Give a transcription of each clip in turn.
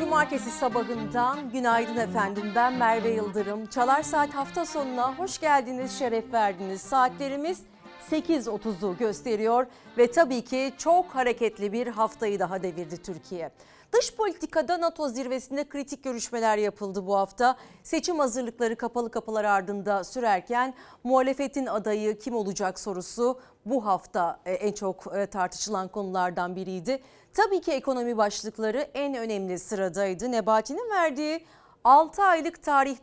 2 Temmuz Cumartesi sabahından günaydın efendim. Ben Merve Yıldırım. Çalar Saat hafta sonuna hoş geldiniz, şeref verdiniz. Saatlerimiz 8.30'u gösteriyor ve tabii ki çok hareketli bir haftayı daha devirdi Türkiye. Dış politikada NATO zirvesinde kritik görüşmeler yapıldı bu hafta. Seçim hazırlıkları kapalı kapılar ardında sürerken muhalefetin adayı kim olacak sorusu bu hafta e, en çok e, tartışılan konulardan biriydi. Tabii ki ekonomi başlıkları en önemli sıradaydı. Nebati'nin verdiği 6 aylık tarih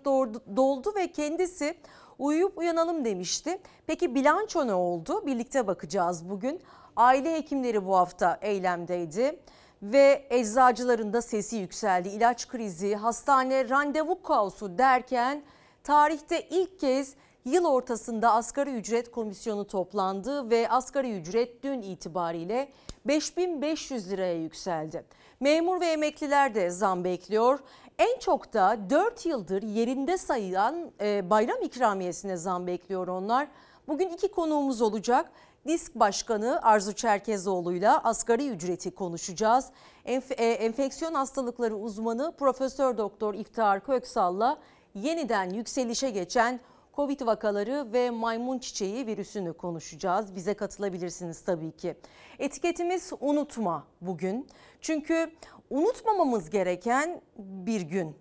doldu ve kendisi uyuyup uyanalım demişti. Peki bilanço ne oldu? Birlikte bakacağız bugün. Aile hekimleri bu hafta eylemdeydi ve eczacıların da sesi yükseldi. İlaç krizi, hastane randevu kaosu derken tarihte ilk kez yıl ortasında asgari ücret komisyonu toplandı ve asgari ücret dün itibariyle 5500 liraya yükseldi. Memur ve emekliler de zam bekliyor. En çok da 4 yıldır yerinde sayılan e, bayram ikramiyesine zam bekliyor onlar. Bugün iki konuğumuz olacak. Disk Başkanı Arzu Çerkezoğlu'yla asgari ücreti konuşacağız. Enf e, enfeksiyon hastalıkları uzmanı Profesör Doktor İftihar Köksal'la yeniden yükselişe geçen Covid vakaları ve maymun çiçeği virüsünü konuşacağız. Bize katılabilirsiniz tabii ki. Etiketimiz unutma bugün. Çünkü unutmamamız gereken bir gün.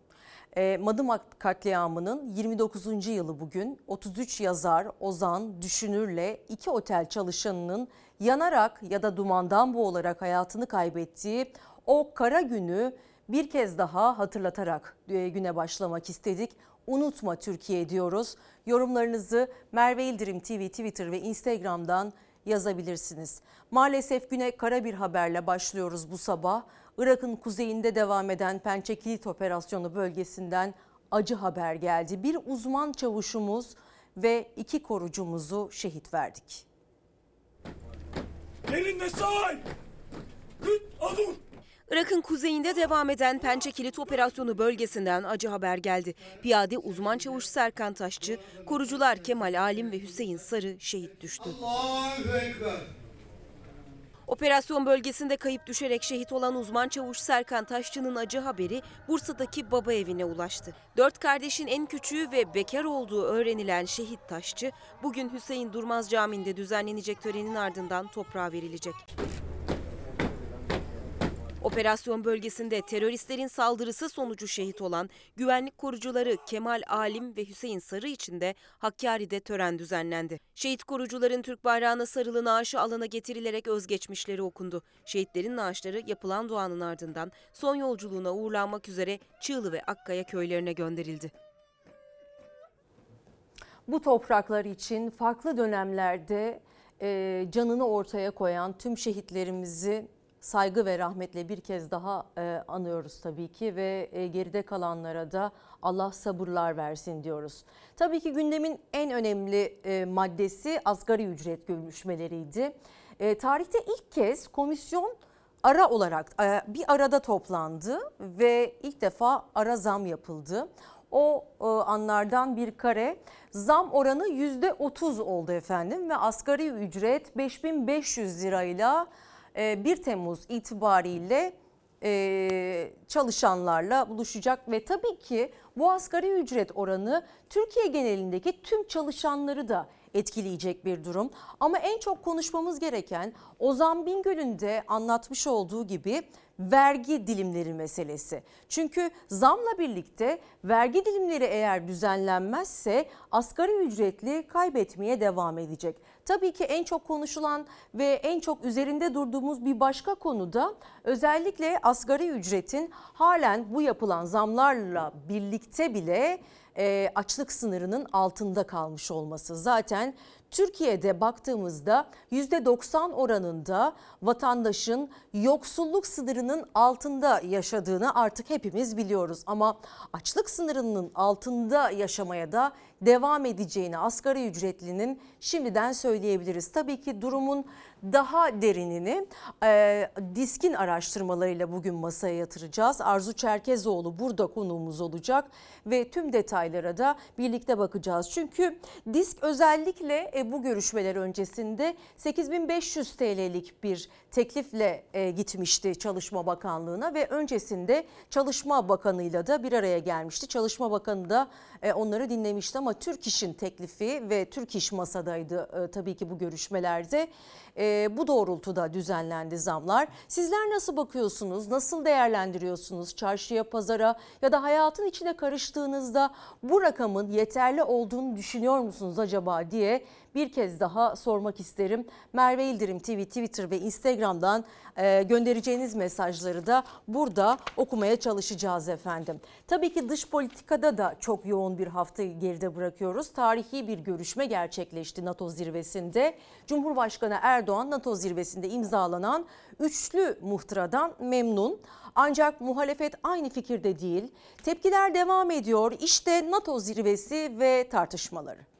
E, Madımak katliamının 29. yılı bugün 33 yazar, ozan, düşünürle iki otel çalışanının yanarak ya da dumandan boğularak hayatını kaybettiği o kara günü bir kez daha hatırlatarak e, güne başlamak istedik. Unutma Türkiye diyoruz. Yorumlarınızı Merve İldirim TV, Twitter ve Instagram'dan yazabilirsiniz. Maalesef güne kara bir haberle başlıyoruz bu sabah. Irak'ın kuzeyinde devam eden Pençe Kilit Operasyonu bölgesinden acı haber geldi. Bir uzman çavuşumuz ve iki korucumuzu şehit verdik. Yerinde say! Kıt adur! Irak'ın kuzeyinde devam eden Pençe Kilit Operasyonu bölgesinden acı haber geldi. Piyade uzman çavuş Serkan Taşçı, korucular Kemal Alim ve Hüseyin Sarı şehit düştü. Allahu Ekber. Operasyon bölgesinde kayıp düşerek şehit olan uzman çavuş Serkan Taşçı'nın acı haberi Bursa'daki baba evine ulaştı. Dört kardeşin en küçüğü ve bekar olduğu öğrenilen şehit Taşçı, bugün Hüseyin Durmaz Camii'nde düzenlenecek törenin ardından toprağa verilecek. Operasyon bölgesinde teröristlerin saldırısı sonucu şehit olan güvenlik korucuları Kemal Alim ve Hüseyin Sarı için de Hakkari'de tören düzenlendi. Şehit korucuların Türk bayrağına sarılı naaşı alana getirilerek özgeçmişleri okundu. Şehitlerin naaşları yapılan duanın ardından son yolculuğuna uğurlanmak üzere Çığlı ve Akkaya köylerine gönderildi. Bu topraklar için farklı dönemlerde canını ortaya koyan tüm şehitlerimizi saygı ve rahmetle bir kez daha e, anıyoruz tabii ki ve e, geride kalanlara da Allah sabırlar versin diyoruz. Tabii ki gündemin en önemli e, maddesi asgari ücret görüşmeleriydi. E, tarihte ilk kez komisyon ara olarak e, bir arada toplandı ve ilk defa ara zam yapıldı. O e, anlardan bir kare zam oranı %30 oldu efendim ve asgari ücret 5500 lirayla 1 ee, Temmuz itibariyle e, çalışanlarla buluşacak ve tabii ki bu asgari ücret oranı Türkiye genelindeki tüm çalışanları da etkileyecek bir durum. Ama en çok konuşmamız gereken Ozan Bingöl'ün de anlatmış olduğu gibi vergi dilimleri meselesi. Çünkü zamla birlikte vergi dilimleri eğer düzenlenmezse asgari ücretli kaybetmeye devam edecek. Tabii ki en çok konuşulan ve en çok üzerinde durduğumuz bir başka konu da özellikle asgari ücretin halen bu yapılan zamlarla birlikte bile açlık sınırının altında kalmış olması. Zaten Türkiye'de baktığımızda %90 oranında vatandaşın yoksulluk sınırının altında yaşadığını artık hepimiz biliyoruz. Ama açlık sınırının altında yaşamaya da devam edeceğini asgari ücretlinin şimdiden söyleyebiliriz. Tabii ki durumun daha derinini e, diskin araştırmalarıyla bugün masaya yatıracağız. Arzu Çerkezoğlu burada konuğumuz olacak ve tüm detaylara da birlikte bakacağız. Çünkü disk özellikle e, bu görüşmeler öncesinde 8500 TL'lik bir teklifle e, gitmişti Çalışma Bakanlığı'na ve öncesinde Çalışma Bakanı'yla da bir araya gelmişti. Çalışma Bakanı da e, onları dinlemişti ama Türk İş'in teklifi ve Türk İş masadaydı e, tabii ki bu görüşmelerde. E, bu doğrultuda düzenlendi zamlar. Sizler nasıl bakıyorsunuz? Nasıl değerlendiriyorsunuz? Çarşıya, pazara ya da hayatın içine karıştığınızda bu rakamın yeterli olduğunu düşünüyor musunuz acaba diye bir kez daha sormak isterim. Merve İldirim TV, Twitter ve Instagram'dan e, göndereceğiniz mesajları da burada okumaya çalışacağız efendim. Tabii ki dış politikada da çok yoğun bir haftayı geride bırakıyoruz. Tarihi bir görüşme gerçekleşti NATO zirvesinde. Cumhurbaşkanı Erdoğan NATO zirvesinde imzalanan üçlü muhtıradan memnun. Ancak muhalefet aynı fikirde değil. Tepkiler devam ediyor. İşte NATO zirvesi ve tartışmaları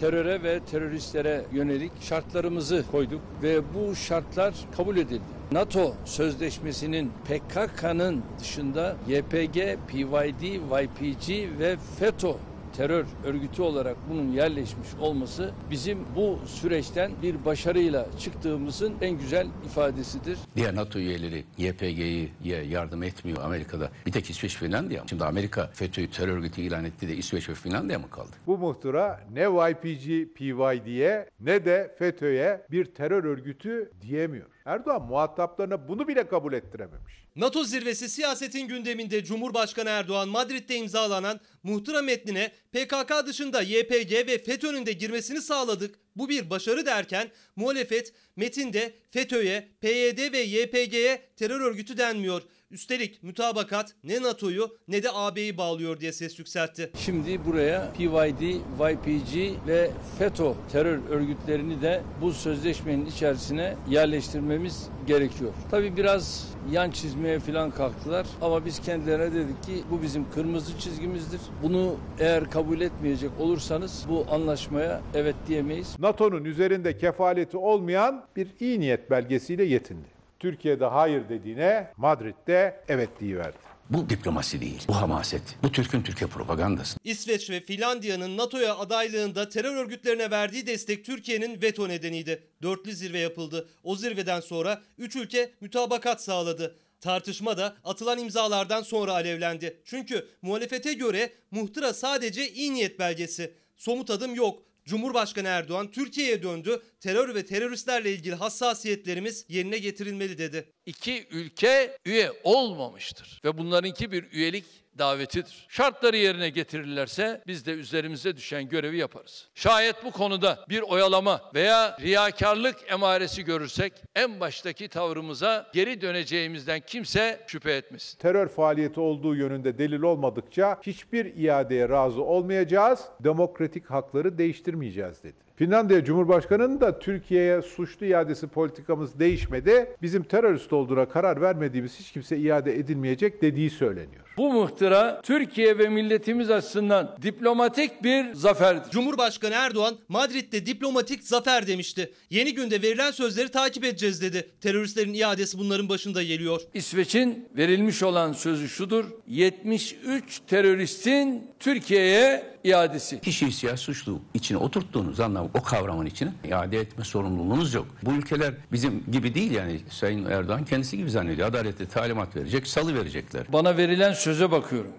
teröre ve teröristlere yönelik şartlarımızı koyduk ve bu şartlar kabul edildi. NATO sözleşmesinin PKK'nın dışında YPG, PYD, YPG ve FETÖ terör örgütü olarak bunun yerleşmiş olması bizim bu süreçten bir başarıyla çıktığımızın en güzel ifadesidir. Diğer NATO üyeleri YPG'ye yardım etmiyor Amerika'da. Bir tek İsveç Finlandiya. Şimdi Amerika FETÖ'yü terör örgütü ilan etti de İsveç ve Finlandiya mı kaldı? Bu muhtıra ne YPG, PYD'ye ne de FETÖ'ye bir terör örgütü diyemiyor. Erdoğan muhataplarına bunu bile kabul ettirememiş. NATO zirvesi siyasetin gündeminde Cumhurbaşkanı Erdoğan Madrid'de imzalanan muhtıra metnine PKK dışında YPG ve FETÖ'nün de girmesini sağladık. Bu bir başarı derken muhalefet metinde FETÖ'ye, PYD ve YPG'ye terör örgütü denmiyor. Üstelik mütabakat ne NATO'yu ne de AB'yi bağlıyor diye ses yükseltti. Şimdi buraya PYD, YPG ve FETÖ terör örgütlerini de bu sözleşmenin içerisine yerleştirmemiz gerekiyor. Tabii biraz yan çizmeye falan kalktılar ama biz kendilerine dedik ki bu bizim kırmızı çizgimizdir. Bunu eğer kabul etmeyecek olursanız bu anlaşmaya evet diyemeyiz. NATO'nun üzerinde kefaleti olmayan bir iyi niyet belgesiyle yetindi. Türkiye'de hayır dediğine Madrid'de evet diyiverdi. Bu diplomasi değil, bu hamaset, bu Türk'ün Türkiye propagandası. İsveç ve Finlandiya'nın NATO'ya adaylığında terör örgütlerine verdiği destek Türkiye'nin veto nedeniydi. Dörtlü zirve yapıldı. O zirveden sonra üç ülke mütabakat sağladı. Tartışma da atılan imzalardan sonra alevlendi. Çünkü muhalefete göre muhtıra sadece iyi niyet belgesi. Somut adım yok. Cumhurbaşkanı Erdoğan Türkiye'ye döndü. Terör ve teröristlerle ilgili hassasiyetlerimiz yerine getirilmeli dedi. İki ülke üye olmamıştır ve bunlarınki bir üyelik davetidir. Şartları yerine getirirlerse biz de üzerimize düşen görevi yaparız. Şayet bu konuda bir oyalama veya riyakarlık emaresi görürsek en baştaki tavrımıza geri döneceğimizden kimse şüphe etmesin. Terör faaliyeti olduğu yönünde delil olmadıkça hiçbir iadeye razı olmayacağız, demokratik hakları değiştirmeyeceğiz dedi. Finlandiya Cumhurbaşkanı'nın da Türkiye'ye suçlu iadesi politikamız değişmedi. Bizim terörist olduğuna karar vermediğimiz hiç kimse iade edilmeyecek dediği söyleniyor. Bu muhtıra Türkiye ve milletimiz açısından diplomatik bir zaferdir. Cumhurbaşkanı Erdoğan Madrid'de diplomatik zafer demişti. Yeni günde verilen sözleri takip edeceğiz dedi. Teröristlerin iadesi bunların başında geliyor. İsveç'in verilmiş olan sözü şudur. 73 teröristin Türkiye'ye iadesi. Kişiyi siyasi suçlu içine oturttuğunuz anlamı o kavramın içine iade etme sorumluluğunuz yok. Bu ülkeler bizim gibi değil yani Sayın Erdoğan kendisi gibi zannediyor. Adaletli talimat verecek, salı verecekler. Bana verilen söze bakıyorum.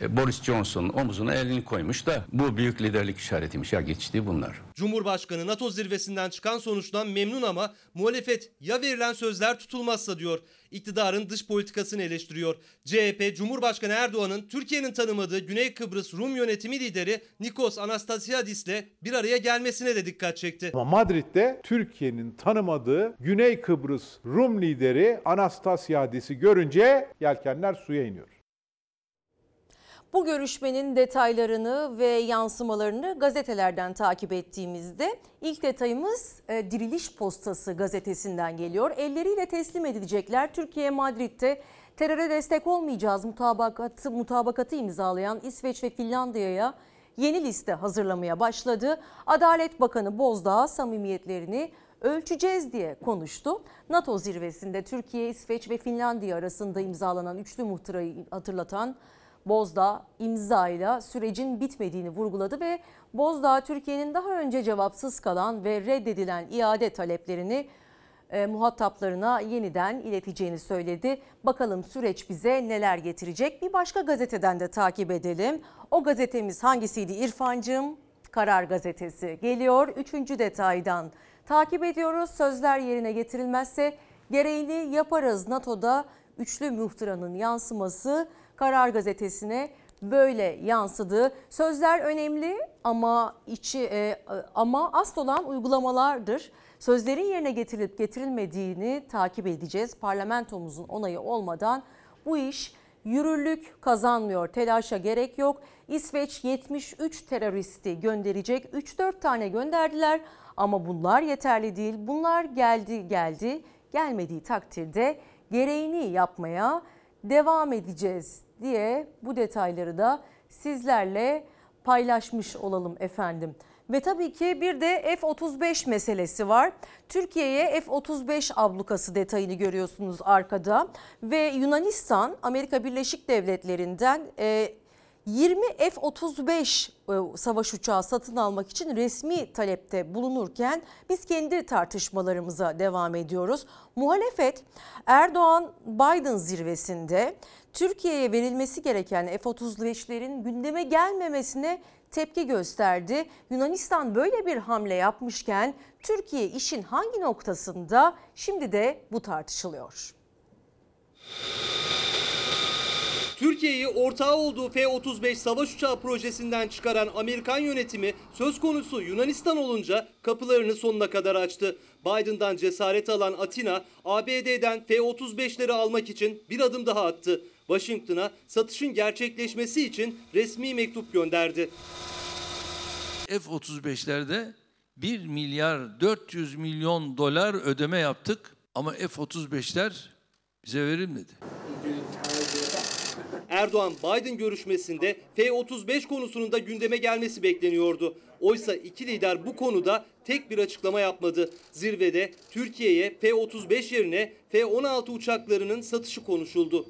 E, Boris Johnson omuzuna elini koymuş da bu büyük liderlik işaretiymiş. Ya geçti bunlar. Cumhurbaşkanı NATO zirvesinden çıkan sonuçtan memnun ama muhalefet ya verilen sözler tutulmazsa diyor. İktidarın dış politikasını eleştiriyor. CHP Cumhurbaşkanı Erdoğan'ın Türkiye'nin tanımadığı Güney Kıbrıs Rum yönetimi lideri Nikos Anastasiadis'le bir araya gelmesine de dikkat çekti. Ama Madrid'de Türkiye'nin tanımadığı Güney Kıbrıs Rum lideri Anastasiadis'i görünce yelkenler suya iniyor. Bu görüşmenin detaylarını ve yansımalarını gazetelerden takip ettiğimizde ilk detayımız e, Diriliş Postası gazetesinden geliyor. Elleriyle teslim edilecekler. Türkiye Madrid'de teröre destek olmayacağız mutabakatı, mutabakatı imzalayan İsveç ve Finlandiya'ya yeni liste hazırlamaya başladı. Adalet Bakanı Bozdağ samimiyetlerini ölçeceğiz diye konuştu. NATO zirvesinde Türkiye, İsveç ve Finlandiya arasında imzalanan üçlü muhtırayı hatırlatan Bozdağ imzayla sürecin bitmediğini vurguladı ve Bozdağ Türkiye'nin daha önce cevapsız kalan ve reddedilen iade taleplerini e, muhataplarına yeniden ileteceğini söyledi. Bakalım süreç bize neler getirecek? Bir başka gazeteden de takip edelim. O gazetemiz hangisiydi İrfancığım? Karar Gazetesi geliyor. Üçüncü detaydan takip ediyoruz. Sözler yerine getirilmezse gereğini yaparız. NATO'da üçlü muhtıranın yansıması Karar Gazetesi'ne böyle yansıdı. Sözler önemli ama içi e, ama asıl olan uygulamalardır. Sözlerin yerine getirilip getirilmediğini takip edeceğiz. Parlamentomuzun onayı olmadan bu iş yürürlük kazanmıyor. Telaşa gerek yok. İsveç 73 teröristi gönderecek. 3-4 tane gönderdiler ama bunlar yeterli değil. Bunlar geldi geldi. Gelmediği takdirde gereğini yapmaya devam edeceğiz diye bu detayları da sizlerle paylaşmış olalım efendim. Ve tabii ki bir de F-35 meselesi var. Türkiye'ye F-35 ablukası detayını görüyorsunuz arkada. Ve Yunanistan Amerika Birleşik Devletleri'nden e, 20 F-35 e, savaş uçağı satın almak için resmi talepte bulunurken biz kendi tartışmalarımıza devam ediyoruz. Muhalefet Erdoğan-Biden zirvesinde Türkiye'ye verilmesi gereken F-35'lerin gündeme gelmemesine tepki gösterdi. Yunanistan böyle bir hamle yapmışken Türkiye işin hangi noktasında şimdi de bu tartışılıyor. Türkiye'yi ortağı olduğu F-35 savaş uçağı projesinden çıkaran Amerikan yönetimi söz konusu Yunanistan olunca kapılarını sonuna kadar açtı. Biden'dan cesaret alan Atina, ABD'den F-35'leri almak için bir adım daha attı. Washington'a satışın gerçekleşmesi için resmi mektup gönderdi. F-35'lerde 1 milyar 400 milyon dolar ödeme yaptık ama F-35'ler bize verilmedi. Erdoğan-Biden görüşmesinde F-35 konusunun da gündeme gelmesi bekleniyordu. Oysa iki lider bu konuda tek bir açıklama yapmadı. Zirvede Türkiye'ye F-35 yerine F-16 uçaklarının satışı konuşuldu.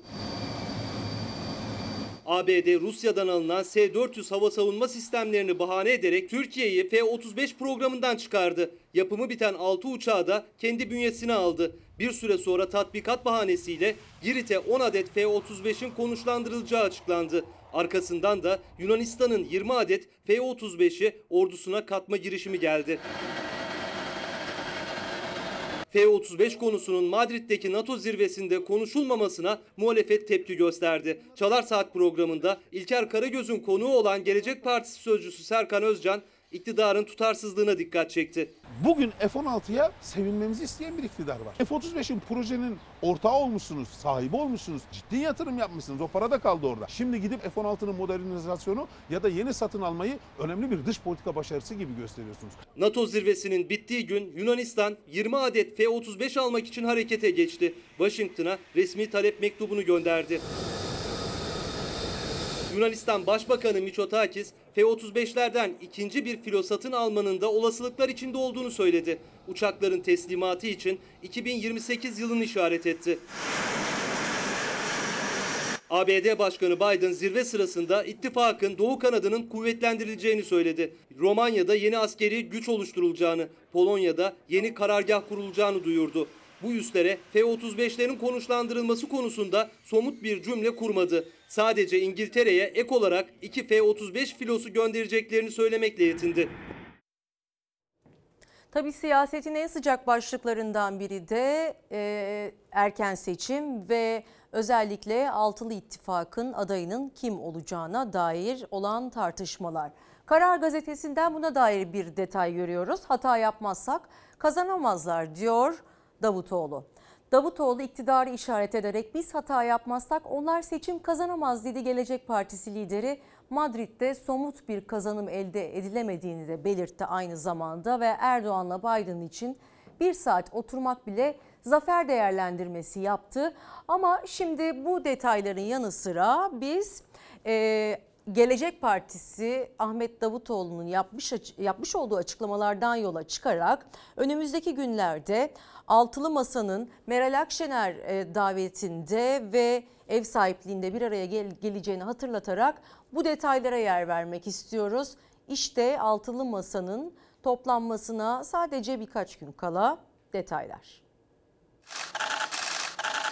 ABD Rusya'dan alınan S-400 hava savunma sistemlerini bahane ederek Türkiye'yi F-35 programından çıkardı. Yapımı biten 6 uçağı da kendi bünyesine aldı. Bir süre sonra tatbikat bahanesiyle Girit'e 10 adet F-35'in konuşlandırılacağı açıklandı. Arkasından da Yunanistan'ın 20 adet F-35'i ordusuna katma girişimi geldi. F-35 konusunun Madrid'deki NATO zirvesinde konuşulmamasına muhalefet tepki gösterdi. Çalar Saat programında İlker Karagöz'ün konuğu olan Gelecek Partisi sözcüsü Serkan Özcan, iktidarın tutarsızlığına dikkat çekti. Bugün F-16'ya sevinmemizi isteyen bir iktidar var. F-35'in projenin ortağı olmuşsunuz, sahibi olmuşsunuz, ciddi yatırım yapmışsınız. O para da kaldı orada. Şimdi gidip F-16'nın modernizasyonu ya da yeni satın almayı önemli bir dış politika başarısı gibi gösteriyorsunuz. NATO zirvesinin bittiği gün Yunanistan 20 adet F-35 almak için harekete geçti. Washington'a resmi talep mektubunu gönderdi. Yunanistan Başbakanı Mitsotakis, F-35'lerden ikinci bir filo satın almanın da olasılıklar içinde olduğunu söyledi. Uçakların teslimatı için 2028 yılını işaret etti. ABD Başkanı Biden zirve sırasında ittifakın doğu kanadının kuvvetlendirileceğini söyledi. Romanya'da yeni askeri güç oluşturulacağını, Polonya'da yeni karargah kurulacağını duyurdu. Bu üslere F-35'lerin konuşlandırılması konusunda somut bir cümle kurmadı. Sadece İngiltere'ye ek olarak 2 F-35 filosu göndereceklerini söylemekle yetindi. Tabii siyasetin en sıcak başlıklarından biri de e, erken seçim ve özellikle Altılı İttifak'ın adayının kim olacağına dair olan tartışmalar. Karar gazetesinden buna dair bir detay görüyoruz. Hata yapmazsak kazanamazlar diyor Davutoğlu. Davutoğlu iktidarı işaret ederek biz hata yapmazsak onlar seçim kazanamaz dedi Gelecek Partisi lideri. Madrid'de somut bir kazanım elde edilemediğini de belirtti aynı zamanda ve Erdoğan'la Biden için bir saat oturmak bile zafer değerlendirmesi yaptı. Ama şimdi bu detayların yanı sıra biz e, Gelecek Partisi Ahmet Davutoğlu'nun yapmış yapmış olduğu açıklamalardan yola çıkarak önümüzdeki günlerde Altılı Masa'nın Meral Akşener e, davetinde ve ev sahipliğinde bir araya gel- geleceğini hatırlatarak bu detaylara yer vermek istiyoruz. İşte Altılı Masa'nın toplanmasına sadece birkaç gün kala detaylar.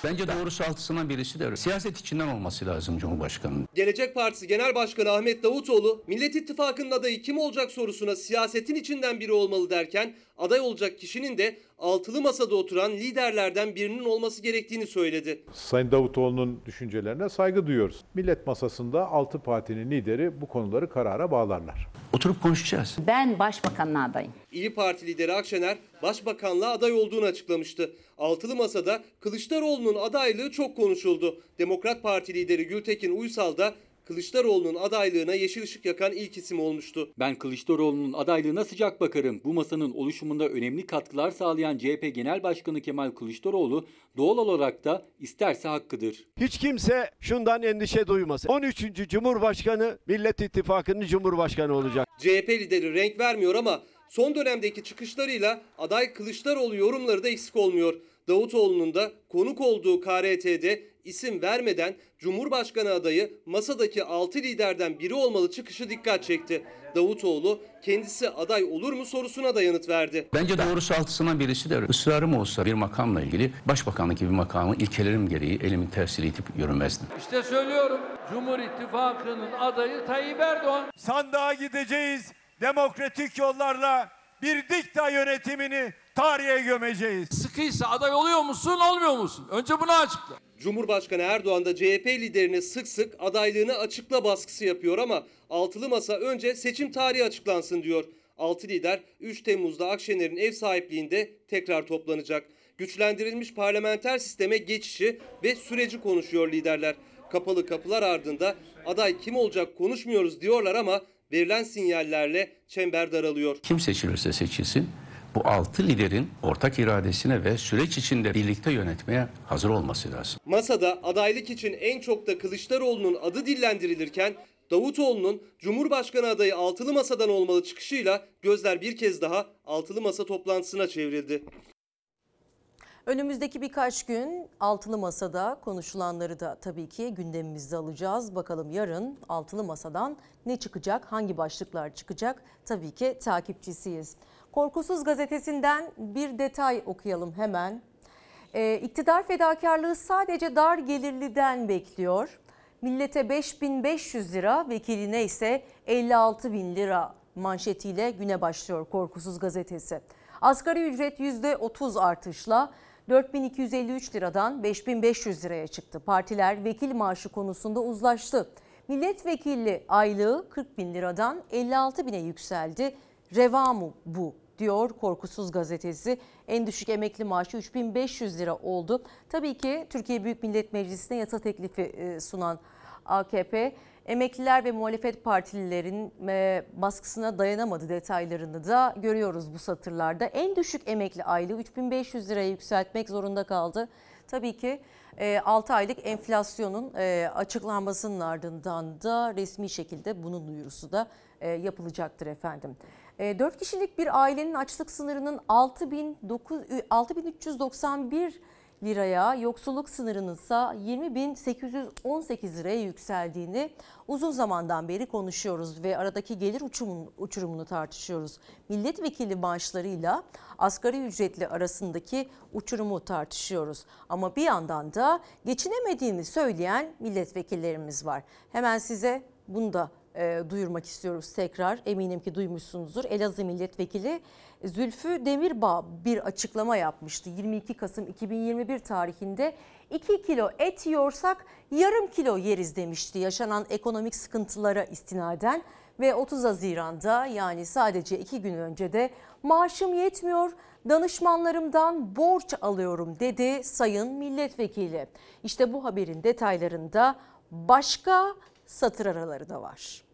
Bence doğrusu altısından birisi de öyle. Siyaset içinden olması lazım Cumhurbaşkanı'nın. Gelecek Partisi Genel Başkanı Ahmet Davutoğlu, Millet İttifakı'nın adayı kim olacak sorusuna siyasetin içinden biri olmalı derken, aday olacak kişinin de altılı masada oturan liderlerden birinin olması gerektiğini söyledi. Sayın Davutoğlu'nun düşüncelerine saygı duyuyoruz. Millet masasında altı partinin lideri bu konuları karara bağlarlar. Oturup konuşacağız. Ben başbakanlığa adayım. İyi Parti lideri Akşener, başbakanlığa aday olduğunu açıklamıştı. Altılı Masa'da Kılıçdaroğlu'nun adaylığı çok konuşuldu. Demokrat Parti lideri Gültekin Uysal da Kılıçdaroğlu'nun adaylığına yeşil ışık yakan ilk isim olmuştu. Ben Kılıçdaroğlu'nun adaylığına sıcak bakarım. Bu masanın oluşumunda önemli katkılar sağlayan CHP Genel Başkanı Kemal Kılıçdaroğlu doğal olarak da isterse hakkıdır. Hiç kimse şundan endişe duymasın. 13. Cumhurbaşkanı Millet İttifakı'nın Cumhurbaşkanı olacak. CHP lideri renk vermiyor ama son dönemdeki çıkışlarıyla aday Kılıçdaroğlu yorumları da eksik olmuyor. Davutoğlu'nun da konuk olduğu KRT'de isim vermeden Cumhurbaşkanı adayı masadaki 6 liderden biri olmalı çıkışı dikkat çekti. Davutoğlu kendisi aday olur mu sorusuna da yanıt verdi. Bence doğrusu altısından birisi de öyle. Israrım olsa bir makamla ilgili başbakanlık gibi makamı ilkelerim gereği elimin tersiyle itip yürümezdim. İşte söylüyorum Cumhur İttifakı'nın adayı Tayyip Erdoğan. Sandığa gideceğiz. Demokratik yollarla bir dikta yönetimini tarihe gömeceğiz. Sıkıysa aday oluyor musun olmuyor musun? Önce bunu açıkla. Cumhurbaşkanı Erdoğan da CHP liderine sık sık adaylığını açıkla baskısı yapıyor ama altılı masa önce seçim tarihi açıklansın diyor. Altı lider 3 Temmuz'da Akşener'in ev sahipliğinde tekrar toplanacak. Güçlendirilmiş parlamenter sisteme geçişi ve süreci konuşuyor liderler. Kapalı kapılar ardında aday kim olacak konuşmuyoruz diyorlar ama verilen sinyallerle çember daralıyor. Kim seçilirse seçilsin bu altı liderin ortak iradesine ve süreç içinde birlikte yönetmeye hazır olması lazım. Masada adaylık için en çok da Kılıçdaroğlu'nun adı dillendirilirken Davutoğlu'nun Cumhurbaşkanı adayı altılı masadan olmalı çıkışıyla gözler bir kez daha altılı masa toplantısına çevrildi. Önümüzdeki birkaç gün altılı masada konuşulanları da tabii ki gündemimizde alacağız. Bakalım yarın altılı masadan ne çıkacak, hangi başlıklar çıkacak tabii ki takipçisiyiz. Korkusuz gazetesinden bir detay okuyalım hemen. İktidar fedakarlığı sadece dar gelirliden bekliyor. Millete 5500 lira, vekiline ise 56 bin lira manşetiyle güne başlıyor Korkusuz Gazetesi. Asgari ücret %30 artışla 4253 liradan 5500 liraya çıktı. Partiler vekil maaşı konusunda uzlaştı. Milletvekili aylığı 40 bin liradan 56 bine yükseldi. Reva mı bu diyor Korkusuz Gazetesi. En düşük emekli maaşı 3500 lira oldu. Tabii ki Türkiye Büyük Millet Meclisi'ne yasa teklifi e, sunan AKP emekliler ve muhalefet partililerin e, baskısına dayanamadı detaylarını da görüyoruz bu satırlarda. En düşük emekli aylığı 3500 liraya yükseltmek zorunda kaldı. Tabii ki 6 aylık enflasyonun e, açıklanmasının ardından da resmi şekilde bunun duyurusu da e, yapılacaktır efendim. 4 kişilik bir ailenin açlık sınırının 6391 liraya, yoksulluk sınırının ise 20.818 liraya yükseldiğini uzun zamandan beri konuşuyoruz ve aradaki gelir uçumun, uçurumunu tartışıyoruz. Milletvekili maaşlarıyla asgari ücretli arasındaki uçurumu tartışıyoruz. Ama bir yandan da geçinemediğini söyleyen milletvekillerimiz var. Hemen size bunu da e, duyurmak istiyoruz tekrar. Eminim ki duymuşsunuzdur. Elazığ Milletvekili Zülfü Demirbağ bir açıklama yapmıştı. 22 Kasım 2021 tarihinde 2 kilo et yiyorsak yarım kilo yeriz demişti. Yaşanan ekonomik sıkıntılara istinaden ve 30 Haziran'da yani sadece 2 gün önce de maaşım yetmiyor danışmanlarımdan borç alıyorum dedi Sayın Milletvekili. İşte bu haberin detaylarında başka satır araları da var.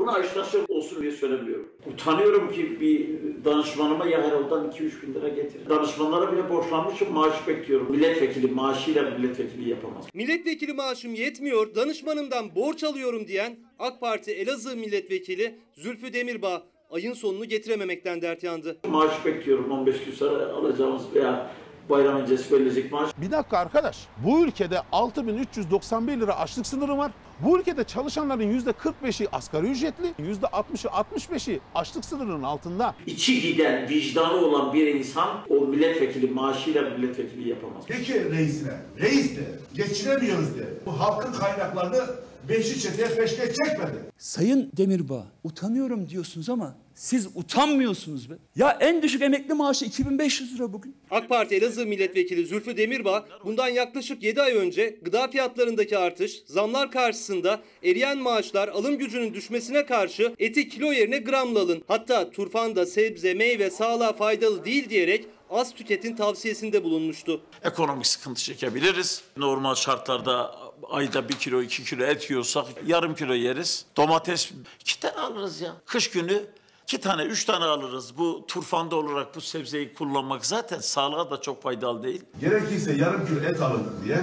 Buna aşılasyon olsun diye söylemiyorum. Utanıyorum ki bir danışmanıma Yaharol'dan 2-3 bin lira getir. Danışmanlara bile borçlanmışım maaş bekliyorum. Milletvekili maaşıyla milletvekili yapamaz. Milletvekili maaşım yetmiyor, danışmanımdan borç alıyorum diyen AK Parti Elazığ Milletvekili Zülfü Demirbağ ayın sonunu getirememekten dert yandı. Maaş bekliyorum 15 gün sonra alacağımız veya bayram öncesi verilecek maaş. Bir dakika arkadaş. Bu ülkede 6391 lira açlık sınırı var. Bu ülkede çalışanların %45'i asgari ücretli, %60'ı 65'i açlık sınırının altında. İçi giden, vicdanı olan bir insan o milletvekili maaşıyla milletvekili yapamaz. Peki reisine, reis de geçinemiyoruz de. Bu halkın kaynaklarını beşli çeteye peşke çekmedi. Sayın Demirbağ utanıyorum diyorsunuz ama siz utanmıyorsunuz be. Ya en düşük emekli maaşı 2500 lira bugün. AK Parti Elazığ Milletvekili Zülfü Demirbağ bundan yaklaşık 7 ay önce gıda fiyatlarındaki artış, zamlar karşısında eriyen maaşlar, alım gücünün düşmesine karşı eti kilo yerine gramla alın. Hatta turfanda sebze, meyve sağlığa faydalı değil diyerek az tüketin tavsiyesinde bulunmuştu. Ekonomik sıkıntı çekebiliriz. Normal şartlarda ayda bir kilo iki kilo et yiyorsak yarım kilo yeriz. Domates iki tane alırız ya. Kış günü iki tane üç tane alırız. Bu turfanda olarak bu sebzeyi kullanmak zaten sağlığa da çok faydalı değil. Gerekirse yarım kilo et alın diye,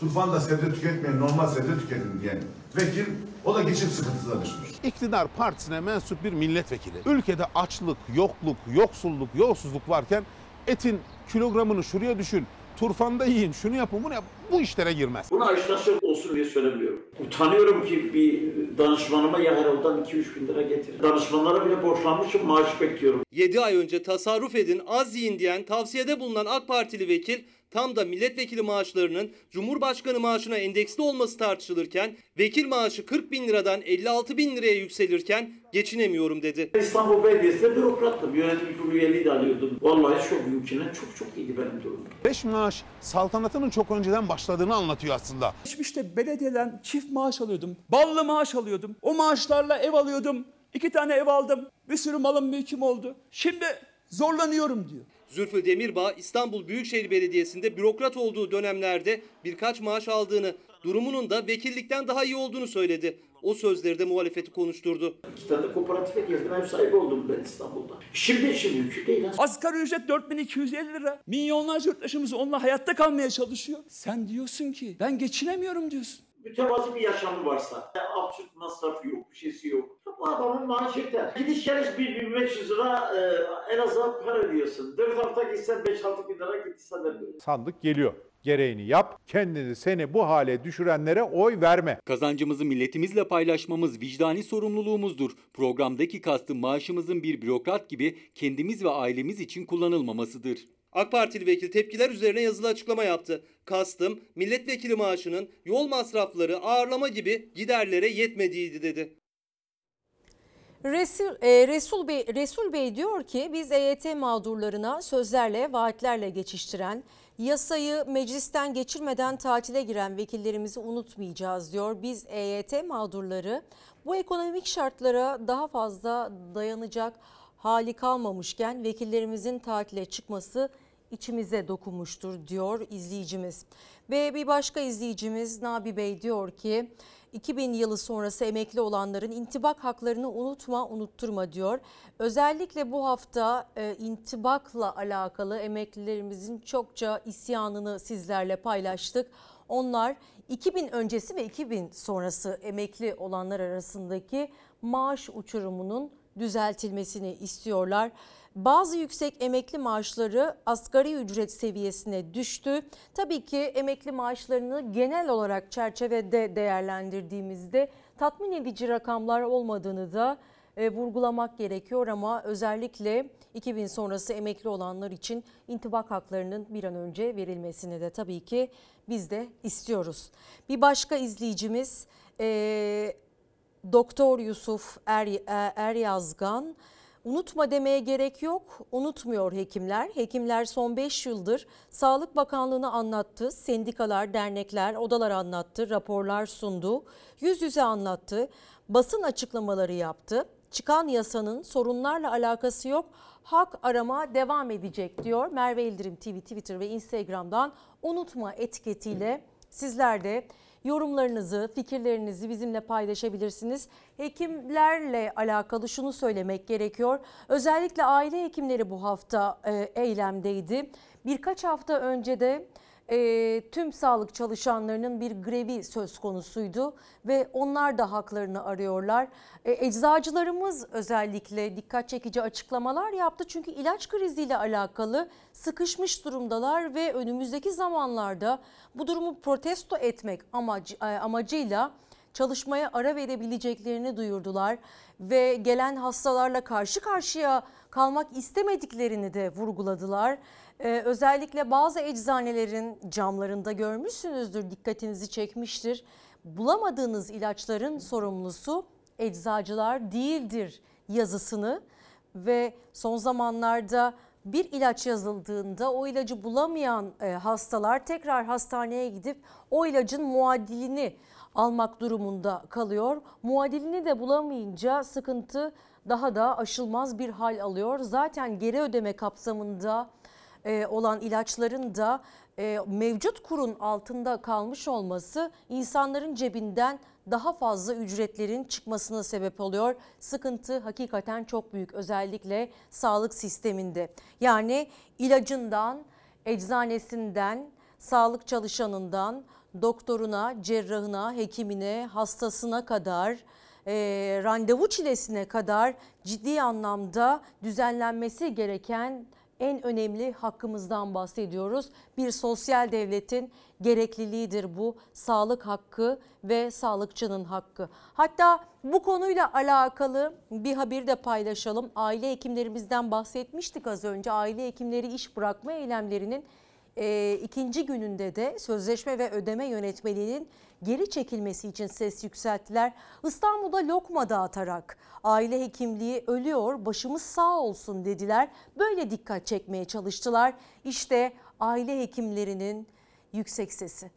turfanda sebze tüketmeyin, normal sebze tüketin diyen vekil, o da geçim sıkıntısına düşmüş. İktidar partisine mensup bir milletvekili. Ülkede açlık, yokluk, yoksulluk, yolsuzluk varken etin kilogramını şuraya düşün. Turfanda yiyin, şunu yapın, bunu yap. Bu işlere girmez. Bunu ajitasyon olsun diye söylemiyorum. Utanıyorum ki bir danışmanıma ya her odan 2-3 bin lira getirin. Danışmanlara bile borçlanmışım maaş bekliyorum. 7 ay önce tasarruf edin, az yiyin diyen tavsiyede bulunan AK Partili vekil tam da milletvekili maaşlarının Cumhurbaşkanı maaşına endeksli olması tartışılırken vekil maaşı 40 bin liradan 56 bin liraya yükselirken geçinemiyorum dedi. İstanbul Belediyesi'nde bürokrattım. Yönetim kurulu üyeliği de alıyordum. Vallahi çok mümkünen çok çok iyiydi benim durumum. Beş maaş saltanatının çok önceden başladığını anlatıyor aslında. Geçmişte belediyeden çift maaş alıyordum. Ballı maaş alıyordum. O maaşlarla ev alıyordum. İki tane ev aldım. Bir sürü malım mülküm oldu. Şimdi zorlanıyorum diyor. Zülfü Demirbağ İstanbul Büyükşehir Belediyesi'nde bürokrat olduğu dönemlerde birkaç maaş aldığını, durumunun da vekillikten daha iyi olduğunu söyledi. O sözleri de muhalefeti konuşturdu. İki tane kooperatife girdim. Ev sahibi oldum ben İstanbul'da. Şimdi için mümkün değil. Asgari ücret 4250 lira. Milyonlarca yurttaşımız onunla hayatta kalmaya çalışıyor. Sen diyorsun ki ben geçinemiyorum diyorsun. Mütevazi bir yaşamı varsa, absürt masrafı yok, bir şeysi yok. Bu adamın maaşı yeter. Gidiş geliş 1500 lira e, en azından para ödüyorsun. 4 hafta gitsen 5-6 bin lira gittiysen de böyle. Sandık geliyor. Gereğini yap. Kendini seni bu hale düşürenlere oy verme. Kazancımızı milletimizle paylaşmamız vicdani sorumluluğumuzdur. Programdaki kastım maaşımızın bir bürokrat gibi kendimiz ve ailemiz için kullanılmamasıdır. AK Partili vekil tepkiler üzerine yazılı açıklama yaptı. Kastım milletvekili maaşının yol masrafları, ağırlama gibi giderlere yetmediğiydi dedi. Resul, e, Resul, Bey, Resul Bey diyor ki biz EYT mağdurlarına sözlerle, vaatlerle geçiştiren, yasayı meclisten geçirmeden tatile giren vekillerimizi unutmayacağız diyor. Biz EYT mağdurları bu ekonomik şartlara daha fazla dayanacak hali kalmamışken vekillerimizin tatile çıkması içimize dokunmuştur diyor izleyicimiz. Ve bir başka izleyicimiz Nabi Bey diyor ki 2000 yılı sonrası emekli olanların intibak haklarını unutma, unutturma diyor. Özellikle bu hafta e, intibakla alakalı emeklilerimizin çokça isyanını sizlerle paylaştık. Onlar 2000 öncesi ve 2000 sonrası emekli olanlar arasındaki maaş uçurumunun düzeltilmesini istiyorlar. Bazı yüksek emekli maaşları asgari ücret seviyesine düştü. Tabii ki emekli maaşlarını genel olarak çerçevede değerlendirdiğimizde tatmin edici rakamlar olmadığını da e, vurgulamak gerekiyor ama özellikle 2000 sonrası emekli olanlar için intibak haklarının bir an önce verilmesini de tabii ki biz de istiyoruz. Bir başka izleyicimiz e, Doktor Yusuf Er, Eryazgan Unutma demeye gerek yok. Unutmuyor hekimler. Hekimler son 5 yıldır Sağlık Bakanlığı'nı anlattı. Sendikalar, dernekler, odalar anlattı. Raporlar sundu. Yüz yüze anlattı. Basın açıklamaları yaptı. Çıkan yasanın sorunlarla alakası yok. Hak arama devam edecek diyor. Merve İldirim TV, Twitter ve Instagram'dan unutma etiketiyle sizler de yorumlarınızı, fikirlerinizi bizimle paylaşabilirsiniz. Hekimlerle alakalı şunu söylemek gerekiyor. Özellikle aile hekimleri bu hafta e, eylemdeydi. Birkaç hafta önce de e, tüm sağlık çalışanlarının bir grevi söz konusuydu ve onlar da haklarını arıyorlar. E, eczacılarımız özellikle dikkat çekici açıklamalar yaptı çünkü ilaç kriziyle alakalı sıkışmış durumdalar ve önümüzdeki zamanlarda bu durumu protesto etmek amacı, e, amacıyla çalışmaya ara verebileceklerini duyurdular ve gelen hastalarla karşı karşıya kalmak istemediklerini de vurguladılar. Ee, özellikle bazı eczanelerin camlarında görmüşsünüzdür, dikkatinizi çekmiştir. Bulamadığınız ilaçların sorumlusu eczacılar değildir yazısını ve son zamanlarda bir ilaç yazıldığında o ilacı bulamayan e, hastalar tekrar hastaneye gidip o ilacın muadilini almak durumunda kalıyor. Muadilini de bulamayınca sıkıntı daha da aşılmaz bir hal alıyor. Zaten geri ödeme kapsamında e, olan ilaçların da e, mevcut kurun altında kalmış olması insanların cebinden daha fazla ücretlerin çıkmasına sebep oluyor. Sıkıntı hakikaten çok büyük özellikle sağlık sisteminde. Yani ilacından, eczanesinden, sağlık çalışanından, doktoruna, cerrahına, hekimine, hastasına kadar e, randevu çilesine kadar ciddi anlamda düzenlenmesi gereken en önemli hakkımızdan bahsediyoruz. Bir sosyal devletin gerekliliğidir bu sağlık hakkı ve sağlıkçının hakkı. Hatta bu konuyla alakalı bir haber de paylaşalım. Aile hekimlerimizden bahsetmiştik az önce. Aile hekimleri iş bırakma eylemlerinin e, ikinci gününde de sözleşme ve ödeme yönetmeliğinin geri çekilmesi için ses yükselttiler. İstanbul'da lokma dağıtarak aile hekimliği ölüyor başımız sağ olsun dediler. Böyle dikkat çekmeye çalıştılar. İşte aile hekimlerinin yüksek sesi.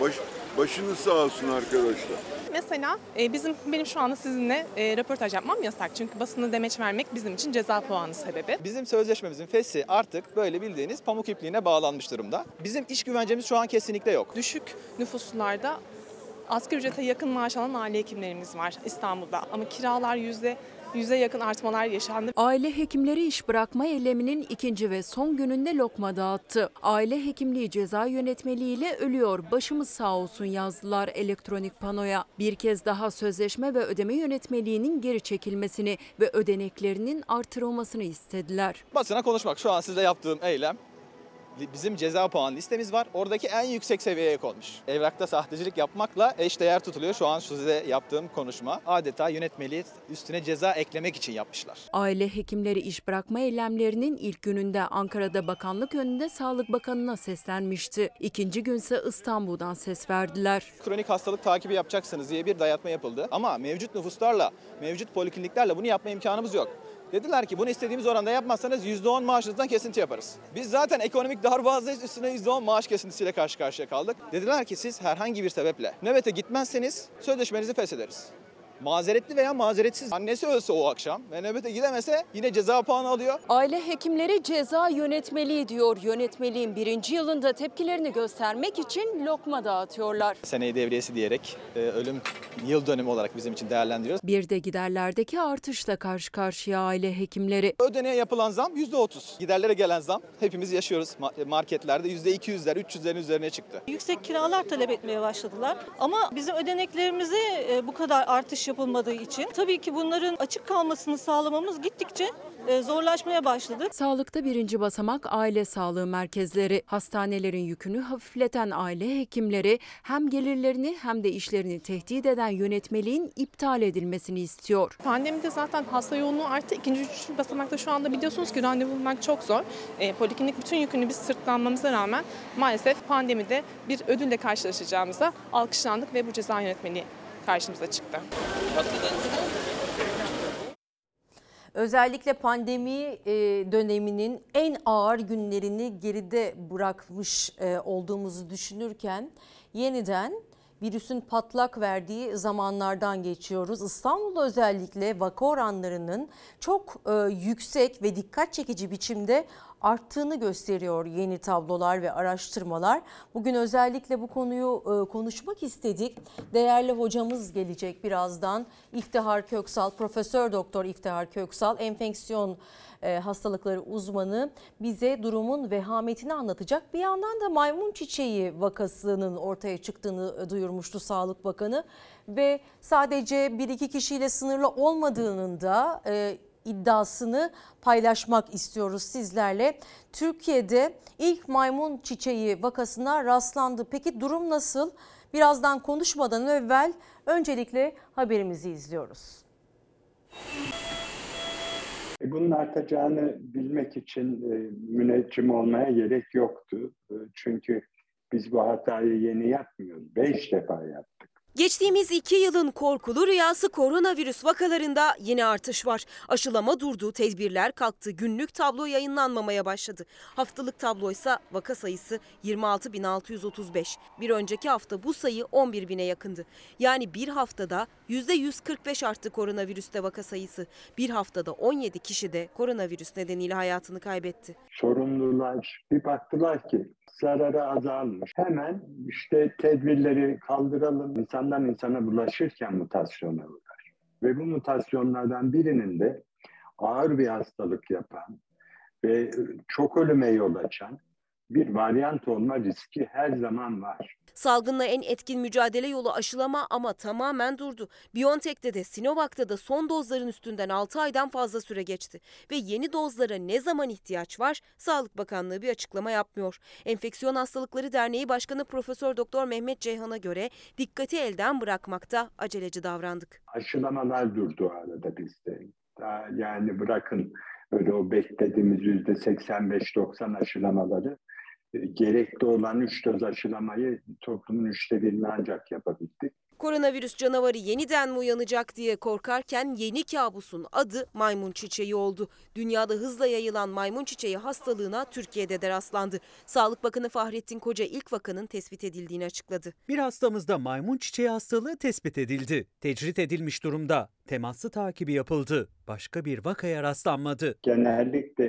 Baş, başınız sağ olsun arkadaşlar. Mesela e, bizim benim şu anda sizinle e, röportaj yapmam yasak. Çünkü basına demeç vermek bizim için ceza puanı sebebi. Bizim sözleşmemizin fesi artık böyle bildiğiniz pamuk ipliğine bağlanmış durumda. Bizim iş güvencemiz şu an kesinlikle yok. Düşük nüfuslularda asgari ücrete yakın maaş alan aile hekimlerimiz var İstanbul'da. Ama kiralar yüzde yüze yakın artmalar yaşandı. Aile hekimleri iş bırakma eyleminin ikinci ve son gününde lokma dağıttı. Aile hekimliği ceza yönetmeliğiyle ölüyor. Başımız sağ olsun yazdılar elektronik panoya. Bir kez daha sözleşme ve ödeme yönetmeliğinin geri çekilmesini ve ödeneklerinin artırılmasını istediler. Basına konuşmak şu an sizle yaptığım eylem bizim ceza puan listemiz var. Oradaki en yüksek seviyeye konmuş. Evrakta sahtecilik yapmakla eşdeğer tutuluyor. Şu an size yaptığım konuşma adeta yönetmeliği üstüne ceza eklemek için yapmışlar. Aile hekimleri iş bırakma eylemlerinin ilk gününde Ankara'da bakanlık önünde Sağlık Bakanı'na seslenmişti. İkinci günse İstanbul'dan ses verdiler. Kronik hastalık takibi yapacaksınız diye bir dayatma yapıldı. Ama mevcut nüfuslarla, mevcut polikliniklerle bunu yapma imkanımız yok. Dediler ki bunu istediğimiz oranda yapmazsanız %10 maaşınızdan kesinti yaparız. Biz zaten ekonomik darboğazdayız üstüne %10 maaş kesintisiyle karşı karşıya kaldık. Dediler ki siz herhangi bir sebeple nöbete gitmezseniz sözleşmenizi feshederiz mazeretli veya mazeretsiz annesi ölse o akşam ve nöbete gidemese yine ceza puanı alıyor. Aile hekimleri ceza yönetmeliği diyor. Yönetmeliğin birinci yılında tepkilerini göstermek için lokma dağıtıyorlar. Seneyi devriyesi diyerek e, ölüm yıl dönümü olarak bizim için değerlendiriyoruz. Bir de giderlerdeki artışla karşı karşıya aile hekimleri. Ödeneğe yapılan zam %30. Giderlere gelen zam hepimiz yaşıyoruz. Marketlerde %200'ler, 300'lerin üzerine çıktı. Yüksek kiralar talep etmeye başladılar. Ama bizim ödeneklerimize bu kadar artış yapılmadığı için tabii ki bunların açık kalmasını sağlamamız gittikçe e, zorlaşmaya başladı. Sağlıkta birinci basamak aile sağlığı merkezleri. Hastanelerin yükünü hafifleten aile hekimleri hem gelirlerini hem de işlerini tehdit eden yönetmeliğin iptal edilmesini istiyor. Pandemide zaten hasta yoğunluğu arttı. İkinci, üçüncü basamakta şu anda biliyorsunuz ki randevu bulmak çok zor. E, poliklinik bütün yükünü biz sırtlanmamıza rağmen maalesef pandemide bir ödülle karşılaşacağımıza alkışlandık ve bu ceza yönetmeliği karşımıza çıktı. Özellikle pandemi döneminin en ağır günlerini geride bırakmış olduğumuzu düşünürken yeniden virüsün patlak verdiği zamanlardan geçiyoruz. İstanbul'da özellikle vaka oranlarının çok yüksek ve dikkat çekici biçimde arttığını gösteriyor yeni tablolar ve araştırmalar. Bugün özellikle bu konuyu e, konuşmak istedik. Değerli hocamız gelecek birazdan. İftihar Köksal, Profesör Doktor İftihar Köksal, enfeksiyon e, hastalıkları uzmanı bize durumun vehametini anlatacak. Bir yandan da maymun çiçeği vakasının ortaya çıktığını duyurmuştu Sağlık Bakanı ve sadece bir iki kişiyle sınırlı olmadığının da e, iddiasını paylaşmak istiyoruz sizlerle. Türkiye'de ilk maymun çiçeği vakasına rastlandı. Peki durum nasıl? Birazdan konuşmadan evvel öncelikle haberimizi izliyoruz. E, Bunun artacağını bilmek için e, müneccim olmaya gerek yoktu. E, Çünkü biz bu hatayı yeni yapmıyoruz. Beş defa yaptık. Geçtiğimiz iki yılın korkulu rüyası koronavirüs vakalarında yine artış var. Aşılama durdu, tedbirler kalktı, günlük tablo yayınlanmamaya başladı. Haftalık tabloysa vaka sayısı 26.635. Bir önceki hafta bu sayı 11.000'e yakındı. Yani bir haftada %145 arttı koronavirüste vaka sayısı. Bir haftada 17 kişi de koronavirüs nedeniyle hayatını kaybetti. Sorumlular bir baktılar ki zararı azalmış. Hemen işte tedbirleri kaldıralım. İnsandan insana bulaşırken mutasyona uğrar. Ve bu mutasyonlardan birinin de ağır bir hastalık yapan ve çok ölüme yol açan bir varyant olma riski her zaman var. Salgınla en etkin mücadele yolu aşılama ama tamamen durdu. BioNTech'te de Sinovac'ta da son dozların üstünden 6 aydan fazla süre geçti. Ve yeni dozlara ne zaman ihtiyaç var? Sağlık Bakanlığı bir açıklama yapmıyor. Enfeksiyon Hastalıkları Derneği Başkanı Profesör Doktor Mehmet Ceyhan'a göre dikkati elden bırakmakta aceleci davrandık. Aşılamalar durdu arada bizde. Daha yani bırakın öyle o beklediğimiz yüzde 85-90 aşılamaları gerekli olan 3 doz aşılamayı toplumun üçte birini ancak yapabildik. Koronavirüs canavarı yeniden mi uyanacak diye korkarken yeni kabusun adı maymun çiçeği oldu. Dünyada hızla yayılan maymun çiçeği hastalığına Türkiye'de de rastlandı. Sağlık Bakanı Fahrettin Koca ilk vakanın tespit edildiğini açıkladı. Bir hastamızda maymun çiçeği hastalığı tespit edildi. Tecrit edilmiş durumda. Temaslı takibi yapıldı. Başka bir vakaya rastlanmadı. Genellikle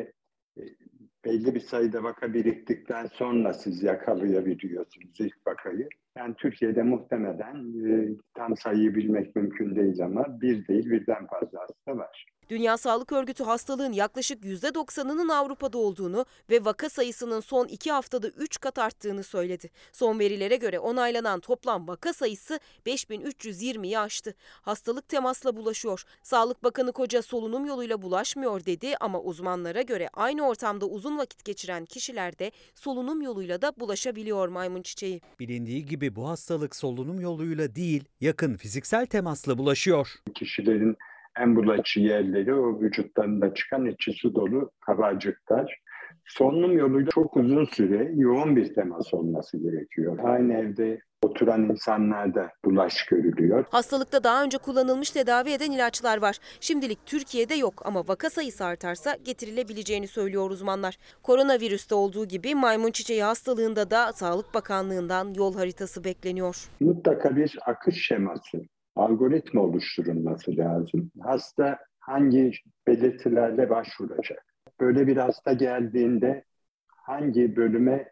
belli bir sayıda vaka biriktikten sonra siz yakalayabiliyorsunuz ilk vakayı. Yani Türkiye'de muhtemelen e, tam sayıyı bilmek mümkün değil ama bir değil birden fazla hasta var. Dünya Sağlık Örgütü hastalığın yaklaşık %90'ının Avrupa'da olduğunu ve vaka sayısının son iki haftada 3 kat arttığını söyledi. Son verilere göre onaylanan toplam vaka sayısı 5320'yi aştı. Hastalık temasla bulaşıyor. Sağlık Bakanı Koca solunum yoluyla bulaşmıyor dedi ama uzmanlara göre aynı ortamda uzun vakit geçiren kişiler de solunum yoluyla da bulaşabiliyor maymun çiçeği. Bilindiği gibi bu hastalık solunum yoluyla değil, yakın fiziksel temasla bulaşıyor. Kişilerin en bulaşıcı yerleri o vücutlarında çıkan içi su dolu kabarcıklar. Solunum yoluyla çok uzun süre yoğun bir temas olması gerekiyor. Aynı evde oturan insanlarda bulaş görülüyor. Hastalıkta daha önce kullanılmış tedavi eden ilaçlar var. Şimdilik Türkiye'de yok ama vaka sayısı artarsa getirilebileceğini söylüyor uzmanlar. Koronavirüste olduğu gibi maymun çiçeği hastalığında da Sağlık Bakanlığı'ndan yol haritası bekleniyor. Mutlaka bir akış şeması, algoritma oluşturulması lazım. Hasta hangi belirtilerle başvuracak? Böyle bir hasta geldiğinde hangi bölüme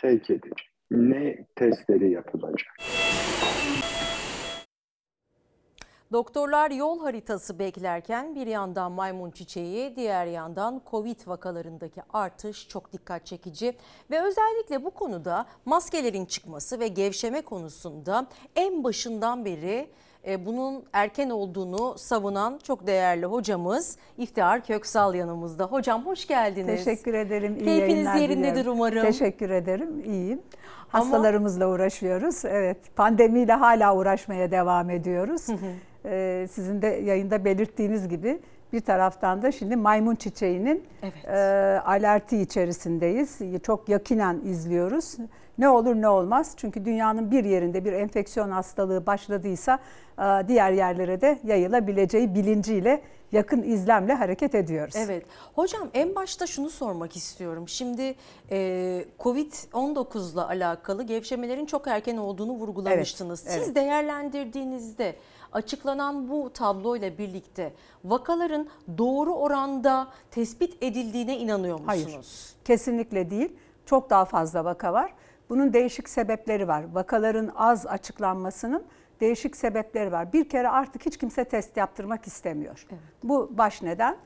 sevk edilecek? Ne testleri yapılacak? Doktorlar yol haritası beklerken bir yandan maymun çiçeği, diğer yandan Covid vakalarındaki artış çok dikkat çekici ve özellikle bu konuda maskelerin çıkması ve gevşeme konusunda en başından beri e, bunun erken olduğunu savunan çok değerli hocamız İftihar Köksal yanımızda. Hocam hoş geldiniz. Teşekkür ederim. İyi Keyfiniz yerindedir diliyorum. umarım. Teşekkür ederim. İyiyim. Ama- Hastalarımızla uğraşıyoruz. Evet. Pandemiyle hala uğraşmaya devam ediyoruz. Ee, sizin de yayında belirttiğiniz gibi bir taraftan da şimdi maymun çiçeğinin e, alerti içerisindeyiz. Çok yakinen izliyoruz. Ne olur ne olmaz. Çünkü dünyanın bir yerinde bir enfeksiyon hastalığı başladıysa e, diğer yerlere de yayılabileceği bilinciyle yakın izlemle hareket ediyoruz. Evet. Hocam en başta şunu sormak istiyorum. Şimdi e, Covid-19 ile alakalı gevşemelerin çok erken olduğunu vurgulamıştınız. Evet, Siz evet. değerlendirdiğinizde açıklanan bu tabloyla birlikte vakaların doğru oranda tespit edildiğine inanıyor musunuz? Hayır. Kesinlikle değil. Çok daha fazla vaka var. Bunun değişik sebepleri var. Vakaların az açıklanmasının değişik sebepleri var. Bir kere artık hiç kimse test yaptırmak istemiyor. Evet. Bu baş neden.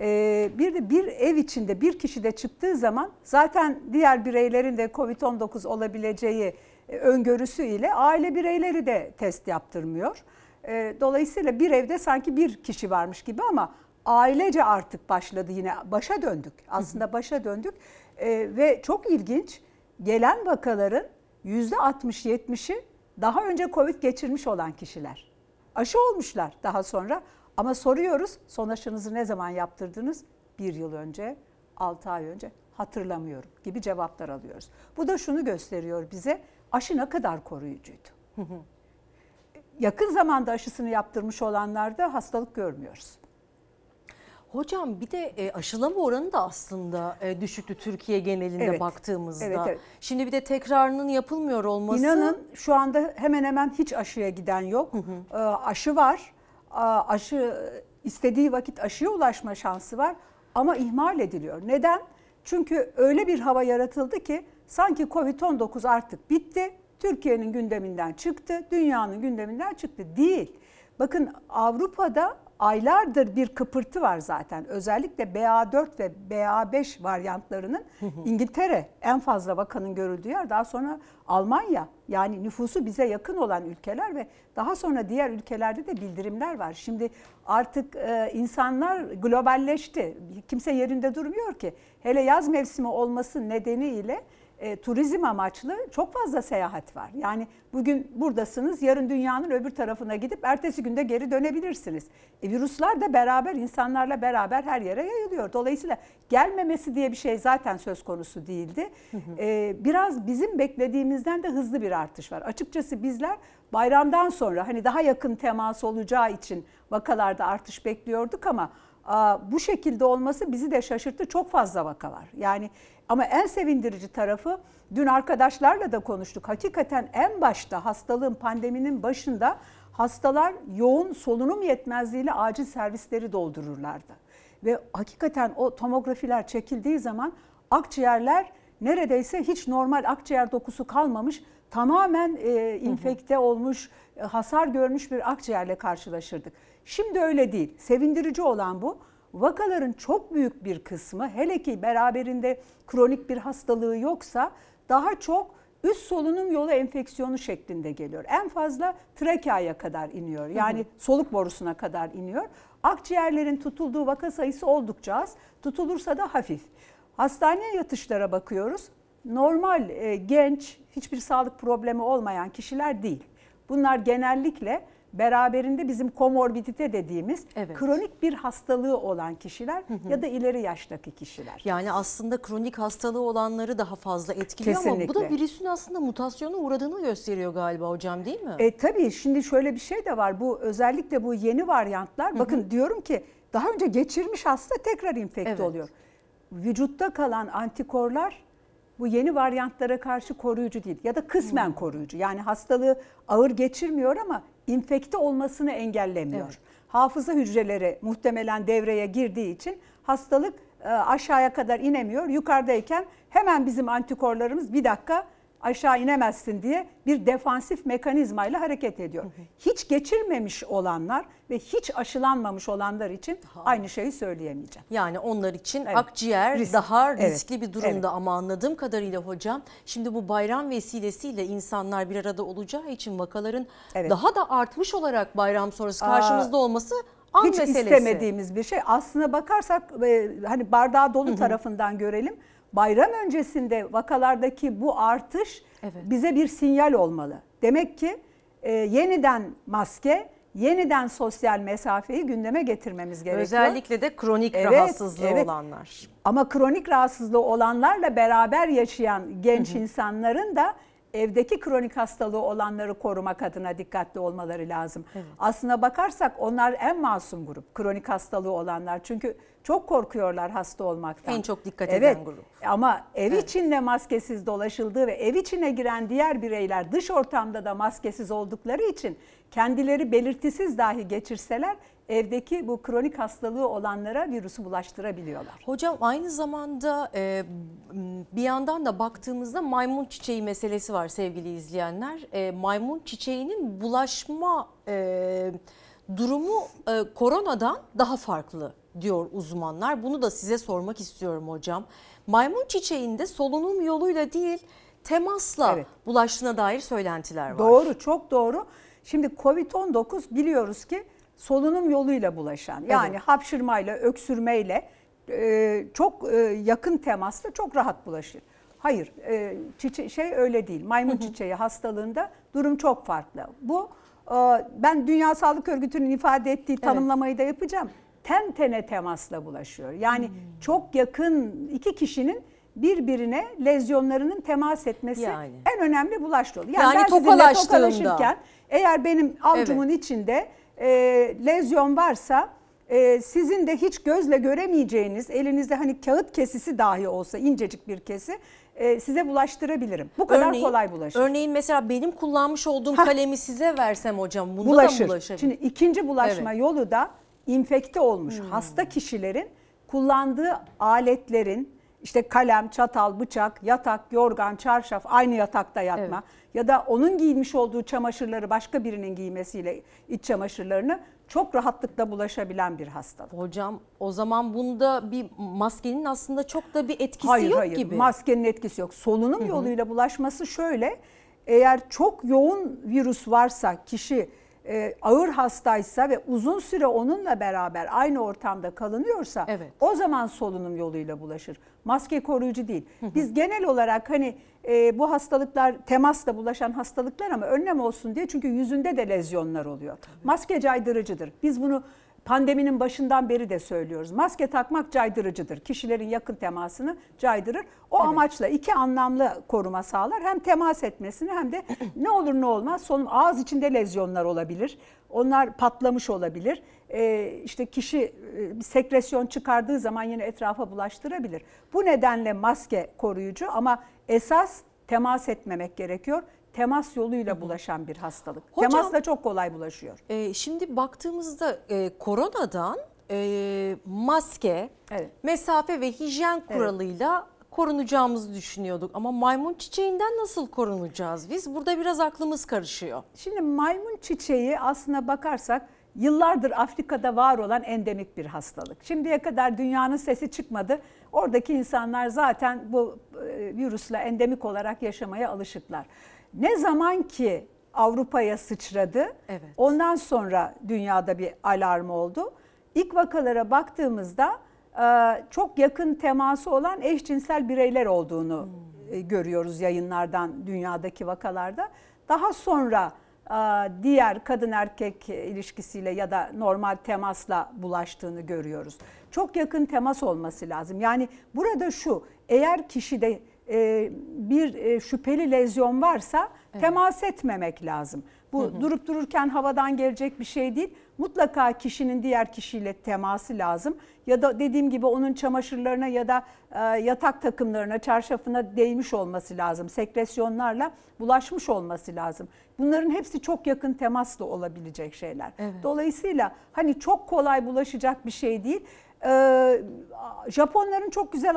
Ee, bir de bir ev içinde bir kişi de çıktığı zaman zaten diğer bireylerin de COVID-19 olabileceği e, öngörüsüyle aile bireyleri de test yaptırmıyor. Ee, dolayısıyla bir evde sanki bir kişi varmış gibi ama ailece artık başladı yine başa döndük. Aslında başa döndük ee, ve çok ilginç gelen vakaların %60-70'i daha önce Covid geçirmiş olan kişiler. Aşı olmuşlar daha sonra ama soruyoruz son aşınızı ne zaman yaptırdınız? Bir yıl önce, altı ay önce hatırlamıyorum gibi cevaplar alıyoruz. Bu da şunu gösteriyor bize aşı ne kadar koruyucuydu. Yakın zamanda aşısını yaptırmış olanlarda hastalık görmüyoruz. Hocam bir de e, aşılama oranı da aslında e, düşüktü Türkiye genelinde Evet. baktığımızda. Evet, evet. Şimdi bir de tekrarının yapılmıyor olması. İnanın şu anda hemen hemen hiç aşıya giden yok. Ee, aşı var. Aşı istediği vakit aşıya ulaşma şansı var ama ihmal ediliyor. Neden? Çünkü öyle bir hava yaratıldı ki sanki Covid-19 artık bitti. Türkiye'nin gündeminden çıktı, dünyanın gündeminden çıktı. Değil. Bakın Avrupa'da aylardır bir kıpırtı var zaten. Özellikle BA4 ve BA5 varyantlarının İngiltere en fazla vakanın görüldüğü yer. Daha sonra Almanya yani nüfusu bize yakın olan ülkeler ve daha sonra diğer ülkelerde de bildirimler var. Şimdi artık e, insanlar globalleşti. Kimse yerinde durmuyor ki. Hele yaz mevsimi olması nedeniyle e, turizm amaçlı çok fazla seyahat var. Yani bugün buradasınız, yarın dünyanın öbür tarafına gidip ertesi günde geri dönebilirsiniz. E, virüsler de beraber insanlarla beraber her yere yayılıyor. Dolayısıyla gelmemesi diye bir şey zaten söz konusu değildi. E, biraz bizim beklediğimizden de hızlı bir artış var. Açıkçası bizler bayramdan sonra hani daha yakın temas olacağı için vakalarda artış bekliyorduk ama bu şekilde olması bizi de şaşırttı. Çok fazla vaka var. Yani ama en sevindirici tarafı dün arkadaşlarla da konuştuk. Hakikaten en başta hastalığın pandeminin başında hastalar yoğun solunum yetmezliğiyle acil servisleri doldururlardı. Ve hakikaten o tomografiler çekildiği zaman akciğerler neredeyse hiç normal akciğer dokusu kalmamış tamamen e, infekte olmuş, e, hasar görmüş bir akciğerle karşılaşırdık. Şimdi öyle değil. Sevindirici olan bu. Vakaların çok büyük bir kısmı hele ki beraberinde kronik bir hastalığı yoksa daha çok üst solunum yolu enfeksiyonu şeklinde geliyor. En fazla trakeaya kadar iniyor. Yani soluk borusuna kadar iniyor. Akciğerlerin tutulduğu vaka sayısı oldukça az. Tutulursa da hafif. Hastaneye yatışlara bakıyoruz. Normal, e, genç, hiçbir sağlık problemi olmayan kişiler değil. Bunlar genellikle beraberinde bizim komorbidite dediğimiz Evet. kronik bir hastalığı olan kişiler ya da ileri yaştaki kişiler. Yani aslında kronik hastalığı olanları daha fazla etkiliyor ama bu da Kesinlikle. virüsün aslında mutasyona uğradığını gösteriyor galiba hocam değil mi? E, tabii şimdi şöyle bir şey de var. Bu özellikle bu yeni varyantlar bakın diyorum ki daha önce geçirmiş hasta tekrar infekte Evet. oluyor. Vücutta kalan antikorlar bu yeni varyantlara karşı koruyucu değil ya da kısmen koruyucu. Yani hastalığı ağır geçirmiyor ama infekte olmasını engellemiyor. Evet. Hafıza hücreleri muhtemelen devreye girdiği için hastalık e, aşağıya kadar inemiyor. Yukarıdayken hemen bizim antikorlarımız bir dakika aşağı inemezsin diye bir defansif mekanizmayla hareket ediyor. Hiç geçirmemiş olanlar ve hiç aşılanmamış olanlar için aynı şeyi söyleyemeyeceğim. Yani onlar için Evet. akciğer Risk. daha Evet. riskli bir durumda Evet. ama anladığım kadarıyla hocam şimdi bu bayram vesilesiyle insanlar bir arada olacağı için vakaların Evet. daha da artmış olarak bayram sonrası Aa, karşımızda olması an Hiç meselesi. istemediğimiz bir şey. Aslına bakarsak e, hani bardağı dolu tarafından görelim. Bayram öncesinde vakalardaki bu artış bize bir sinyal olmalı. Demek ki e, yeniden maske, yeniden sosyal mesafeyi gündeme getirmemiz gerekiyor. Özellikle de kronik Evet, rahatsızlığı evet. olanlar. Ama kronik rahatsızlığı olanlarla beraber yaşayan genç insanların da evdeki kronik hastalığı olanları korumak adına dikkatli olmaları lazım. Aslına bakarsak onlar en masum grup. Kronik hastalığı olanlar. Çünkü çok korkuyorlar hasta olmaktan. En çok dikkat evet. eden grup. Ama ev Evet. içinde maskesiz dolaşıldığı ve ev içine giren diğer bireyler dış ortamda da maskesiz oldukları için kendileri belirtisiz dahi geçirseler evdeki bu kronik hastalığı olanlara virüsü bulaştırabiliyorlar. Hocam aynı zamanda e, bir yandan da baktığımızda maymun çiçeği meselesi var sevgili izleyenler. E, maymun çiçeğinin bulaşma e, durumu e, koronadan daha farklı diyor uzmanlar. Bunu da size sormak istiyorum hocam. Maymun çiçeğinde solunum yoluyla değil temasla Evet. bulaştığına dair söylentiler var. Doğru, çok doğru. Şimdi Covid-19 biliyoruz ki solunum yoluyla bulaşan. Yani Evet. hapşırmayla, öksürmeyle e, çok e, yakın temasla çok rahat bulaşır. Hayır, e, çiçe- şey öyle değil. Maymun çiçeği hastalığında durum çok farklı. Bu e, ben Dünya Sağlık Örgütü'nün ifade ettiği tanımlamayı da yapacağım. Ten tene temasla bulaşıyor. Yani Hmm. çok yakın iki kişinin birbirine lezyonlarının temas etmesi Yani. en önemli bulaş yolu. Yani ben sizinle tokalaşırken eğer benim avcumun içinde e, lezyon varsa e, sizin de hiç gözle göremeyeceğiniz elinizde hani kağıt kesisi dahi olsa incecik bir kesi e, size bulaştırabilirim. Bu kadar Örneğin- kolay bulaşır. Örneğin mesela benim kullanmış olduğum Hah. kalemi size versem hocam bunda bulaşır. da bulaşabilir. Şimdi ikinci bulaşma Evet. yolu da infekte olmuş Hmm. hasta kişilerin kullandığı aletlerin işte kalem, çatal, bıçak, yatak, yorgan, çarşaf aynı yatakta yatma ya da onun giymiş olduğu çamaşırları başka birinin giymesiyle iç çamaşırlarını çok rahatlıkla bulaşabilen bir hastalık. Hocam o zaman bunda bir maskenin aslında çok da bir etkisi hayır, yok hayır. gibi. Maskenin etkisi yok. Solunum Hı hı. yoluyla bulaşması şöyle. Eğer çok yoğun virüs varsa kişi e, ağır hastaysa ve uzun süre onunla beraber aynı ortamda kalınıyorsa o zaman solunum yoluyla bulaşır. Maske koruyucu değil. Biz genel olarak hani e, bu hastalıklar temasla bulaşan hastalıklar ama önlem olsun diye çünkü yüzünde de lezyonlar oluyor. Maske caydırıcıdır. Biz bunu Pandeminin başından beri de söylüyoruz. Maske takmak caydırıcıdır. Kişilerin yakın temasını caydırır. O amaçla iki anlamlı koruma sağlar. Hem temas etmesini hem de ne olur ne olmaz solunum ağız içinde lezyonlar olabilir. Onlar patlamış olabilir. Ee, işte kişi e, sekresyon çıkardığı zaman yine etrafa bulaştırabilir. Bu nedenle maske koruyucu ama esas temas etmemek gerekiyor. Temas yoluyla bulaşan bir hastalık. Hocam- Temasla çok kolay bulaşıyor. Ee, şimdi baktığımızda e, koronadan e, maske, mesafe ve hijyen kuralıyla korunacağımızı düşünüyorduk. Ama maymun çiçeğinden nasıl korunacağız biz? Burada biraz aklımız karışıyor. Şimdi maymun çiçeği aslına bakarsak yıllardır Afrika'da var olan endemik bir hastalık. Şimdiye kadar dünyanın sesi çıkmadı. Oradaki insanlar zaten bu e, virüsle endemik olarak yaşamaya alışıklar. Ne zaman ki Avrupa'ya sıçradı, ondan sonra dünyada bir alarm oldu. İlk vakalara baktığımızda e, çok yakın teması olan eşcinsel bireyler olduğunu e, görüyoruz yayınlardan dünyadaki vakalarda. Daha sonra e, diğer kadın erkek ilişkisiyle ya da normal temasla bulaştığını görüyoruz. Çok yakın temas olması lazım. Yani burada şu eğer kişide e, bir e, şüpheli lezyon varsa temas etmemek lazım. Bu Hı hı. durup dururken havadan gelecek bir şey değil. Mutlaka kişinin diğer kişiyle teması lazım. Ya da dediğim gibi onun çamaşırlarına ya da e, yatak takımlarına, çarşafına değmiş olması lazım. Sekresyonlarla bulaşmış olması lazım. Bunların hepsi çok yakın temasla olabilecek şeyler. Dolayısıyla hani çok kolay bulaşacak bir şey değil. Ee, Japonların çok güzel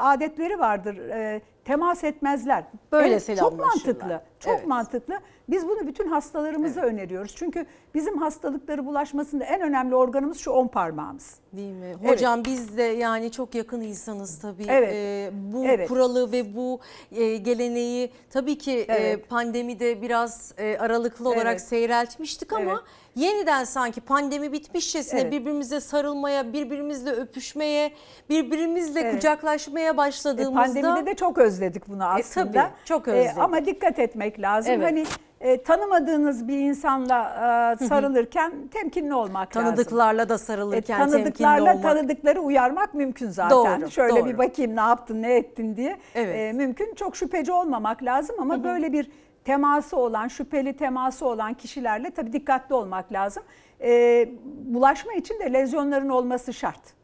adetleri vardır. Ee, temas etmezler. Böyle Evet, Çok mantıklı. Çok Evet. mantıklı. Biz bunu bütün hastalarımıza öneriyoruz. Çünkü bizim hastalıkları bulaşmasında en önemli organımız şu on parmağımız. Değil mi? Evet. Hocam biz de yani çok yakın insanız tabii. Evet. Ee, bu Evet. kuralı ve bu e, geleneği tabii ki e, Evet. pandemide biraz e, aralıklı olarak Evet. seyreltmiştik ama Evet. yeniden sanki pandemi bitmişçesine Evet. birbirimize sarılmaya, birbirimizle öpüşmeye, birbirimizle Evet. kucaklaşmaya E, başladığımızda pandemide de çok özledik bunu aslında. tabii, çok özledik. ama dikkat etmek lazım. Evet. Hani e, tanımadığınız bir insanla e, sarılırken temkinli olmak lazım. Tanıdıklarla da sarılırken E, temkinli olmak. tanıdıkları uyarmak mümkün zaten. Doğru, Şöyle doğru. bir bakayım ne yaptın, ne ettin diye. Evet. E, mümkün. Çok şüpheci olmamak lazım ama böyle bir teması olan, şüpheli teması olan kişilerle tabii dikkatli olmak lazım. E, bulaşma için de lezyonların olması şart.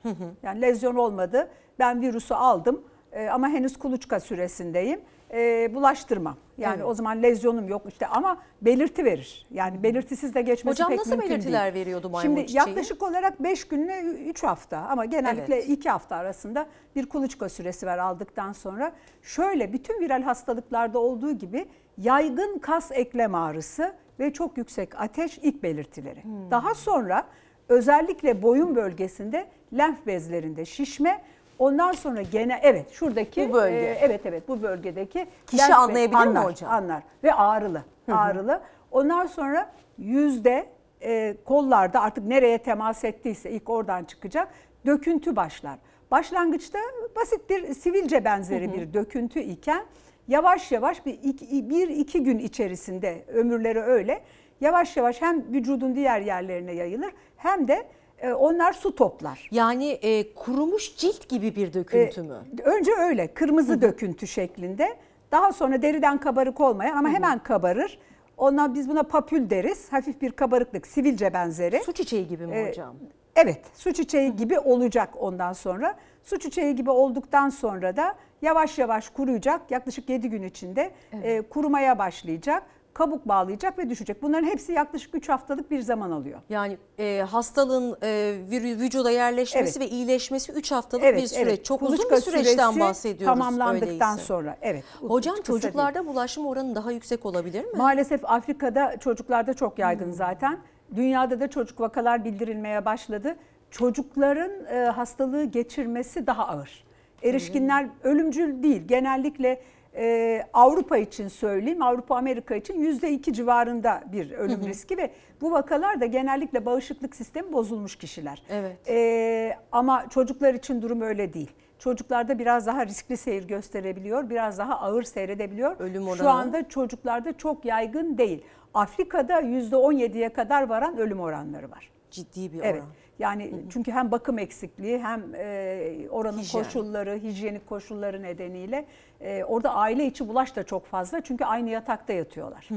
Yani lezyon olmadı. Ben virüsü aldım e, ama henüz kuluçka süresindeyim. E, bulaştırmam. Yani Evet. o zaman lezyonum yok işte ama belirti verir. Yani belirtisiz de geçmesi Hocam pek nasıl mümkün belirtiler değil. veriyordu maymun Şimdi çiçeği? yaklaşık olarak 5 günle 3 hafta ama genellikle Evet. 2 hafta arasında bir kuluçka süresi var aldıktan sonra. Şöyle bütün viral hastalıklarda olduğu gibi yaygın kas eklem ağrısı ve çok yüksek ateş ilk belirtileri. Hmm. Daha sonra özellikle boyun bölgesinde lenf bezlerinde şişme Ondan sonra gene evet şuradaki Bu bölge. e, evet evet bu bölgedeki Kişi be- anlayabilir mi anlar, hocam? Anlar ve ağrılı. Hı hı. Ağrılı. Ondan sonra yüzde e, kollarda artık nereye temas ettiyse ilk oradan çıkacak döküntü başlar. Başlangıçta basit bir sivilce benzeri Hı hı. bir döküntü iken yavaş yavaş bir iki, bir iki gün içerisinde ömürleri öyle yavaş yavaş hem vücudun diğer yerlerine yayılır hem de e, onlar su toplar. Yani e, kurumuş cilt gibi bir döküntü Ee, mü? Önce öyle kırmızı döküntü şeklinde. Daha sonra deriden kabarık olmayan ama hemen kabarır. Ondan biz buna papül deriz. Hafif bir kabarıklık, sivilce benzeri. Su çiçeği gibi mi Ee, hocam? Evet, su çiçeği gibi olacak ondan sonra. Su çiçeği gibi olduktan sonra da yavaş yavaş kuruyacak. Yaklaşık 7 gün içinde e, kurumaya başlayacak. Kabuk bağlayacak ve düşecek. Bunların hepsi yaklaşık 3 haftalık bir zaman alıyor. Yani e, hastalığın e, vücuda yerleşmesi Evet. ve iyileşmesi 3 haftalık Evet, bir süreç. evet. Çok uzun Kuluçka bir süreçten bahsediyoruz. tamamlandıktan öyleyse. sonra, evet. Hocam Kısa değil. çocuklarda bulaşma oranı daha yüksek olabilir mi? Maalesef Afrika'da çocuklarda çok yaygın zaten. Dünyada da çocuk vakalar bildirilmeye başladı. Çocukların e, hastalığı geçirmesi daha ağır. Erişkinler ölümcül değil. Genellikle e, Avrupa için söyleyeyim, Avrupa Amerika için yüzde iki civarında bir ölüm Hı hı. riski ve bu vakalar da genellikle bağışıklık sistemi bozulmuş kişiler. Evet. E, ama çocuklar için durum öyle değil. Çocuklarda biraz daha riskli seyir gösterebiliyor, biraz daha ağır seyredebiliyor. Ölüm Şu oranı? anda çocuklarda çok yaygın değil. Afrika'da %17'ye kadar varan ölüm oranları var. Ciddi bir Evet. Yani çünkü hem bakım eksikliği hem e, oranın Hijyen. koşulları, hijyenik koşulları nedeniyle e, orada aile içi bulaş da çok fazla. Çünkü aynı yatakta yatıyorlar.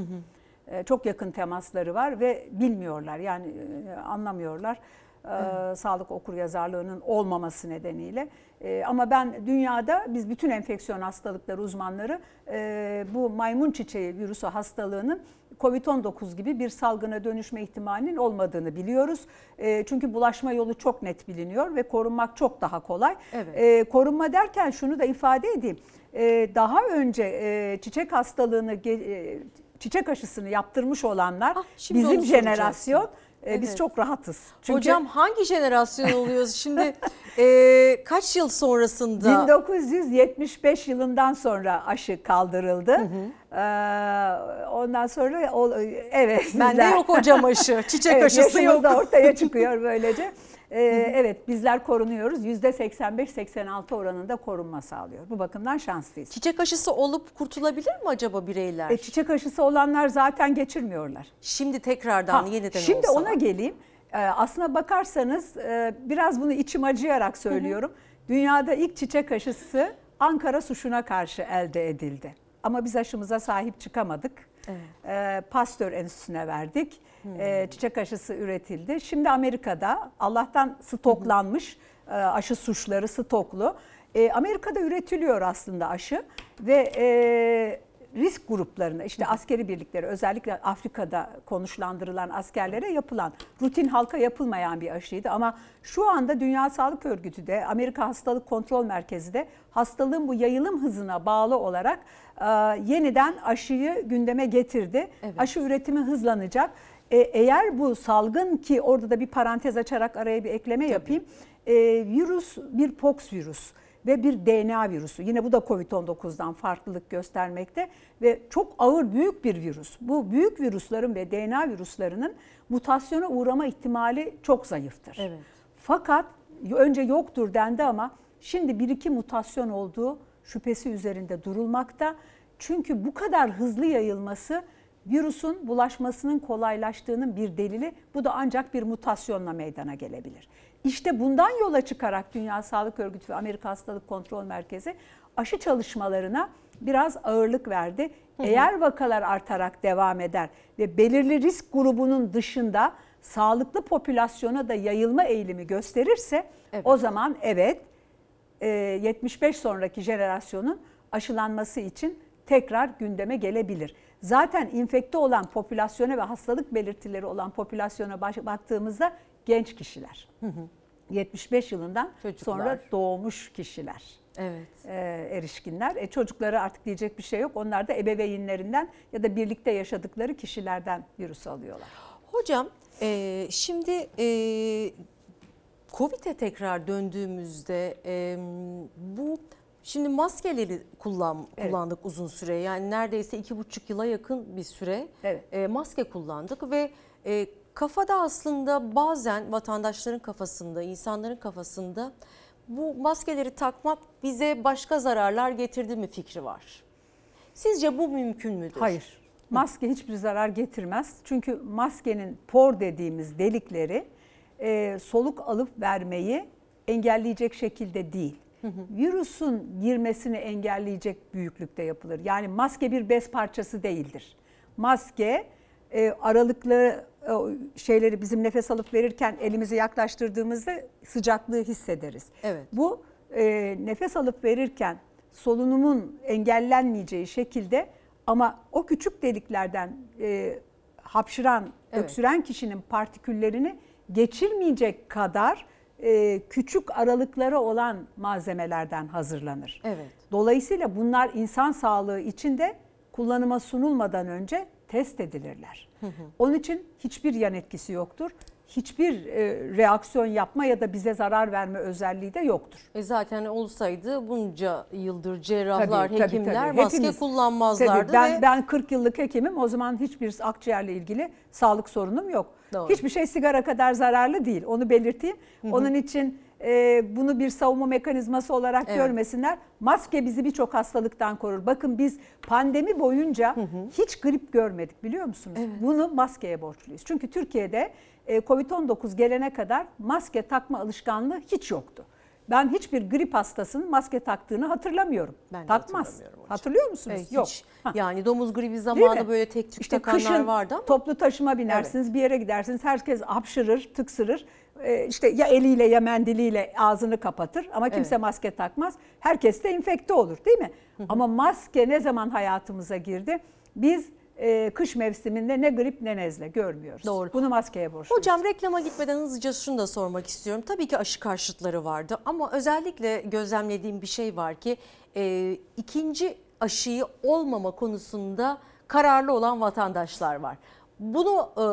E, çok yakın temasları var ve bilmiyorlar yani e, anlamıyorlar. E, Sağlık okur yazarlığının olmaması nedeniyle. E, ama ben dünyada biz bütün enfeksiyon hastalıkları uzmanları e, bu maymun çiçeği virüsü hastalığının COVID-19 gibi bir salgına dönüşme ihtimalinin olmadığını biliyoruz. E, çünkü bulaşma yolu çok net biliniyor ve korunmak çok daha kolay. Evet. E, korunma derken şunu da ifade edeyim. Daha önce e, çiçek hastalığını, e, çiçek aşısını yaptırmış olanlar Ah, bizim jenerasyon e, biz Evet. çok rahatız. Çünkü Hocam hangi jenerasyon oluyoruz? Şimdi e, kaç yıl sonrasında? 1975 yılından sonra aşı kaldırıldı. Ee, ondan sonra o, evet. Bende yok hocam aşı. Çiçek evet, aşısı yok. da ortaya çıkıyor böylece. Ee, evet bizler korunuyoruz. %85-86 oranında korunma sağlıyor. Bu bakımdan şanslıyız. Çiçek aşısı olup kurtulabilir mi acaba bireyler? E, çiçek aşısı olanlar zaten geçirmiyorlar. Şimdi tekrardan Ha, yeniden Şimdi olsa. ona geleyim. Ee, aslına bakarsanız e, biraz bunu içim acıyarak söylüyorum. Dünyada ilk çiçek aşısı Ankara suşuna karşı elde edildi. Ama biz aşımıza sahip çıkamadık. Ee, Pasteur Enstitüsü'ne verdik. Ee, çiçek aşısı üretildi. Şimdi Amerika'da Allah'tan stoklanmış e, aşı suçları stoklu. E, Amerika'da üretiliyor aslında aşı ve e, risk gruplarına işte askeri birlikleri özellikle Afrika'da konuşlandırılan askerlere yapılan rutin halka yapılmayan bir aşıydı ama şu anda Dünya Sağlık Örgütü de Amerika Hastalık Kontrol Merkezi de hastalığın bu yayılım hızına bağlı olarak e, yeniden aşıyı gündeme getirdi. Aşı üretimi hızlanacak. E, eğer bu salgın ki orada da bir parantez açarak araya bir ekleme yapayım. E, virüs bir pox virüs ve bir DNA virüsü. Yine bu da COVID-19'dan farklılık göstermekte ve çok ağır büyük bir virüs. Bu büyük virüslerin ve DNA virüslerinin mutasyona uğrama ihtimali çok zayıftır. Evet. Fakat önce yoktur dendi ama şimdi bir iki mutasyon olduğu şüphesi üzerinde durulmakta. Çünkü bu kadar hızlı yayılması virüsün bulaşmasının kolaylaştığının bir delili. Bu da ancak bir mutasyonla meydana gelebilir. İşte bundan yola çıkarak Dünya Sağlık Örgütü ve Amerika Hastalık Kontrol Merkezi aşı çalışmalarına biraz ağırlık verdi. Hı hı. Eğer vakalar artarak devam eder ve belirli risk grubunun dışında sağlıklı popülasyona da yayılma eğilimi gösterirse evet. o zaman evet 75 sonraki jenerasyonun aşılanması için tekrar gündeme gelebilir. Zaten infekte olan popülasyona ve hastalık belirtileri olan popülasyona baktığımızda genç kişiler. Hı hı. 75 yılından Çocuklar. sonra doğmuş kişiler. Evet. E, erişkinler. E, çocukları artık diyecek bir şey yok. Onlar da ebeveynlerinden ya da birlikte yaşadıkları kişilerden virüs alıyorlar. Hocam e, şimdi e, Covid'e tekrar döndüğümüzde e, bu Şimdi maskeleri kullan, evet. kullandık uzun süre. Yani neredeyse iki buçuk yıla yakın bir süre evet. e, maske kullandık ve e, kafada aslında bazen vatandaşların kafasında, insanların kafasında bu maskeleri takmak bize başka zararlar getirdi mi fikri var. Sizce bu mümkün müdür? Hayır. Maske hiçbir zarar getirmez. Çünkü maskenin por dediğimiz delikleri e, soluk alıp vermeyi engelleyecek şekilde değil hı hı. virüsün girmesini engelleyecek büyüklükte yapılır. Yani maske bir bez parçası değildir. Maske e, aralıklı e, şeyleri bizim nefes alıp verirken elimizi yaklaştırdığımızda sıcaklığı hissederiz. Evet. Bu e, nefes alıp verirken solunumun engellenmeyeceği şekilde ama o küçük deliklerden e, hapşıran, evet. öksüren kişinin partiküllerini geçirmeyecek kadar e, küçük aralıkları olan malzemelerden hazırlanır. Evet. Dolayısıyla bunlar insan sağlığı için de kullanıma sunulmadan önce test edilirler. Hı hı. Onun için hiçbir yan etkisi yoktur. Hiçbir e, reaksiyon yapma ya da bize zarar verme özelliği de yoktur. E zaten olsaydı bunca yıldır cerrahlar, tabii, hekimler tabii, maske Hepimiz, kullanmazlardı. Tabii, ben, ve... ben 40 yıllık hekimim o zaman hiçbir akciğerle ilgili sağlık sorunum yok. Doğru. Hiçbir şey sigara kadar zararlı değil onu belirteyim. Hı hı. Onun için e, bunu bir savunma mekanizması olarak evet. görmesinler. Maske bizi birçok hastalıktan korur. Bakın biz pandemi boyunca hı hı. hiç grip görmedik biliyor musunuz? Evet. Bunu maskeye borçluyuz. Çünkü Türkiye'de Covid-19 gelene kadar maske takma alışkanlığı hiç yoktu. Ben hiçbir grip hastasının maske taktığını hatırlamıyorum. Ben Takmaz. Hatırlıyor musunuz? Evet, Yok. Hiç. Yani domuz gribi zamanı böyle tek tük işte takanlar kışın vardı ama. toplu taşıma binersiniz, evet. bir yere gidersiniz. Herkes hapşırır, tıksırır. Ee, işte ya eliyle ya mendiliyle ağzını kapatır ama kimse evet. maske takmaz. Herkes de enfekte olur değil mi? Ama maske ne zaman hayatımıza girdi? Biz e, kış mevsiminde ne grip ne nezle görmüyoruz. Doğru. Bunu maskeye borçluyuz. Hocam reklama gitmeden hızlıca şunu da sormak istiyorum. Tabii ki aşı karşıtları vardı ama özellikle gözlemlediğim bir şey var ki e, ikinci aşıyı olmama konusunda kararlı olan vatandaşlar var. Bunu e,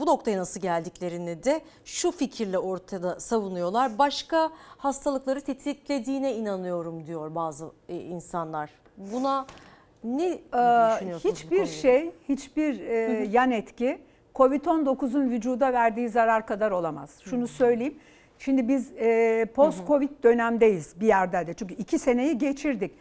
bu noktaya nasıl geldiklerini de şu fikirle ortada savunuyorlar. Başka hastalıkları tetiklediğine inanıyorum diyor bazı e, insanlar. Buna ne düşünüyorsunuz? Hiçbir şey, hiçbir e, yan etki Covid-19'un vücuda verdiği zarar kadar olamaz. Şunu söyleyeyim. Şimdi biz e, post-Covid dönemdeyiz bir yerde de. Çünkü iki seneyi geçirdik.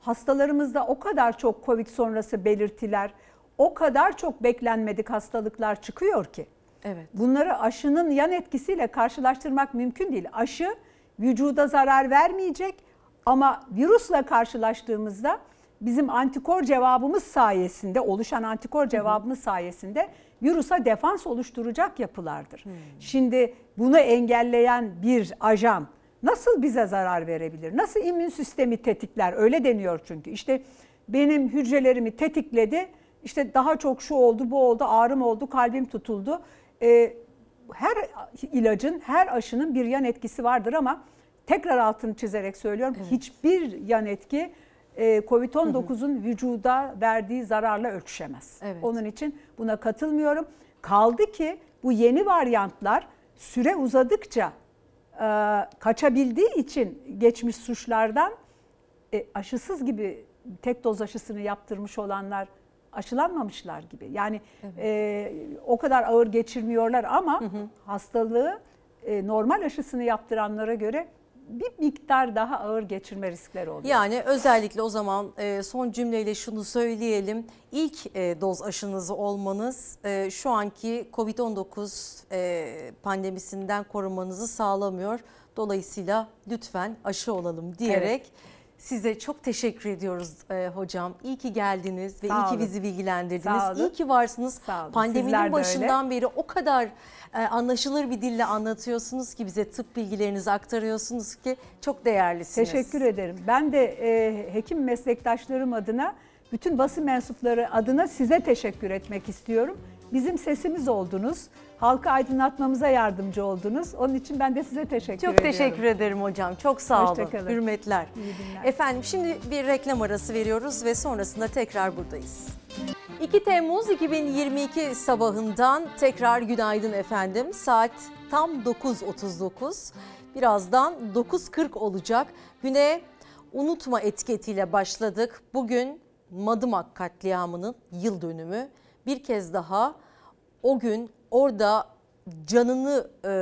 Hastalarımızda o kadar çok Covid sonrası belirtiler, o kadar çok beklenmedik hastalıklar çıkıyor ki. Evet. Bunları aşının yan etkisiyle karşılaştırmak mümkün değil. Aşı vücuda zarar vermeyecek ama virüsle karşılaştığımızda bizim antikor cevabımız sayesinde oluşan antikor cevabımız sayesinde virüse defans oluşturacak yapılardır. Hmm. Şimdi bunu engelleyen bir ajan nasıl bize zarar verebilir? Nasıl immün sistemi tetikler? Öyle deniyor çünkü. İşte benim hücrelerimi tetikledi. İşte daha çok şu oldu, bu oldu, ağrım oldu, kalbim tutuldu. Ee, her ilacın, her aşının bir yan etkisi vardır ama tekrar altını çizerek söylüyorum. Evet. Hiçbir yan etki e, Covid-19'un vücuda verdiği zararla ölçüşemez. Evet. Onun için buna katılmıyorum. Kaldı ki bu yeni varyantlar süre uzadıkça e, kaçabildiği için geçmiş suçlardan e, aşısız gibi tek doz aşısını yaptırmış olanlar aşılanmamışlar gibi. Yani evet. e, o kadar ağır geçirmiyorlar ama hı hı. hastalığı e, normal aşısını yaptıranlara göre bir miktar daha ağır geçirme riskleri oluyor. Yani özellikle o zaman e, son cümleyle şunu söyleyelim. İlk e, doz aşınızı olmanız e, şu anki Covid-19 e, pandemisinden korumanızı sağlamıyor. Dolayısıyla lütfen aşı olalım diyerek size çok teşekkür ediyoruz hocam. İyi ki geldiniz ve Sağ iyi ki olun. bizi bilgilendirdiniz. İyi ki varsınız. Sizler Pandeminin de öyle. başından beri o kadar anlaşılır bir dille anlatıyorsunuz ki bize tıp bilgilerinizi aktarıyorsunuz ki çok değerlisiniz. Teşekkür ederim. Ben de e, hekim meslektaşlarım adına, bütün basın mensupları adına size teşekkür etmek istiyorum. Bizim sesimiz oldunuz. Halkı aydınlatmamıza yardımcı oldunuz. Onun için ben de size teşekkür Çok ediyorum. teşekkür ederim hocam. Çok sağ olun. Hoşçakalın. Hürmetler. İyi günler. Efendim şimdi bir reklam arası veriyoruz ve sonrasında tekrar buradayız. 2 Temmuz 2022 sabahından tekrar günaydın efendim. Saat tam 9.39. Birazdan 9.40 olacak. Güne unutma etiketiyle başladık. Bugün Madımak katliamının yıl dönümü. Bir kez daha o gün orada canını e,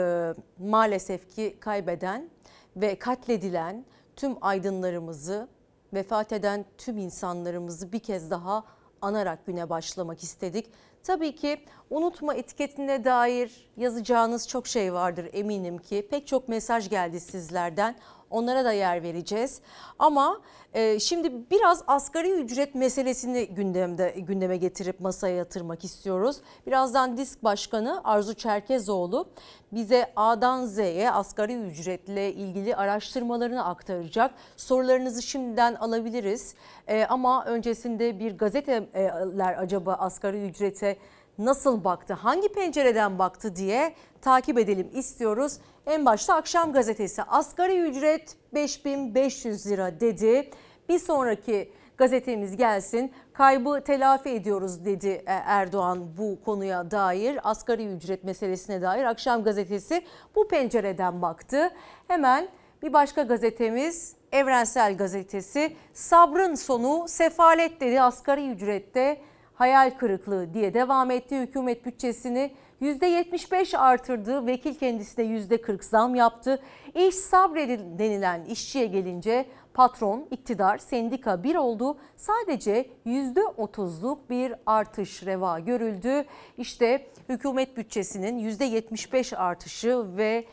maalesef ki kaybeden ve katledilen tüm aydınlarımızı, vefat eden tüm insanlarımızı bir kez daha anarak güne başlamak istedik. Tabii ki unutma etiketine dair yazacağınız çok şey vardır eminim ki. Pek çok mesaj geldi sizlerden. Onlara da yer vereceğiz. Ama e, şimdi biraz asgari ücret meselesini gündemde gündeme getirip masaya yatırmak istiyoruz. Birazdan Disk Başkanı Arzu Çerkezoğlu bize A'dan Z'ye asgari ücretle ilgili araştırmalarını aktaracak. Sorularınızı şimdiden alabiliriz. E, ama öncesinde bir gazeteler acaba asgari ücrete nasıl baktı, hangi pencereden baktı diye takip edelim istiyoruz. En başta Akşam Gazetesi asgari ücret 5500 lira dedi. Bir sonraki gazetemiz gelsin. Kaybı telafi ediyoruz dedi e, Erdoğan bu konuya dair. Asgari ücret meselesine dair Akşam Gazetesi bu pencereden baktı. Hemen bir başka gazetemiz Evrensel Gazetesi sabrın sonu sefalet dedi asgari ücrette hayal kırıklığı diye devam etti. Hükümet bütçesini %75 artırdı. Vekil kendisine %40 zam yaptı. İş sabredin denilen işçiye gelince patron, iktidar, sendika bir oldu. Sadece %30'luk bir artış reva görüldü. İşte hükümet bütçesinin %75 artışı ve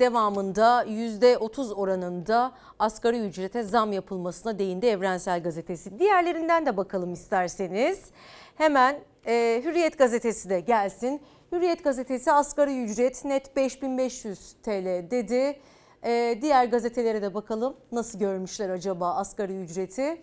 devamında %30 oranında asgari ücrete zam yapılmasına değindi Evrensel Gazetesi. Diğerlerinden de bakalım isterseniz. Hemen e, Hürriyet Gazetesi de gelsin. Hürriyet Gazetesi asgari ücret net 5500 TL dedi. E, diğer gazetelere de bakalım nasıl görmüşler acaba asgari ücreti.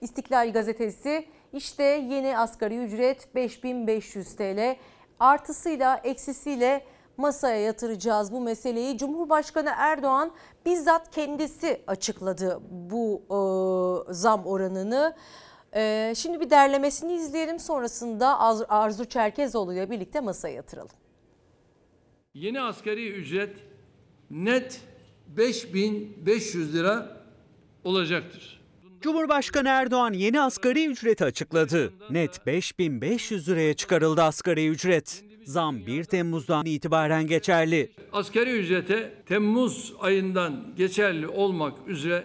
İstiklal Gazetesi işte yeni asgari ücret 5500 TL artısıyla eksisiyle masaya yatıracağız bu meseleyi. Cumhurbaşkanı Erdoğan bizzat kendisi açıkladı bu e, zam oranını. E, şimdi bir derlemesini izleyelim sonrasında Arzu Çerkezoğlu ile birlikte masaya yatıralım. Yeni asgari ücret net 5500 lira olacaktır. Cumhurbaşkanı Erdoğan yeni asgari ücreti açıkladı. Net 5500 liraya çıkarıldı asgari ücret. Zam 1 Temmuz'dan itibaren geçerli. Asgari ücrete Temmuz ayından geçerli olmak üzere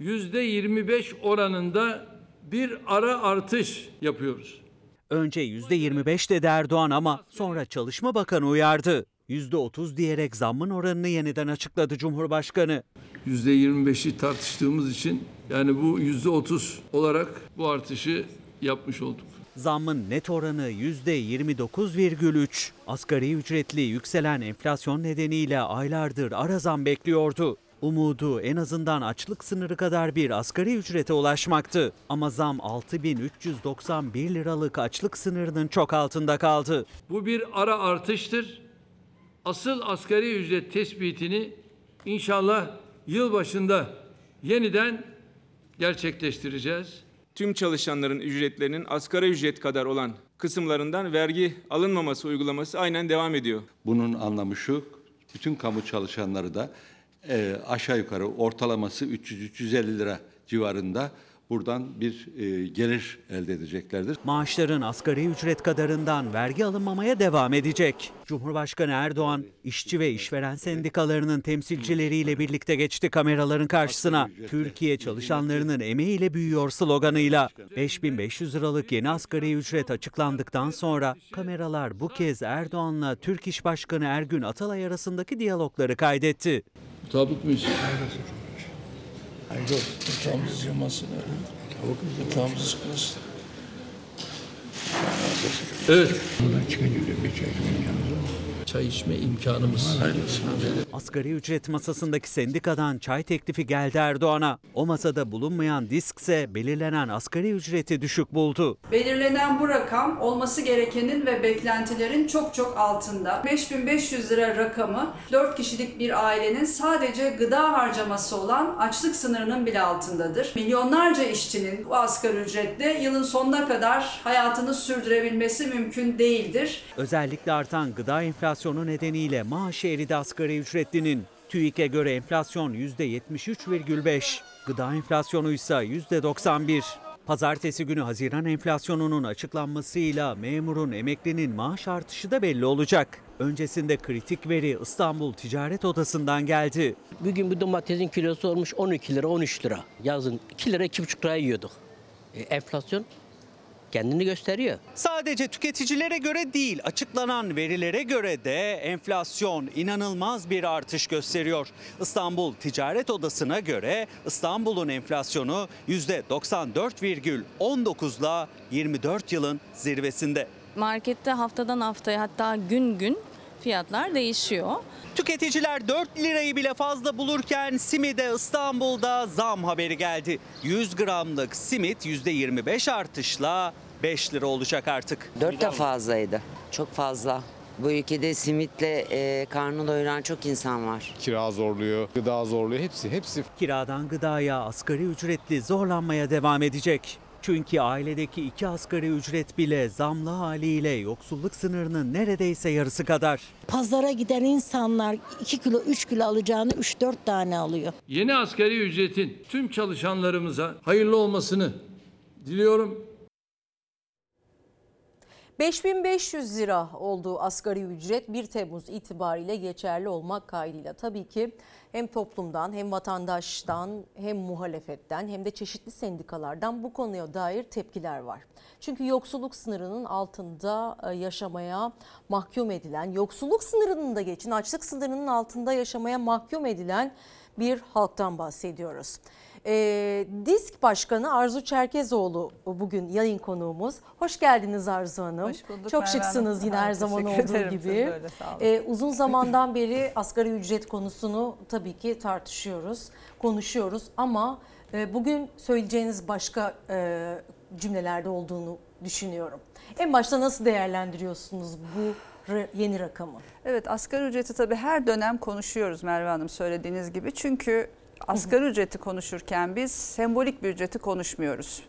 %25 oranında bir ara artış yapıyoruz. Önce %25 dedi Erdoğan ama sonra Çalışma Bakanı uyardı. %30 diyerek zammın oranını yeniden açıkladı Cumhurbaşkanı. %25'i tartıştığımız için yani bu %30 olarak bu artışı yapmış olduk. Zammın net oranı %29,3. Asgari ücretli yükselen enflasyon nedeniyle aylardır ara zam bekliyordu. Umudu en azından açlık sınırı kadar bir asgari ücrete ulaşmaktı. Ama zam 6391 liralık açlık sınırının çok altında kaldı. Bu bir ara artıştır. Asıl asgari ücret tespitini inşallah yıl başında yeniden gerçekleştireceğiz. Tüm çalışanların ücretlerinin asgari ücret kadar olan kısımlarından vergi alınmaması uygulaması aynen devam ediyor. Bunun anlamı şu, bütün kamu çalışanları da e, aşağı yukarı ortalaması 300-350 lira civarında buradan bir e, gelir elde edeceklerdir. Maaşların asgari ücret kadarından vergi alınmamaya devam edecek. Cumhurbaşkanı Erdoğan, işçi ve işveren sendikalarının temsilcileriyle birlikte geçti kameraların karşısına. Türkiye çalışanlarının emeğiyle büyüyor sloganıyla. 5500 liralık yeni asgari ücret açıklandıktan sonra kameralar bu kez Erdoğan'la Türk İş Başkanı Ergün Atalay arasındaki diyalogları kaydetti. Mutabık mıyız? Hayırlı olsun. Yatağımızı yılmasın. Yatağımızı sıkmasın. Evet. Buradan çıkınca bir çay yanında. Çay içme imkanımız. Asgari ücret masasındaki sendikadan çay teklifi geldi Erdoğan'a. O masada bulunmayan disk ise belirlenen asgari ücreti düşük buldu. Belirlenen bu rakam olması gerekenin ve beklentilerin çok çok altında. 5500 lira rakamı 4 kişilik bir ailenin sadece gıda harcaması olan açlık sınırının bile altındadır. Milyonlarca işçinin bu asgari ücretle yılın sonuna kadar hayatını sürdürebilmesi mümkün değildir. Özellikle artan gıda enflasyonu nedeniyle maaşı eridi asgari ücretlinin. TÜİK'e göre enflasyon %73,5, gıda enflasyonu ise %91. Pazartesi günü Haziran enflasyonunun açıklanmasıyla memurun emeklinin maaş artışı da belli olacak. Öncesinde kritik veri İstanbul Ticaret Odası'ndan geldi. Bugün bu domatesin kilosu olmuş 12 lira 13 lira. Yazın 2 lira 2,5 liraya yiyorduk. E, enflasyon kendini gösteriyor. Sadece tüketicilere göre değil, açıklanan verilere göre de enflasyon inanılmaz bir artış gösteriyor. İstanbul Ticaret Odası'na göre İstanbul'un enflasyonu %94,19'la 24 yılın zirvesinde. Markette haftadan haftaya hatta gün gün fiyatlar değişiyor. Tüketiciler 4 lirayı bile fazla bulurken simide İstanbul'da zam haberi geldi. 100 gramlık simit %25 artışla 5 lira olacak artık. Dört de fazlaydı. Çok fazla. Bu ülkede simitle e, karnı doyuran çok insan var. Kira zorluyor, gıda zorluyor. Hepsi, hepsi. Kiradan gıdaya asgari ücretli zorlanmaya devam edecek. Çünkü ailedeki iki asgari ücret bile zamlı haliyle yoksulluk sınırının neredeyse yarısı kadar. Pazara giden insanlar 2 kilo 3 kilo alacağını 3-4 tane alıyor. Yeni asgari ücretin tüm çalışanlarımıza hayırlı olmasını diliyorum. 5500 lira olduğu asgari ücret 1 Temmuz itibariyle geçerli olmak kaydıyla tabii ki hem toplumdan hem vatandaştan hem muhalefetten hem de çeşitli sendikalardan bu konuya dair tepkiler var. Çünkü yoksulluk sınırının altında e, yaşamaya mahkum edilen, yoksulluk sınırının da geçin açlık sınırının altında yaşamaya mahkum edilen bir halktan bahsediyoruz. E, Disk Başkanı Arzu Çerkezoğlu bugün yayın konuğumuz. Hoş geldiniz Arzu Hanım. Hoş bulduk Çok Merve şıksınız Hanım. yine her zaman olduğu ederim. gibi. Öyle. E, uzun zamandan beri asgari ücret konusunu tabii ki tartışıyoruz, konuşuyoruz ama e, bugün söyleyeceğiniz başka e, cümlelerde olduğunu düşünüyorum. En başta nasıl değerlendiriyorsunuz bu yeni rakamı? Evet asgari ücreti tabii her dönem konuşuyoruz Merve Hanım söylediğiniz gibi. Çünkü asgari ücreti konuşurken biz sembolik bir ücreti konuşmuyoruz.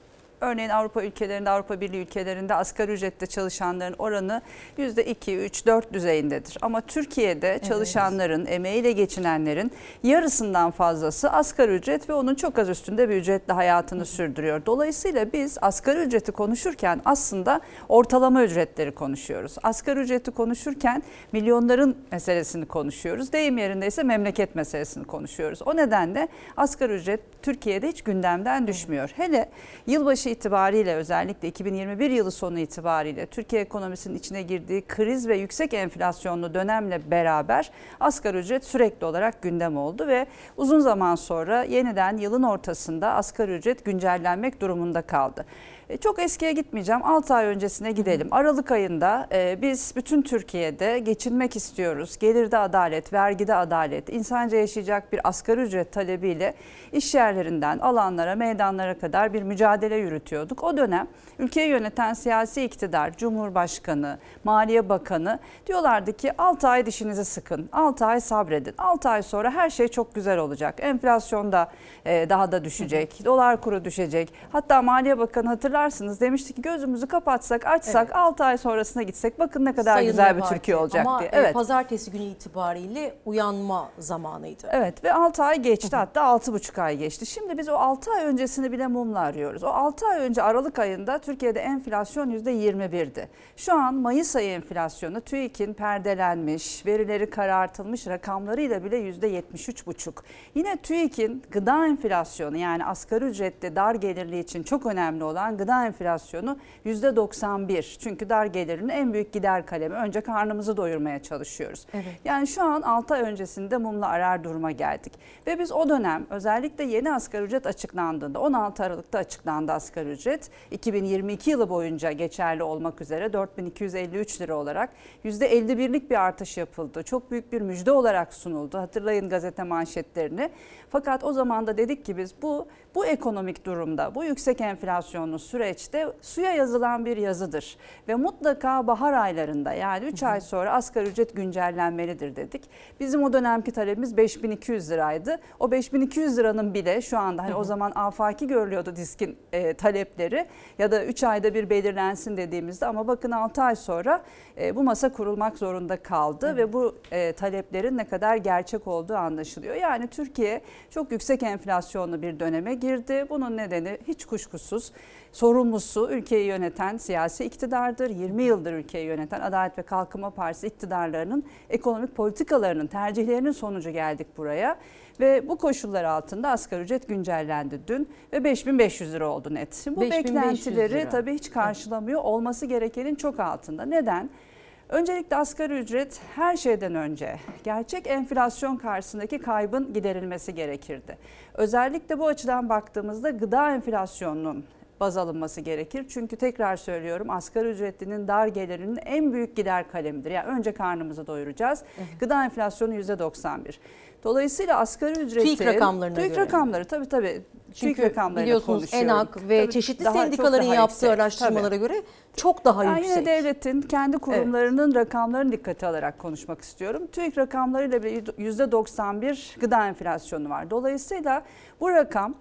Örneğin Avrupa ülkelerinde, Avrupa Birliği ülkelerinde asgari ücrette çalışanların oranı %2, 3, 4 düzeyindedir. Ama Türkiye'de çalışanların, emeğiyle geçinenlerin yarısından fazlası asgari ücret ve onun çok az üstünde bir ücretle hayatını sürdürüyor. Dolayısıyla biz asgari ücreti konuşurken aslında ortalama ücretleri konuşuyoruz. Asgari ücreti konuşurken milyonların meselesini konuşuyoruz. Deyim yerinde ise memleket meselesini konuşuyoruz. O nedenle asgari ücret Türkiye'de hiç gündemden düşmüyor. Hele yılbaşı itibariyle özellikle 2021 yılı sonu itibariyle Türkiye ekonomisinin içine girdiği kriz ve yüksek enflasyonlu dönemle beraber asgari ücret sürekli olarak gündem oldu ve uzun zaman sonra yeniden yılın ortasında asgari ücret güncellenmek durumunda kaldı. E, Çok eskiye gitmeyeceğim. 6 ay öncesine gidelim. Aralık ayında e, biz bütün Türkiye'de geçinmek istiyoruz. Gelirde adalet, vergide adalet, insanca yaşayacak bir asgari ücret talebiyle iş yerlerinden alanlara, meydanlara kadar bir mücadele yürütüyorduk. O dönem ülkeyi yöneten siyasi iktidar, Cumhurbaşkanı, Maliye Bakanı diyorlardı ki 6 ay dişinizi sıkın, 6 ay sabredin. 6 ay sonra her şey çok güzel olacak. Enflasyon da e, daha da düşecek, dolar kuru düşecek. Hatta Maliye Bakanı hatırlar hatırlarsınız demiştik ki gözümüzü kapatsak açsak 6 ay sonrasına gitsek bakın ne kadar Sayın güzel bir. Türkiye olacak Ama diye. e, Evet. pazartesi günü itibariyle uyanma zamanıydı. Evet ve 6 ay geçti hatta 6,5 ay geçti. Şimdi biz o 6 ay öncesini bile mumla arıyoruz. O 6 ay önce Aralık ayında Türkiye'de enflasyon %21'di. Şu an Mayıs ayı enflasyonu TÜİK'in perdelenmiş, verileri karartılmış rakamlarıyla bile %73,5. Yine TÜİK'in gıda enflasyonu yani asgari ücretli dar gelirli için çok önemli olan gıda enflasyonu %91. Çünkü dar gelirin en büyük gider kalemi. Önce karnımızı doyurmaya çalışıyoruz. Evet. Yani şu an 6 ay öncesinde mumla arar duruma geldik. Ve biz o dönem özellikle yeni asgari ücret açıklandığında 16 Aralık'ta açıklandı asgari ücret. 2022 yılı boyunca geçerli olmak üzere 4253 lira olarak %51'lik bir artış yapıldı. Çok büyük bir müjde olarak sunuldu. Hatırlayın gazete manşetlerini. Fakat o zaman da dedik ki biz bu bu ekonomik durumda, bu yüksek enflasyonlu süreçte suya yazılan bir yazıdır. Ve mutlaka bahar aylarında yani 3 ay sonra asgari ücret güncellenmelidir dedik. Bizim o dönemki talebimiz 5200 liraydı. O 5200 liranın bile şu anda hani o zaman afaki görülüyordu diskin e, talepleri ya da 3 ayda bir belirlensin dediğimizde ama bakın 6 ay sonra e, bu masa kurulmak zorunda kaldı ve bu e, taleplerin ne kadar gerçek olduğu anlaşılıyor. Yani Türkiye çok yüksek enflasyonlu bir döneme girdi. Bunun nedeni hiç kuşkusuz sorumlusu ülkeyi yöneten siyasi iktidardır. 20 yıldır ülkeyi yöneten Adalet ve Kalkınma Partisi iktidarlarının ekonomik politikalarının tercihlerinin sonucu geldik buraya. Ve bu koşullar altında asgari ücret güncellendi dün ve 5500 lira oldu net. Bu 5500 beklentileri lira. tabii hiç karşılamıyor. Olması gerekenin çok altında. Neden? Öncelikle asgari ücret her şeyden önce gerçek enflasyon karşısındaki kaybın giderilmesi gerekirdi. Özellikle bu açıdan baktığımızda gıda enflasyonunun baz alınması gerekir. Çünkü tekrar söylüyorum asgari ücretlinin dar gelirinin en büyük gider kalemidir. Yani önce karnımızı doyuracağız. Gıda enflasyonu %91. Dolayısıyla asgari ücretin... TÜİK rakamlarına TÜİK göre. rakamları tabii tabii. Çünkü TÜİK rakamlarıyla biliyorsunuz. ENAK ve Tabii çeşitli daha- sendikaların daha yaptığı yüksek. araştırmalara Tabii. göre çok daha Ben yüksek. yine devletin kendi kurumlarının rakamlarını dikkate alarak konuşmak istiyorum. TÜİK rakamlarıyla bile %91 gıda enflasyonu var. Dolayısıyla bu rakam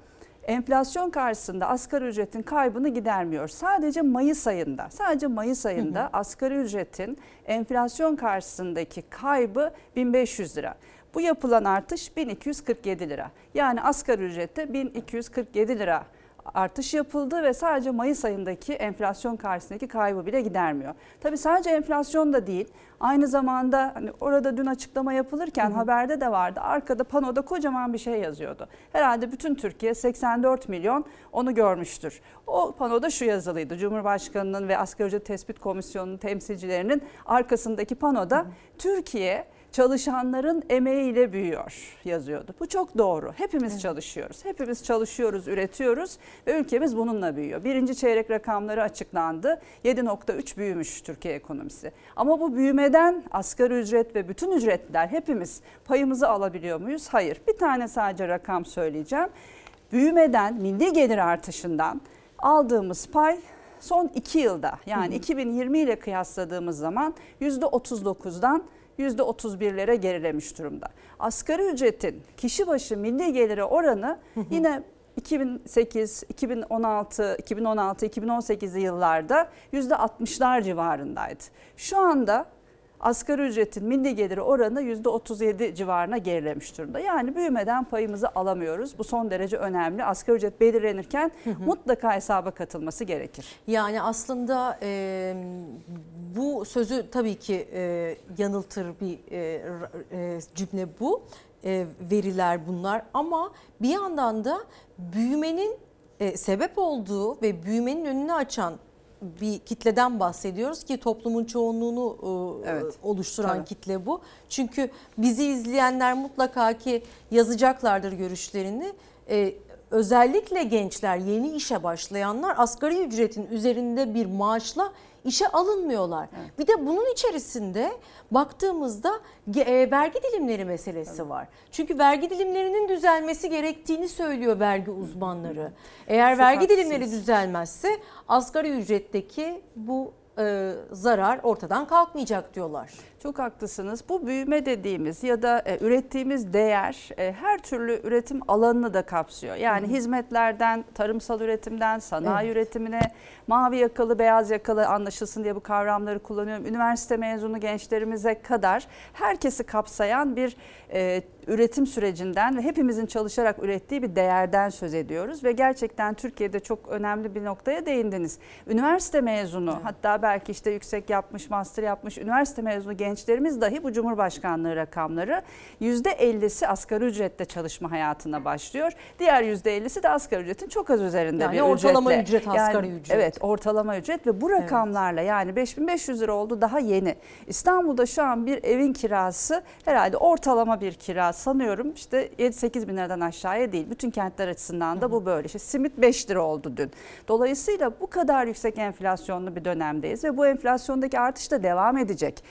enflasyon karşısında asgari ücretin kaybını gidermiyor. Sadece Mayıs ayında, sadece Mayıs ayında asgari ücretin enflasyon karşısındaki kaybı 1500 lira. Bu yapılan artış 1247 lira. Yani asgari ücrette 1247 lira artış yapıldı ve sadece Mayıs ayındaki enflasyon karşısındaki kaybı bile gidermiyor. Tabii sadece enflasyon da değil. Aynı zamanda hani orada dün açıklama yapılırken haberde de vardı. Arkada panoda kocaman bir şey yazıyordu. Herhalde bütün Türkiye 84 milyon onu görmüştür. O panoda şu yazılıydı. Cumhurbaşkanının ve Asgari Ücret Tespit Komisyonu'nun temsilcilerinin arkasındaki panoda Türkiye çalışanların emeğiyle büyüyor yazıyordu. Bu çok doğru. Hepimiz çalışıyoruz. Hepimiz çalışıyoruz, üretiyoruz ve ülkemiz bununla büyüyor. Birinci çeyrek rakamları açıklandı. 7.3 büyümüş Türkiye ekonomisi. Ama bu büyümeden asgari ücret ve bütün ücretler hepimiz payımızı alabiliyor muyuz? Hayır. Bir tane sadece rakam söyleyeceğim. Büyümeden, milli gelir artışından aldığımız pay son 2 yılda yani 2020 ile kıyasladığımız zaman %39'dan %31'lere gerilemiş durumda. Asgari ücretin kişi başı milli geliri oranı yine 2008, 2016, 2016, 2018'li yıllarda %60'lar civarındaydı. Şu anda asgari ücretin milli geliri oranı %37 civarına gerilemiş durumda. Yani büyümeden payımızı alamıyoruz. Bu son derece önemli. Asgari ücret belirlenirken mutlaka hesaba katılması gerekir. Yani aslında e, bu sözü tabii ki e, yanıltır bir e, e, cümle bu. E, veriler bunlar ama bir yandan da büyümenin e, sebep olduğu ve büyümenin önünü açan bir kitleden bahsediyoruz ki toplumun çoğunluğunu e, Evet. oluşturan Tabii. kitle bu. Çünkü bizi izleyenler mutlaka ki yazacaklardır görüşlerini. E, özellikle gençler, yeni işe başlayanlar asgari ücretin üzerinde bir maaşla işe alınmıyorlar. Bir de bunun içerisinde baktığımızda e, vergi dilimleri meselesi var. Çünkü vergi dilimlerinin düzelmesi gerektiğini söylüyor vergi uzmanları. Eğer Çok vergi haklısınız. dilimleri düzelmezse asgari ücretteki bu e, zarar ortadan kalkmayacak diyorlar. Çok haklısınız. Bu büyüme dediğimiz ya da e, ürettiğimiz değer e, her türlü üretim alanını da kapsıyor. Yani hizmetlerden, tarımsal üretimden, sanayi Evet. üretimine, mavi yakalı, beyaz yakalı anlaşılsın diye bu kavramları kullanıyorum. Üniversite mezunu gençlerimize kadar herkesi kapsayan bir e, üretim sürecinden ve hepimizin çalışarak ürettiği bir değerden söz ediyoruz. Ve gerçekten Türkiye'de çok önemli bir noktaya değindiniz. Üniversite mezunu hatta belki işte yüksek yapmış, master yapmış üniversite mezunu gençlerimiz dahi bu Cumhurbaşkanlığı rakamları %50'si asgari ücretle çalışma hayatına başlıyor. Diğer %50'si de asgari ücretin çok az üzerinde Yani bir ortalama ücretle. ücret, asgari ücret. Evet ortalama ücret ve bu rakamlarla yani 5500 lira oldu daha yeni. İstanbul'da şu an bir evin kirası herhalde ortalama bir kira sanıyorum işte 7-8 bin liradan aşağıya değil. Bütün kentler açısından da bu böyle. İşte simit 5 lira oldu dün. Dolayısıyla bu kadar yüksek enflasyonlu bir dönemdeyiz ve bu enflasyondaki artış da devam edecek.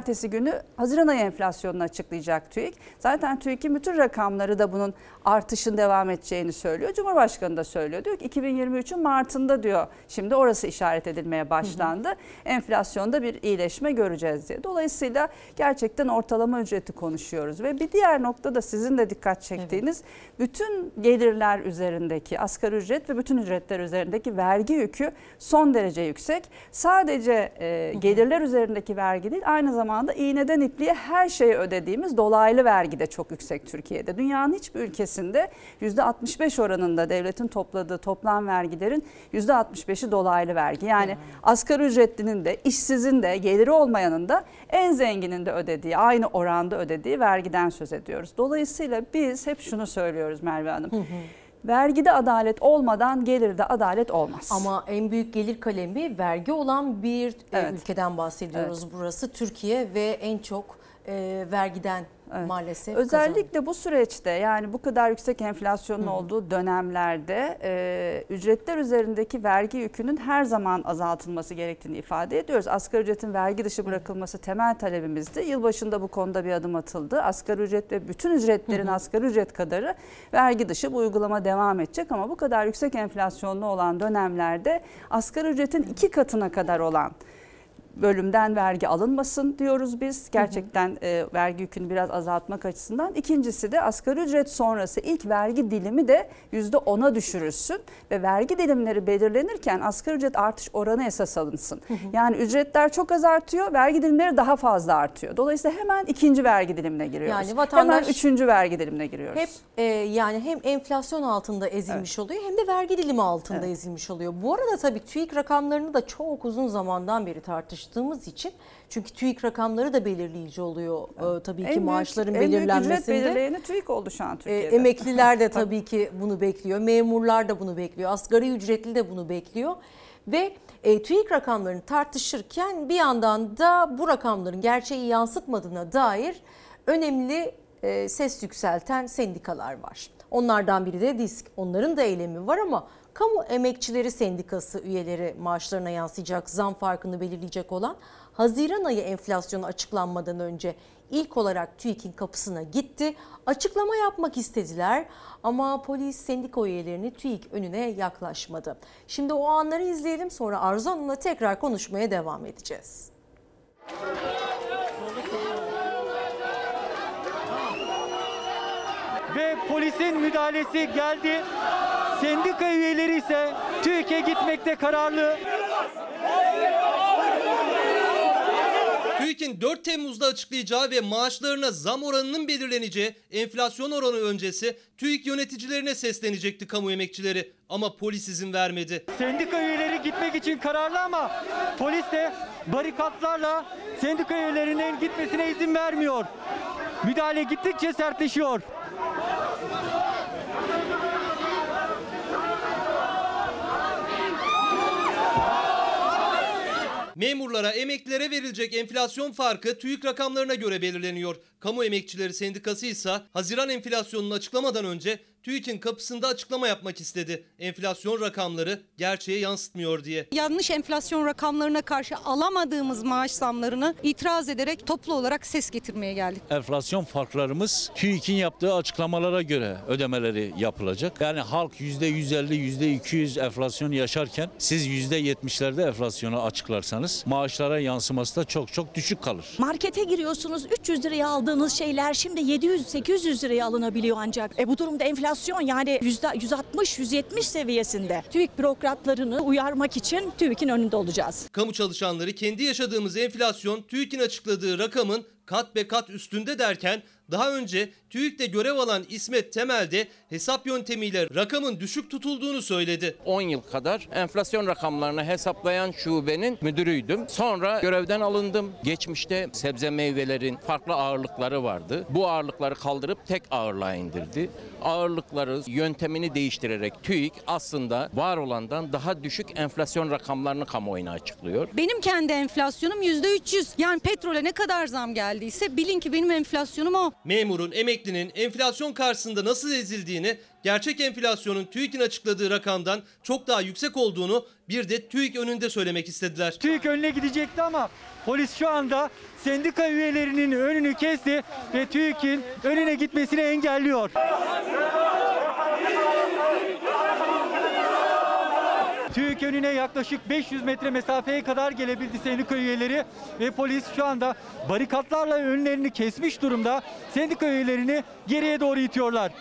Pazartesi günü Haziran ayı enflasyonunu açıklayacak TÜİK. Zaten TÜİK'in bütün rakamları da bunun artışın devam edeceğini söylüyor. Cumhurbaşkanı da söylüyor. Diyor ki 2023'ün Mart'ında diyor. Şimdi orası işaret edilmeye başlandı. Enflasyonda bir iyileşme göreceğiz diye. Dolayısıyla gerçekten ortalama ücreti konuşuyoruz ve bir diğer nokta da sizin de dikkat çektiğiniz bütün gelirler üzerindeki asgari ücret ve bütün ücretler üzerindeki vergi yükü son derece yüksek. Sadece e, gelirler üzerindeki vergi değil aynı zamanda iğneden ipliğe her şeye ödediğimiz dolaylı vergi de çok yüksek Türkiye'de. Dünyanın hiçbir ülkesinde %65 oranında devletin topladığı toplam vergilerin %65'i dolaylı vergi. Yani asgari ücretlinin de işsizin de geliri olmayanın da en zenginin de ödediği aynı oranda ödediği vergiden söz ediyoruz. Dolayısıyla biz hep şunu söylüyoruz Merve Hanım. Vergide adalet olmadan gelirde adalet olmaz. Ama en büyük gelir kalemi vergi olan bir e, Evet. ülkeden bahsediyoruz. Burası Türkiye ve en çok e, vergiden maalesef kazanıyor. Özellikle bu süreçte yani bu kadar yüksek enflasyonun olduğu dönemlerde e, ücretler üzerindeki vergi yükünün her zaman azaltılması gerektiğini ifade ediyoruz. Asgari ücretin vergi dışı bırakılması temel talebimizdi. Yılbaşında bu konuda bir adım atıldı. Asgari ücret ve bütün ücretlerin asgari ücret kadarı vergi dışı bu uygulama devam edecek ama bu kadar yüksek enflasyonlu olan dönemlerde asgari ücretin iki katına kadar olan bölümden vergi alınmasın diyoruz biz. Gerçekten e, vergi yükünü biraz azaltmak açısından. İkincisi de asgari ücret sonrası ilk vergi dilimi de %10'a düşürülsün ve vergi dilimleri belirlenirken asgari ücret artış oranı esas alınsın. Yani ücretler çok az artıyor, vergi dilimleri daha fazla artıyor. Dolayısıyla hemen ikinci vergi dilimine giriyoruz. Yani vatandaş hemen üçüncü vergi dilimine giriyoruz. Hep e, yani hem enflasyon altında ezilmiş oluyor hem de vergi dilimi altında ezilmiş oluyor. Bu arada tabii TÜİK rakamlarını da çok uzun zamandan beri tartıştığımız için çünkü TÜİK rakamları da belirleyici oluyor e, tabii ki En büyük- maaşların en büyük ücret belirlenmesinde. belirleyeni TÜİK oldu şu an E, Türkiye'de. emekliler de tabii ki bunu bekliyor. Memurlar da bunu bekliyor. Asgari ücretli de bunu bekliyor. Ve e, TÜİK rakamlarını tartışırken bir yandan da bu rakamların gerçeği yansıtmadığına dair önemli e, ses yükselten sendikalar var. Onlardan biri de DİSK. Onların da eylemi var ama Kamu Emekçileri Sendikası üyeleri maaşlarına yansıyacak zam farkını belirleyecek olan Haziran ayı enflasyonu açıklanmadan önce ilk olarak TÜİK'in kapısına gitti. Açıklama yapmak istediler ama polis sendika üyelerini TÜİK önüne yaklaşmadı. Şimdi o anları izleyelim sonra Arzu Hanım'la tekrar konuşmaya devam edeceğiz. Ve polisin müdahalesi geldi. Sendika üyeleri ise TÜİK'e gitmekte kararlı. TÜİK'in 4 Temmuz'da açıklayacağı ve maaşlarına zam oranının belirleneceği enflasyon oranı öncesi TÜİK yöneticilerine seslenecekti kamu emekçileri ama polis izin vermedi. Sendika üyeleri gitmek için kararlı ama polis de barikatlarla sendika üyelerinin gitmesine izin vermiyor. Müdahale gittikçe sertleşiyor. Memurlara, emeklilere verilecek enflasyon farkı TÜİK rakamlarına göre belirleniyor. Kamu Emekçileri Sendikası ise Haziran enflasyonunu açıklamadan önce TÜİK'in kapısında açıklama yapmak istedi. Enflasyon rakamları gerçeğe yansıtmıyor diye. yanlış enflasyon rakamlarına karşı alamadığımız maaş zamlarını itiraz ederek toplu olarak ses getirmeye geldik. Enflasyon farklarımız TÜİK'in yaptığı açıklamalara göre ödemeleri yapılacak. Yani halk %150, %200 enflasyon yaşarken siz %70'lerde enflasyonu açıklarsanız maaşlara yansıması da çok çok düşük kalır. Markete giriyorsunuz 300 liraya aldığınız şeyler şimdi 700-800 liraya alınabiliyor ancak. E bu durumda enflasyon yani %160-170 seviyesinde. TÜİK bürokratlarını uyarmak için TÜİK'in önünde olacağız. Kamu çalışanları kendi yaşadığımız enflasyon TÜİK'in açıkladığı rakamın kat be kat üstünde derken daha önce TÜİK'te görev alan İsmet Temel de hesap yöntemiyle rakamın düşük tutulduğunu söyledi. 10 yıl kadar enflasyon rakamlarını hesaplayan şubenin müdürüydüm. Sonra görevden alındım. Geçmişte sebze meyvelerin farklı ağırlıkları vardı. Bu ağırlıkları kaldırıp tek ağırlığa indirdi. Ağırlıkları yöntemini değiştirerek TÜİK aslında var olandan daha düşük enflasyon rakamlarını kamuoyuna açıklıyor. Benim kendi enflasyonum %300. Yani petrole ne kadar zam geldiyse bilin ki benim enflasyonum o. Memurun, emeklinin enflasyon karşısında nasıl ezildiğini, gerçek enflasyonun TÜİK'in açıkladığı rakamdan çok daha yüksek olduğunu bir de TÜİK önünde söylemek istediler. TÜİK önüne gidecekti ama polis şu anda sendika üyelerinin önünü kesti ve TÜİK'in önüne gitmesini engelliyor. TÜİK önüne yaklaşık 500 metre mesafeye kadar gelebildi sendika üyeleri ve polis şu anda barikatlarla önlerini kesmiş durumda. Sendika üyelerini geriye doğru itiyorlar.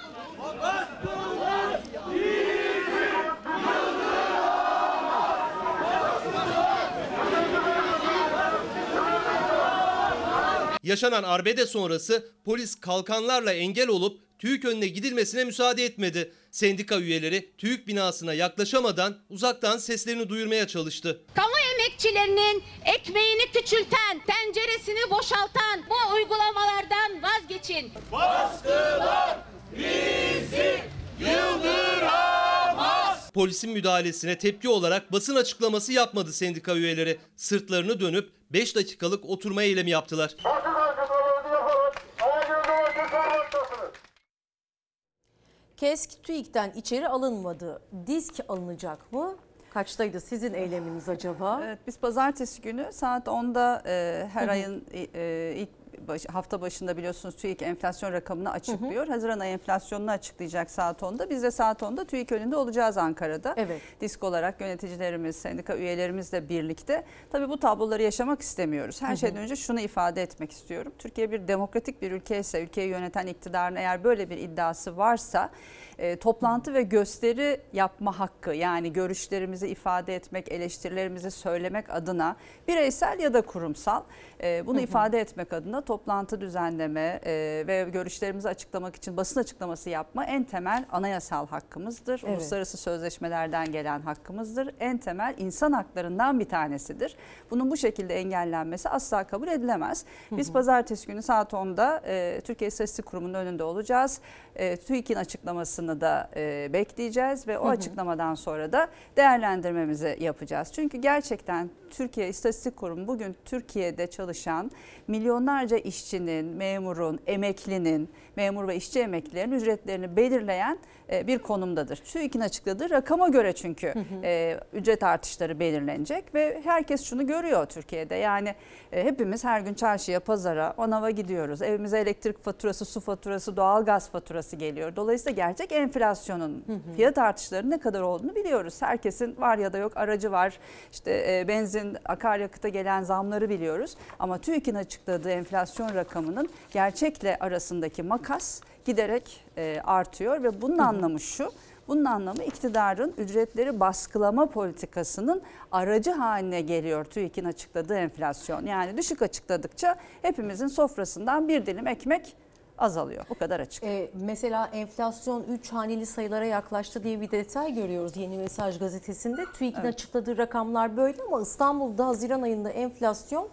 Yaşanan arbede sonrası polis kalkanlarla engel olup TÜİK önüne gidilmesine müsaade etmedi. Sendika üyeleri TÜİK binasına yaklaşamadan uzaktan seslerini duyurmaya çalıştı. Kamu emekçilerinin ekmeğini küçülten, tenceresini boşaltan bu uygulamalardan vazgeçin. Baskılar bizi yıldıramaz. Polisin müdahalesine tepki olarak basın açıklaması yapmadı sendika üyeleri. Sırtlarını dönüp 5 dakikalık oturma eylemi yaptılar. KESK TÜİK'ten içeri alınmadı. Disk alınacak mı? Kaçtaydı sizin eyleminiz acaba? Evet, biz pazartesi günü saat 10'da e, her ayın e, ilk baş, hafta başında biliyorsunuz TÜİK enflasyon rakamını açıklıyor. Haziran ayı enflasyonunu açıklayacak saat 10'da. Biz de saat 10'da TÜİK önünde olacağız Ankara'da. Evet. Disk olarak yöneticilerimiz, sendika üyelerimizle birlikte. Tabii bu tabloları yaşamak istemiyoruz. Her Hı hı. şeyden önce şunu ifade etmek istiyorum. Türkiye bir demokratik bir ülke ise, ülkeyi yöneten iktidarın eğer böyle bir iddiası varsa e, toplantı ve gösteri yapma hakkı yani görüşlerimizi ifade etmek, eleştirilerimizi söylemek adına bireysel ya da kurumsal e, bunu Hı hı. ifade etmek adına toplantı düzenleme e, ve görüşlerimizi açıklamak için basın açıklaması yapma en temel anayasal hakkımızdır. Evet. Uluslararası sözleşmelerden gelen hakkımızdır. En temel insan haklarından bir tanesidir. Bunun bu şekilde engellenmesi asla kabul edilemez. Biz Hı hı. pazartesi günü saat 10'da e, Türkiye İstatistik Kurumu'nun önünde olacağız. E, TÜİK'in açıklamasını da e, bekleyeceğiz ve o Hı hı. açıklamadan sonra da değerlendirmemizi yapacağız. Çünkü gerçekten Türkiye İstatistik Kurumu bugün Türkiye'de çalışan milyonlarca işçinin, memurun, emeklinin, memur ve işçi emeklilerin ücretlerini belirleyen e, bir konumdadır. TÜİK'in açıkladığı rakama göre çünkü Hı hı. e, ücret artışları belirlenecek ve herkes şunu görüyor Türkiye'de. Yani e, hepimiz her gün çarşıya, pazara, manava gidiyoruz. Evimize elektrik faturası, su faturası, doğalgaz faturası geliyor. Dolayısıyla gerçek enflasyonun Hı hı. fiyat artışları ne kadar olduğunu biliyoruz. Herkesin var ya da yok aracı var. İşte e, benzin, akaryakıta gelen zamları biliyoruz. Ama TÜİK'in açıkladığı enflasyon rakamının gerçekle arasındaki makas giderek e, artıyor ve bunun anlamı şu. Bunun anlamı iktidarın ücretleri baskılama politikasının aracı haline geliyor TÜİK'in açıkladığı enflasyon. Yani düşük açıkladıkça hepimizin sofrasından bir dilim ekmek azalıyor. Bu kadar açık. Ee, mesela enflasyon 3 haneli sayılara yaklaştı diye bir detay görüyoruz Yeni Mesaj gazetesinde. TÜİK'in Evet. açıkladığı rakamlar böyle ama İstanbul'da Haziran ayında enflasyon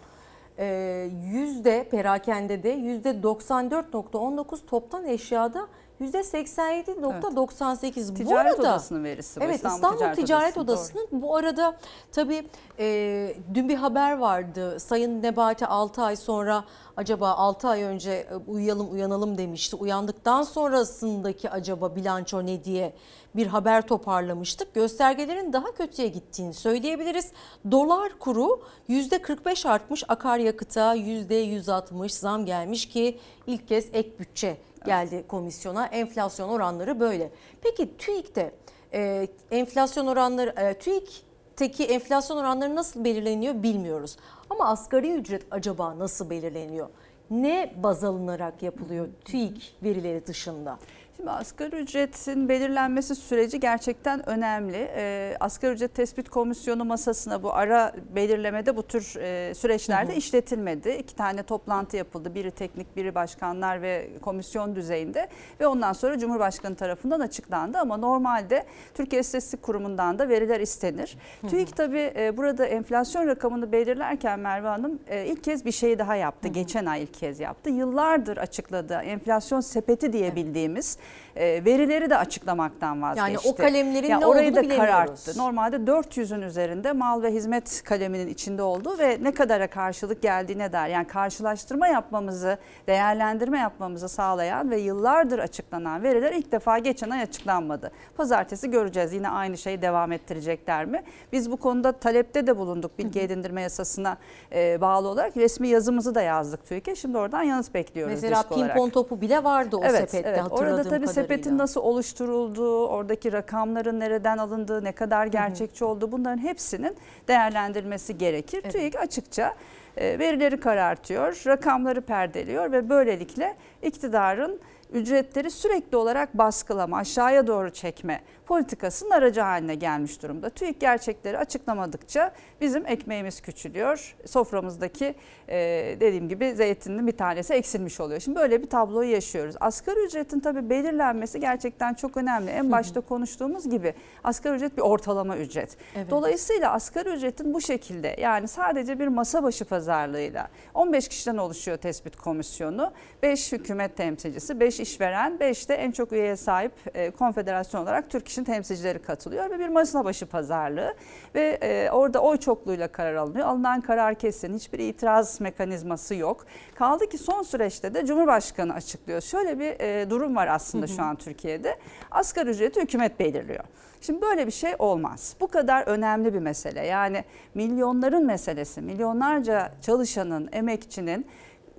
e, yüzde perakende de yüzde 94.19 toptan eşyada %87.98. Bu Ticaret arada, Odası'nın verisi bu. Evet İstanbul İstanbul, Ticaret Ticaret, Odası, Odası'nın bu arada tabii e, dün bir haber vardı. Sayın Nebati 6 ay sonra acaba 6 ay önce uyuyalım uyanalım demişti. Uyandıktan sonrasındaki acaba bilanço ne diye bir haber toparlamıştık. Göstergelerin daha kötüye gittiğini söyleyebiliriz. Dolar kuru %45 artmış akaryakıta %160 zam gelmiş ki ilk kez ek bütçe geldi komisyona. Enflasyon oranları böyle. Peki TÜİK'te e, enflasyon oranları e, TÜİK'teki enflasyon oranları nasıl belirleniyor bilmiyoruz. Ama asgari ücret acaba nasıl belirleniyor? Ne baz alınarak yapılıyor TÜİK verileri dışında? Şimdi asgari ücretin belirlenmesi süreci gerçekten önemli. Ee, asgari ücret tespit komisyonu masasına bu ara belirlemede bu tür e, süreçlerde Hı hı. işletilmedi. İki tane toplantı yapıldı. Biri teknik, biri başkanlar ve komisyon düzeyinde ve ondan sonra Cumhurbaşkanı tarafından açıklandı. Ama normalde Türkiye İstatistik Kurumu'ndan da veriler istenir. Hı hı. TÜİK tabii e, burada enflasyon rakamını belirlerken Merve Hanım e, ilk kez bir şey daha yaptı. Geçen ay ilk kez yaptı. Yıllardır açıkladığı enflasyon sepeti diye bildiğimiz e, verileri de açıklamaktan vazgeçti. Yani o kalemlerin Yani ne orayı olduğunu da bilemiyoruz. kararttı. Normalde 400'ün üzerinde mal ve hizmet kaleminin içinde olduğu ve ne kadara karşılık geldiğine dair yani karşılaştırma yapmamızı, değerlendirme yapmamızı sağlayan ve yıllardır açıklanan veriler ilk defa geçen ay açıklanmadı. Pazartesi göreceğiz yine aynı şeyi devam ettirecekler mi? Biz bu konuda talepte de bulunduk bilgi edindirme yasasına e, bağlı olarak resmi yazımızı da yazdık TÜİK'e. Şimdi oradan yanıt bekliyoruz Mesela disk olarak. pimpon topu bile vardı o evet, sepette evet. hatırladığım Orada tabii kadarıyla. sepetin nasıl oluşturulduğu, oradaki rakamların nereden alındığı, ne kadar gerçekçi olduğu bunların hepsinin değerlendirilmesi gerekir. TÜİK açıkça e, verileri karartıyor, rakamları perdeliyor ve böylelikle iktidarın ücretleri sürekli olarak baskılama, aşağıya doğru çekme politikasının aracı haline gelmiş durumda. TÜİK gerçekleri açıklamadıkça bizim ekmeğimiz küçülüyor. Soframızdaki e, dediğim gibi zeytinin bir tanesi eksilmiş oluyor. Şimdi böyle bir tabloyu yaşıyoruz. Asgari ücretin tabii belirlenmesi gerçekten çok önemli. En başta konuştuğumuz gibi asgari ücret bir ortalama ücret. Evet. Dolayısıyla asgari ücretin bu şekilde yani sadece bir masa başı pazarlığıyla 15 kişiden oluşuyor tespit komisyonu. 5 hükümet temsilcisi, 5 işveren, 5 de en çok üyeye sahip e, konfederasyon olarak Türk İş'in temsilcileri katılıyor ve bir masa başı pazarlığı ve e, orada oy çokluğuyla karar alınıyor. Alınan karar kesin, hiçbir itiraz mekanizması yok. Kaldı ki son süreçte de Cumhurbaşkanı açıklıyor. Şöyle bir e, durum var aslında Hı hı. şu an Türkiye'de. Asgari ücreti hükümet belirliyor. Şimdi böyle bir şey olmaz. Bu kadar önemli bir mesele. Yani milyonların meselesi, milyonlarca çalışanın, emekçinin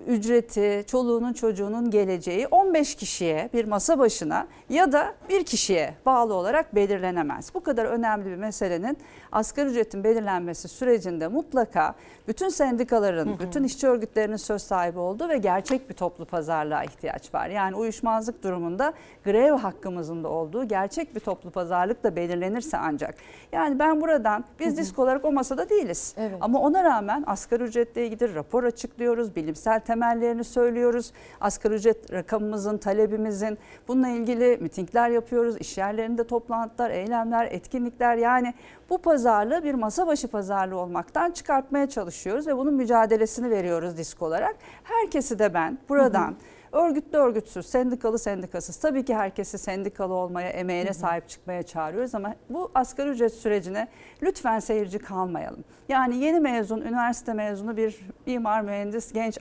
ücreti, çoluğunun çocuğunun geleceği 15 kişiye bir masa başına ya da bir kişiye bağlı olarak belirlenemez. Bu kadar önemli bir meselenin asgari ücretin belirlenmesi sürecinde mutlaka bütün sendikaların, bütün işçi örgütlerinin söz sahibi olduğu ve gerçek bir toplu pazarlığa ihtiyaç var. Yani uyuşmazlık durumunda grev hakkımızın da olduğu gerçek bir toplu pazarlık da belirlenirse ancak. Yani ben buradan biz disk olarak o masada değiliz. Ama ona rağmen asgari ücretle ilgili rapor açıklıyoruz, bilimsel temellerini söylüyoruz. Asgari ücret rakamımızın, talebimizin bununla ilgili mitingler yapıyoruz. İş yerlerinde toplantılar, eylemler, etkinlikler yani bu pazarlığı bir masa başı pazarlığı olmaktan çıkartmaya çalışıyoruz ve bunun mücadelesini veriyoruz disk olarak. Herkesi de ben buradan Örgütlü örgütsüz, sendikalı sendikasız tabii ki herkesi sendikalı olmaya, emeğine sahip çıkmaya çağırıyoruz ama bu asgari ücret sürecine lütfen seyirci kalmayalım. Yani yeni mezun, üniversite mezunu bir mimar mühendis genç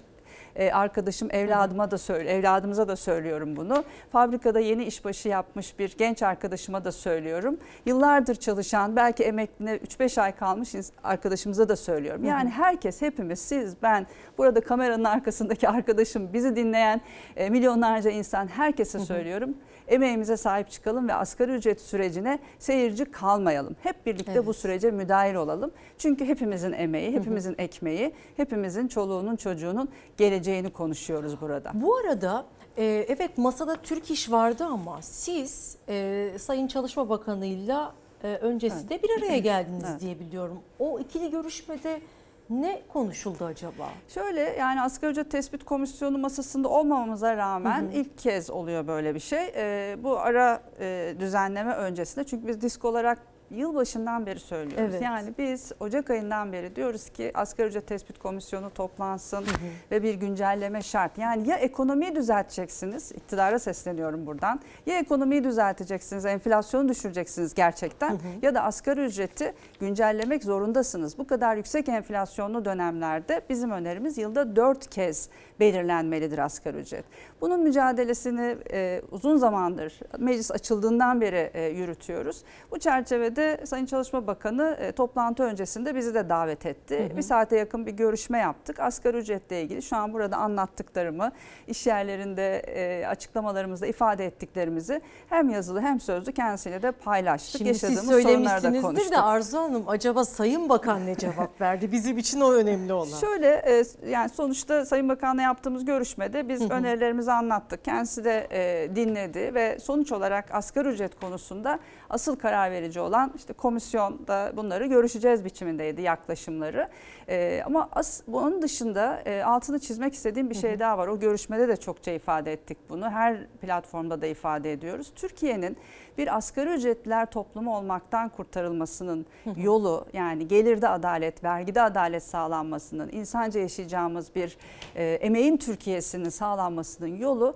e, arkadaşım evladıma da söyle, evladımıza da söylüyorum bunu. Fabrikada yeni işbaşı yapmış bir genç arkadaşıma da söylüyorum. Yıllardır çalışan, belki emekline 3-5 ay kalmış arkadaşımıza da söylüyorum. Yani herkes, hepimiz, siz, ben, burada kameranın arkasındaki arkadaşım, bizi dinleyen e, milyonlarca insan herkese söylüyorum. Emeğimize sahip çıkalım ve asgari ücret sürecine seyirci kalmayalım. Hep birlikte bu sürece müdahil olalım. Çünkü hepimizin emeği, hepimizin ekmeği, hepimizin çoluğunun çocuğunun geleceğini konuşuyoruz burada. Bu arada e, evet masada Türk İş vardı ama siz e, Sayın Çalışma Bakanı'yla e, öncesinde bir araya geldiniz Evet. diye biliyorum. O ikili görüşmede ne konuşuldu acaba? Şöyle yani asgari ücret tespit komisyonu masasında olmamamıza rağmen Hı hı. ilk kez oluyor böyle bir şey. Ee, bu ara e, düzenleme öncesinde çünkü biz disk olarak yılbaşından beri söylüyoruz. Evet. Yani biz Ocak ayından beri diyoruz ki asgari ücret tespit komisyonu toplansın ve bir güncelleme şart. Yani ya ekonomiyi düzelteceksiniz, iktidara sesleniyorum buradan. Ya ekonomiyi düzelteceksiniz, enflasyonu düşüreceksiniz gerçekten ya da asgari ücreti güncellemek zorundasınız. Bu kadar yüksek enflasyonlu dönemlerde bizim önerimiz yılda 4 kez belirlenmelidir asgari ücret. Bunun mücadelesini e, uzun zamandır meclis açıldığından beri e, yürütüyoruz. Bu çerçevede Sayın Çalışma Bakanı e, toplantı öncesinde bizi de davet etti. Hı hı. Bir saate yakın bir görüşme yaptık. Asgari ücretle ilgili şu an burada anlattıklarımı, iş yerlerinde e, açıklamalarımızda ifade ettiklerimizi hem yazılı hem sözlü kendisiyle de paylaştık. Şimdi siz Yaşadığımız sorunları da söylemişsinizdir konuştuk. de Arzu Hanım acaba Sayın Bakan ne cevap verdi? Bizim için o önemli olan. Şöyle e, yani sonuçta Sayın Bakan'la yaptığımız görüşmede biz önerilerimizi anlattık. Kendisi de e, dinledi ve sonuç olarak asgari ücret konusunda asıl karar verici olan işte komisyonda bunları görüşeceğiz biçimindeydi yaklaşımları. E, ama as, bunun dışında e, altını çizmek istediğim bir şey daha var. O görüşmede de çokça ifade ettik bunu. Her platformda da ifade ediyoruz. Türkiye'nin bir asgari ücretliler toplumu olmaktan kurtarılmasının yolu yani gelirde adalet, vergide adalet sağlanmasının, insanca yaşayacağımız bir e, emeğin Türkiye'sinin sağlanmasının yolu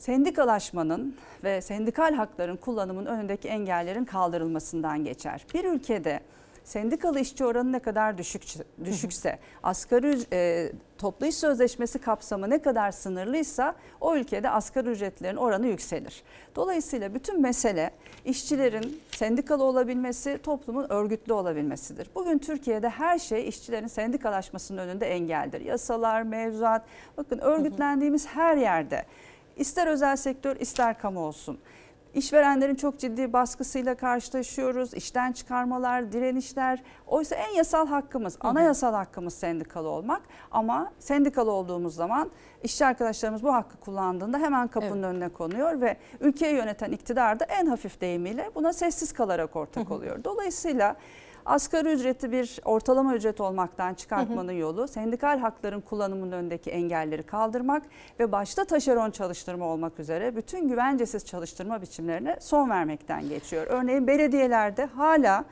sendikalaşmanın ve sendikal hakların kullanımın önündeki engellerin kaldırılmasından geçer. Bir ülkede sendikalı işçi oranı ne kadar düşük, düşükse, asgari e, toplu iş sözleşmesi kapsamı ne kadar sınırlıysa o ülkede asgari ücretlerin oranı yükselir. Dolayısıyla bütün mesele işçilerin sendikalı olabilmesi, toplumun örgütlü olabilmesidir. Bugün Türkiye'de her şey işçilerin sendikalaşmasının önünde engeldir. Yasalar, mevzuat, bakın örgütlendiğimiz her yerde ister özel sektör ister kamu olsun. İşverenlerin çok ciddi baskısıyla karşılaşıyoruz. İşten çıkarmalar, direnişler. Oysa en yasal hakkımız, anayasal hakkımız sendikalı olmak. Ama sendikalı olduğumuz zaman işçi arkadaşlarımız bu hakkı kullandığında hemen kapının önüne konuyor ve ülkeyi yöneten iktidar da en hafif deyimiyle buna sessiz kalarak ortak oluyor. Dolayısıyla Asgari ücreti bir ortalama ücret olmaktan çıkartmanın yolu sendikal hakların kullanımının önündeki engelleri kaldırmak ve başta taşeron çalıştırma olmak üzere bütün güvencesiz çalıştırma biçimlerine son vermekten geçiyor. Örneğin belediyelerde hala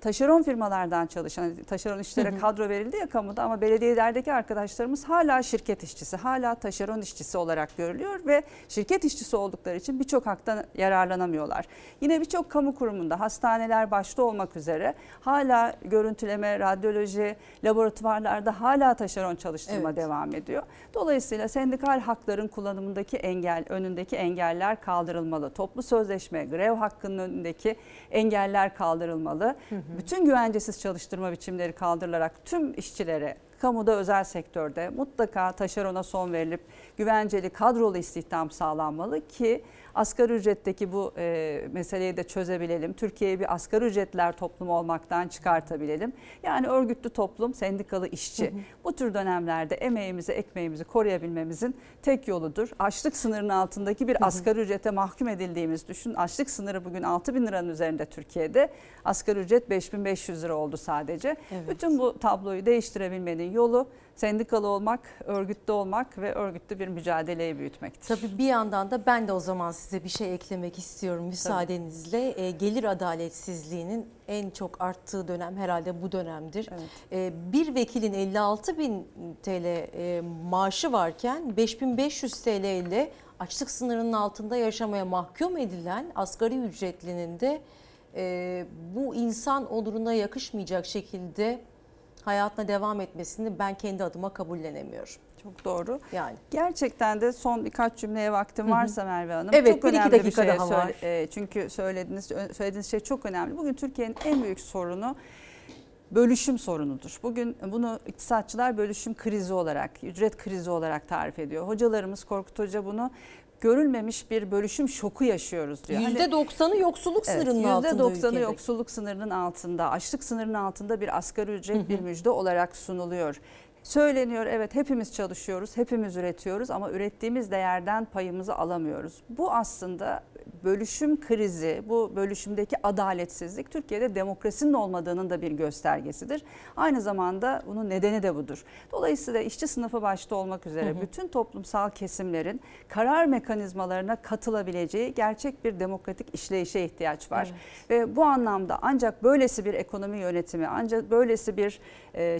taşeron firmalardan çalışan, taşeron işçilere Hı hı. kadro verildi ya kamuda ama belediyelerdeki arkadaşlarımız hala şirket işçisi, hala taşeron işçisi olarak görülüyor ve şirket işçisi oldukları için birçok haktan yararlanamıyorlar. Yine birçok kamu kurumunda hastaneler başta olmak üzere hala görüntüleme, radyoloji, laboratuvarlarda hala taşeron çalıştırma Evet. devam ediyor. Dolayısıyla sendikal hakların kullanımındaki engel, önündeki engeller kaldırılmalı. Toplu sözleşme, grev hakkının önündeki engeller kaldırılmalı. Bütün güvencesiz çalıştırma biçimleri kaldırılarak tüm işçilere kamuda özel sektörde mutlaka taşerona son verilip güvenceli kadrolu istihdam sağlanmalı ki asgari ücretteki bu e, meseleyi de çözebilelim. Türkiye'yi bir asgari ücretler toplumu olmaktan çıkartabilelim. Yani örgütlü toplum, sendikalı işçi. Bu tür dönemlerde emeğimizi, ekmeğimizi koruyabilmemizin tek yoludur. Açlık sınırının altındaki bir asgari ücrete mahkum edildiğimiz düşün. Açlık sınırı bugün 6 bin liranın üzerinde Türkiye'de. Asgari ücret 5500 lira oldu sadece. Evet. Bütün bu tabloyu değiştirebilmenin yolu sendikalı olmak, örgütlü olmak ve örgütlü bir mücadeleyi büyütmektir. Tabii bir yandan da ben de o zaman size bir şey eklemek istiyorum müsaadenizle. E, gelir adaletsizliğinin en çok arttığı dönem herhalde bu dönemdir. E, bir vekilin 56 bin TL e, maaşı varken 5500 TL ile açlık sınırının altında yaşamaya mahkum edilen asgari ücretlinin de e, bu insan onuruna yakışmayacak şekilde hayatına devam etmesini ben kendi adıma kabullenemiyorum. Çok doğru. Yani. Gerçekten de son birkaç cümleye vaktim varsa Merve Hanım. Evet, çok bir iki önemli dakika şey daha söyle- var. e, çünkü söylediğiniz söylediğiniz şey çok önemli. Bugün Türkiye'nin en büyük sorunu bölüşüm sorunudur. Bugün bunu iktisatçılar bölüşüm krizi olarak, ücret krizi olarak tarif ediyor. Hocalarımız Korkut Hoca bunu görülmemiş bir bölüşüm şoku yaşıyoruz diyor. Hani- %90'ı yoksulluk sınırının altında %90'ı ülkedeki. yoksulluk sınırının altında, açlık sınırının altında bir asgari ücret bir müjde olarak sunuluyor. Söyleniyor evet hepimiz çalışıyoruz, hepimiz üretiyoruz ama ürettiğimiz değerden payımızı alamıyoruz. Bu aslında bölüşüm krizi, bu bölüşümdeki adaletsizlik Türkiye'de demokrasinin olmadığının da bir göstergesidir. Aynı zamanda bunun nedeni de budur. Dolayısıyla işçi sınıfı başta olmak üzere Hı hı. bütün toplumsal kesimlerin karar mekanizmalarına katılabileceği gerçek bir demokratik işleyişe ihtiyaç var. Ve bu anlamda ancak böylesi bir ekonomi yönetimi, ancak böylesi bir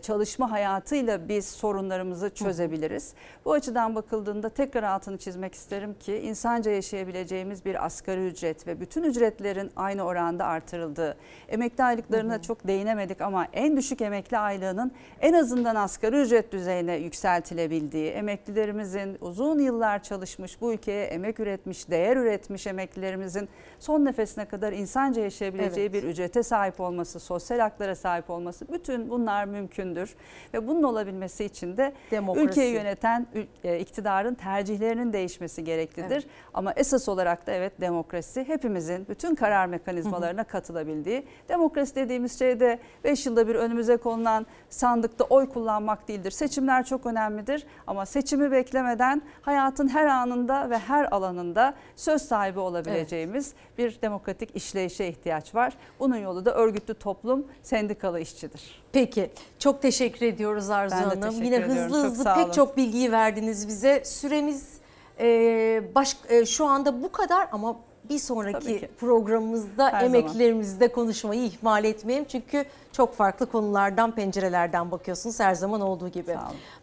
çalışma hayatıyla biz sorunlarımızı çözebiliriz. Bu açıdan bakıldığında tekrar altını çizmek isterim ki insanca yaşayabileceğimiz bir asgari ücret ve bütün ücretlerin aynı oranda artırıldığı, emekli aylıklarına çok değinemedik ama en düşük emekli aylığının en azından asgari ücret düzeyine yükseltilebildiği, emeklilerimizin uzun yıllar çalışmış, bu ülkeye emek üretmiş, değer üretmiş emeklilerimizin son nefesine kadar insanca yaşayabileceği Evet. bir ücrete sahip olması, sosyal haklara sahip olması bütün bunlar mümkündür. Ve bunun olabilmesi için de Demokrasi. ülkeyi yöneten e, iktidarın tercihlerinin değişmesi gereklidir. Ama esas olarak da evet demokrasi hepimizin bütün karar mekanizmalarına katılabildiği. Demokrasi dediğimiz şey de 5 yılda bir önümüze konulan sandıkta oy kullanmak değildir. Seçimler çok önemlidir ama seçimi beklemeden hayatın her anında ve her alanında söz sahibi olabileceğimiz bir demokratik işleyişe ihtiyaç var. Bunun yolu da örgütlü toplum, sendikalı işçidir. Peki çok teşekkür ediyoruz Arzu Ben Hanım. Yine ediyorum. hızlı Çok hızlı pek olun. çok bilgiyi verdiniz bize. Süremiz e, baş, e, şu anda bu kadar ama bir sonraki ki. programımızda Her emeklilerimizde konuşmayı ihmal etmeyelim. Çünkü çok farklı konulardan, pencerelerden bakıyorsunuz her zaman olduğu gibi.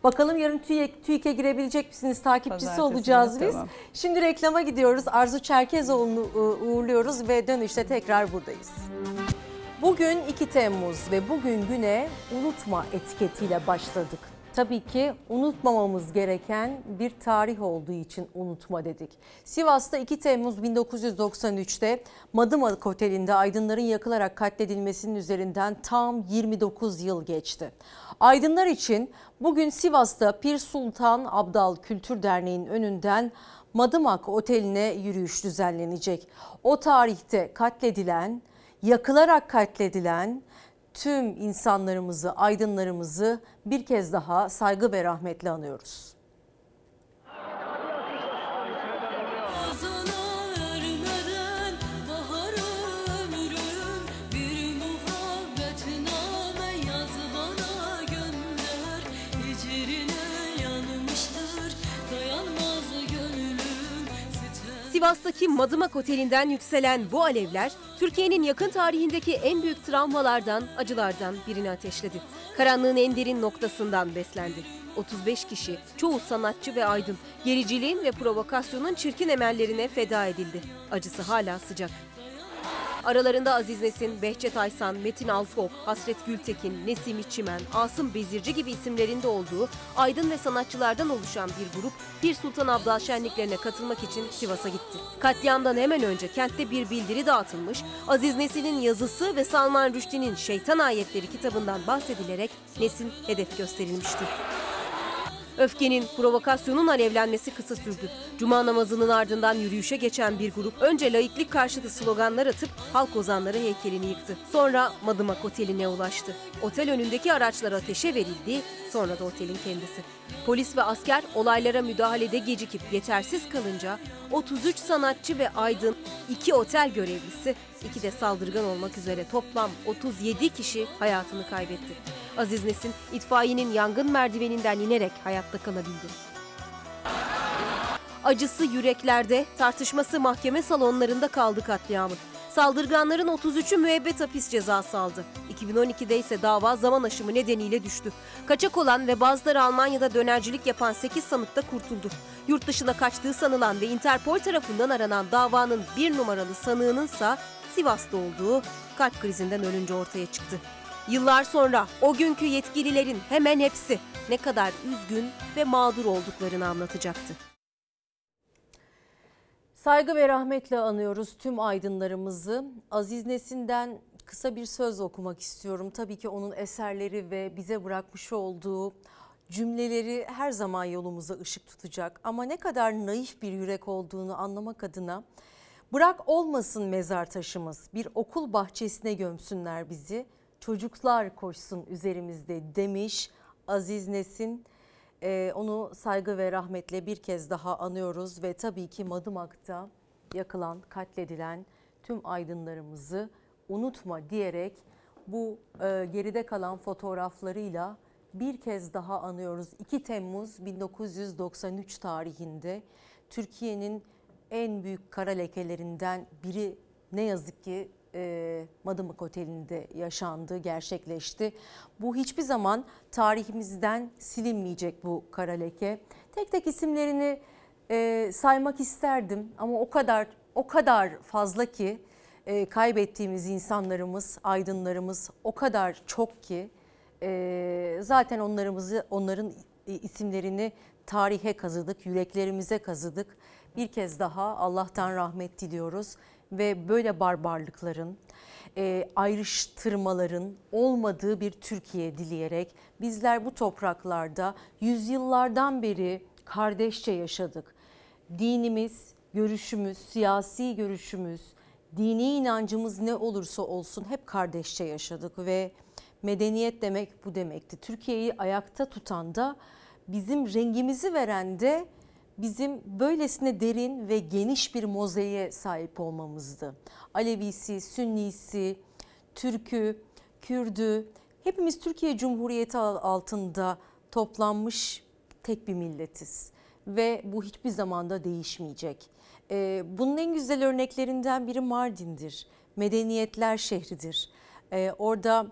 Bakalım yarın TÜİK, TÜİK'e girebilecek misiniz? Takipçisi Pazartesi olacağız biz. tamam. Şimdi reklama gidiyoruz. Arzu Çerkezoğlu'nu e, uğurluyoruz ve dönüşte tekrar buradayız. Bugün 2 Temmuz ve bugün güne unutma etiketiyle başladık. Tabii ki unutmamamız gereken bir tarih olduğu için unutma dedik. Sivas'ta 2 Temmuz 1993'te Madımak Oteli'nde aydınların yakılarak katledilmesinin üzerinden tam 29 yıl geçti. Aydınlar için bugün Sivas'ta Pir Sultan Abdal Kültür Derneği'nin önünden Madımak Oteli'ne yürüyüş düzenlenecek. O tarihte katledilen, yakılarak katledilen tüm insanlarımızı, aydınlarımızı bir kez daha saygı ve rahmetle anıyoruz. Sivas'taki Madımak Oteli'nden yükselen bu alevler Türkiye'nin yakın tarihindeki en büyük travmalardan, acılardan birini ateşledi. Karanlığın en derin noktasından beslendi. 35 kişi, çoğu sanatçı ve aydın, gericiliğin ve provokasyonun çirkin emellerine feda edildi. Acısı hala sıcak. Aralarında Aziz Nesin, Behçet Aysan, Metin Altıok, Hasret Gültekin, Nesim İçimen, Asım Bezirci gibi isimlerin de olduğu aydın ve sanatçılardan oluşan bir grup Pir Sultan Abdal şenliklerine katılmak için Sivas'a gitti. Katliamdan hemen önce kentte bir bildiri dağıtılmış, Aziz Nesin'in yazısı ve Salman Rushdie'nin Şeytan Ayetleri kitabından bahsedilerek Nesin hedef gösterilmişti. Öfkenin, provokasyonun alevlenmesi kısa sürdü. Cuma namazının ardından yürüyüşe geçen bir grup önce laiklik karşıtı sloganlar atıp halk ozanları heykelini yıktı. Sonra Madımak Oteli'ne ulaştı. Otel önündeki araçlar ateşe verildi, sonra da otelin kendisi. Polis ve asker olaylara müdahalede gecikip yetersiz kalınca 33 sanatçı ve aydın, 2 otel görevlisi, 2 de saldırgan olmak üzere toplam 37 kişi hayatını kaybetti. Aziz Nesin itfaiyenin yangın merdiveninden inerek hayatta kalabildi. Acısı yüreklerde, tartışması mahkeme salonlarında kaldı katliamın. Saldırganların 33'ü müebbet hapis cezası aldı. 2012'de ise dava zaman aşımı nedeniyle düştü. Kaçak olan ve bazıları Almanya'da dönercilik yapan 8 sanık da kurtuldu. Yurt dışına kaçtığı sanılan ve Interpol tarafından aranan davanın bir numaralı sanığınınsa Sivas'ta olduğu kalp krizinden ölünce ortaya çıktı. Yıllar sonra o günkü yetkililerin hemen hepsi ne kadar üzgün ve mağdur olduklarını anlatacaktı. Saygı ve rahmetle anıyoruz tüm aydınlarımızı. Aziz Nesin'den kısa bir söz okumak istiyorum. Tabii ki onun eserleri ve bize bırakmış olduğu cümleleri her zaman yolumuza ışık tutacak. Ama ne kadar naif bir yürek olduğunu anlamak adına bırak olmasın mezar taşımız bir okul bahçesine gömsünler bizi. Çocuklar koşsun üzerimizde demiş Aziz Nesin. Ee, onu saygı ve rahmetle bir kez daha anıyoruz ve tabii ki Madımak'ta yakılan, katledilen tüm aydınlarımızı unutma diyerek bu e, geride kalan fotoğraflarıyla bir kez daha anıyoruz. 2 Temmuz 1993 tarihinde Türkiye'nin en büyük kara lekelerinden biri ne yazık ki e, Madımak Oteli'nde yaşandı, gerçekleşti. Bu hiçbir zaman tarihimizden silinmeyecek bu kara leke. Tek tek isimlerini e, saymak isterdim ama o kadar o kadar fazla ki e, kaybettiğimiz insanlarımız, aydınlarımız o kadar çok ki e, zaten onlarımızı onların isimlerini tarihe kazıdık, yüreklerimize kazıdık. Bir kez daha Allah'tan rahmet diliyoruz ve böyle barbarlıkların, e, ayrıştırmaların olmadığı bir Türkiye dileyerek bizler bu topraklarda yüzyıllardan beri kardeşçe yaşadık. Dinimiz, görüşümüz, siyasi görüşümüz, dini inancımız ne olursa olsun hep kardeşçe yaşadık ve medeniyet demek bu demekti. Türkiye'yi ayakta tutan da bizim rengimizi veren de bizim böylesine derin ve geniş bir mozaiğe sahip olmamızdı. Alevisi, Sünnisi, Türkü, Kürdü hepimiz Türkiye Cumhuriyeti altında toplanmış tek bir milletiz ve bu hiçbir zamanda değişmeyecek. Ee, bunun en güzel örneklerinden biri Mardin'dir. Medeniyetler şehridir. Ee, orada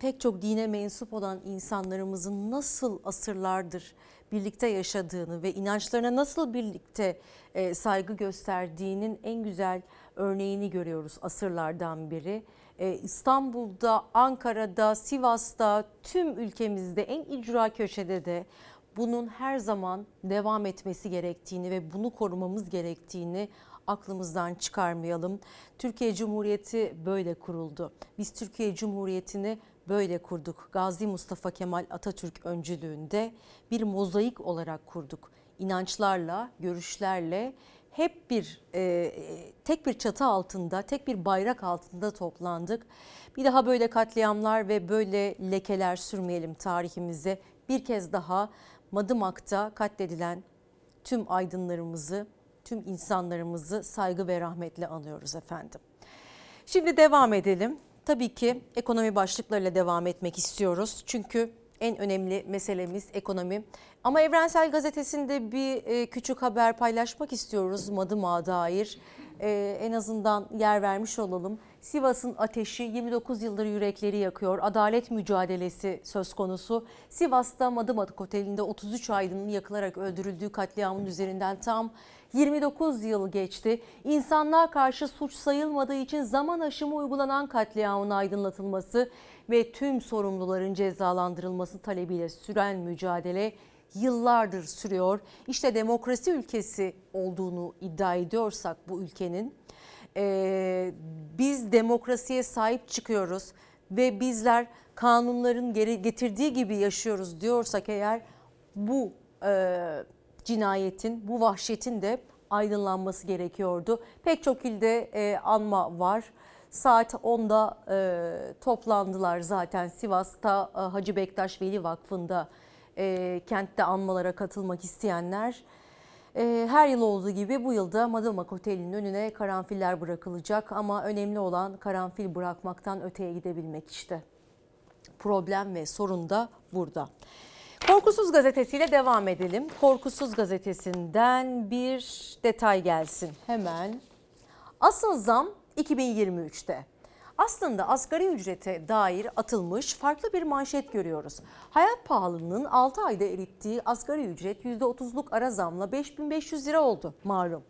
pek çok dine mensup olan insanlarımızın nasıl asırlardır birlikte yaşadığını ve inançlarına nasıl birlikte e, saygı gösterdiğinin en güzel örneğini görüyoruz asırlardan beri. E, İstanbul'da, Ankara'da, Sivas'ta, tüm ülkemizde en icra köşede de bunun her zaman devam etmesi gerektiğini ve bunu korumamız gerektiğini aklımızdan çıkarmayalım. Türkiye Cumhuriyeti böyle kuruldu. Biz Türkiye Cumhuriyeti'ni böyle kurduk. Gazi Mustafa Kemal Atatürk öncülüğünde bir mozaik olarak kurduk. İnançlarla, görüşlerle hep bir e, tek bir çatı altında, tek bir bayrak altında toplandık. Bir daha böyle katliamlar ve böyle lekeler sürmeyelim tarihimize. Bir kez daha Madımak'ta katledilen tüm aydınlarımızı, tüm insanlarımızı saygı ve rahmetle anıyoruz efendim. Şimdi devam edelim. Tabii ki ekonomi başlıklarıyla devam etmek istiyoruz. Çünkü en önemli meselemiz ekonomi. Ama Evrensel Gazetesi'nde bir e, küçük haber paylaşmak istiyoruz Madımak'a dair. E, en azından yer vermiş olalım. Sivas'ın ateşi 29 yıldır yürekleri yakıyor. Adalet mücadelesi söz konusu. Sivas'ta Madımak Oteli'nde 33 aydının yakılarak öldürüldüğü katliamın üzerinden tam 29 yıl geçti. İnsanlığa karşı suç sayılmadığı için zaman aşımı uygulanan katliamın aydınlatılması ve tüm sorumluların cezalandırılması talebiyle süren mücadele yıllardır sürüyor. İşte demokrasi ülkesi olduğunu iddia ediyorsak bu ülkenin e, biz demokrasiye sahip çıkıyoruz ve bizler kanunların getirdiği gibi yaşıyoruz diyorsak eğer bu e, cinayetin, bu vahşetin de aydınlanması gerekiyordu. Pek çok ilde e, anma var. Saat 10'da e, toplandılar zaten Sivas'ta e, Hacı Bektaş Veli Vakfı'nda e, kentte anmalara katılmak isteyenler. E, her yıl olduğu gibi bu yılda Madımak Oteli'nin önüne karanfiller bırakılacak ama önemli olan karanfil bırakmaktan öteye gidebilmek işte. Problem ve sorun da burada. Korkusuz gazetesiyle devam edelim. Korkusuz gazetesinden bir detay gelsin hemen. Asıl zam 2023'te. Aslında asgari ücrete dair atılmış farklı bir manşet görüyoruz. Hayat pahalılığının 6 ayda erittiği asgari ücret %30'luk ara zamla 5500 lira oldu malum.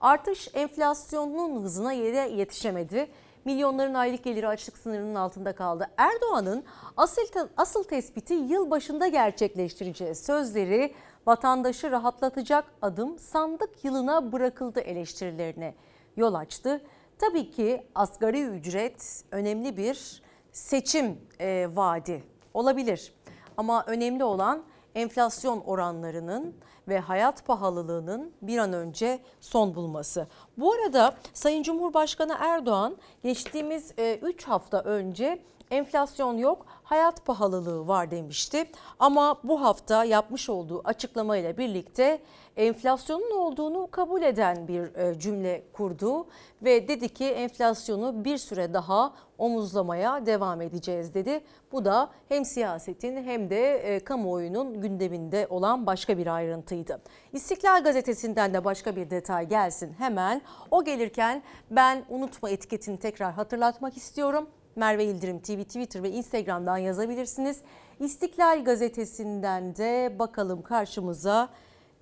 Artış enflasyonun hızına yetişemedi milyonların aylık geliri açlık sınırının altında kaldı. Erdoğan'ın asıl, asıl tespiti yıl başında gerçekleştireceğiz sözleri vatandaşı rahatlatacak adım sandık yılına bırakıldı eleştirilerine yol açtı. Tabii ki asgari ücret önemli bir seçim e, vaadi olabilir. Ama önemli olan enflasyon oranlarının ve hayat pahalılığının bir an önce son bulması. Bu arada Sayın Cumhurbaşkanı Erdoğan geçtiğimiz 3 e, hafta önce enflasyon yok, hayat pahalılığı var demişti. Ama bu hafta yapmış olduğu açıklamayla birlikte enflasyonun olduğunu kabul eden bir e, cümle kurdu ve dedi ki enflasyonu bir süre daha omuzlamaya devam edeceğiz dedi. Bu da hem siyasetin hem de e, kamuoyunun gündeminde olan başka bir ayrıntıydı. İstiklal gazetesinden de başka bir detay gelsin hemen. O gelirken ben unutma etiketini tekrar hatırlatmak istiyorum. Merve İldirim TV Twitter ve Instagram'dan yazabilirsiniz. İstiklal gazetesinden de bakalım karşımıza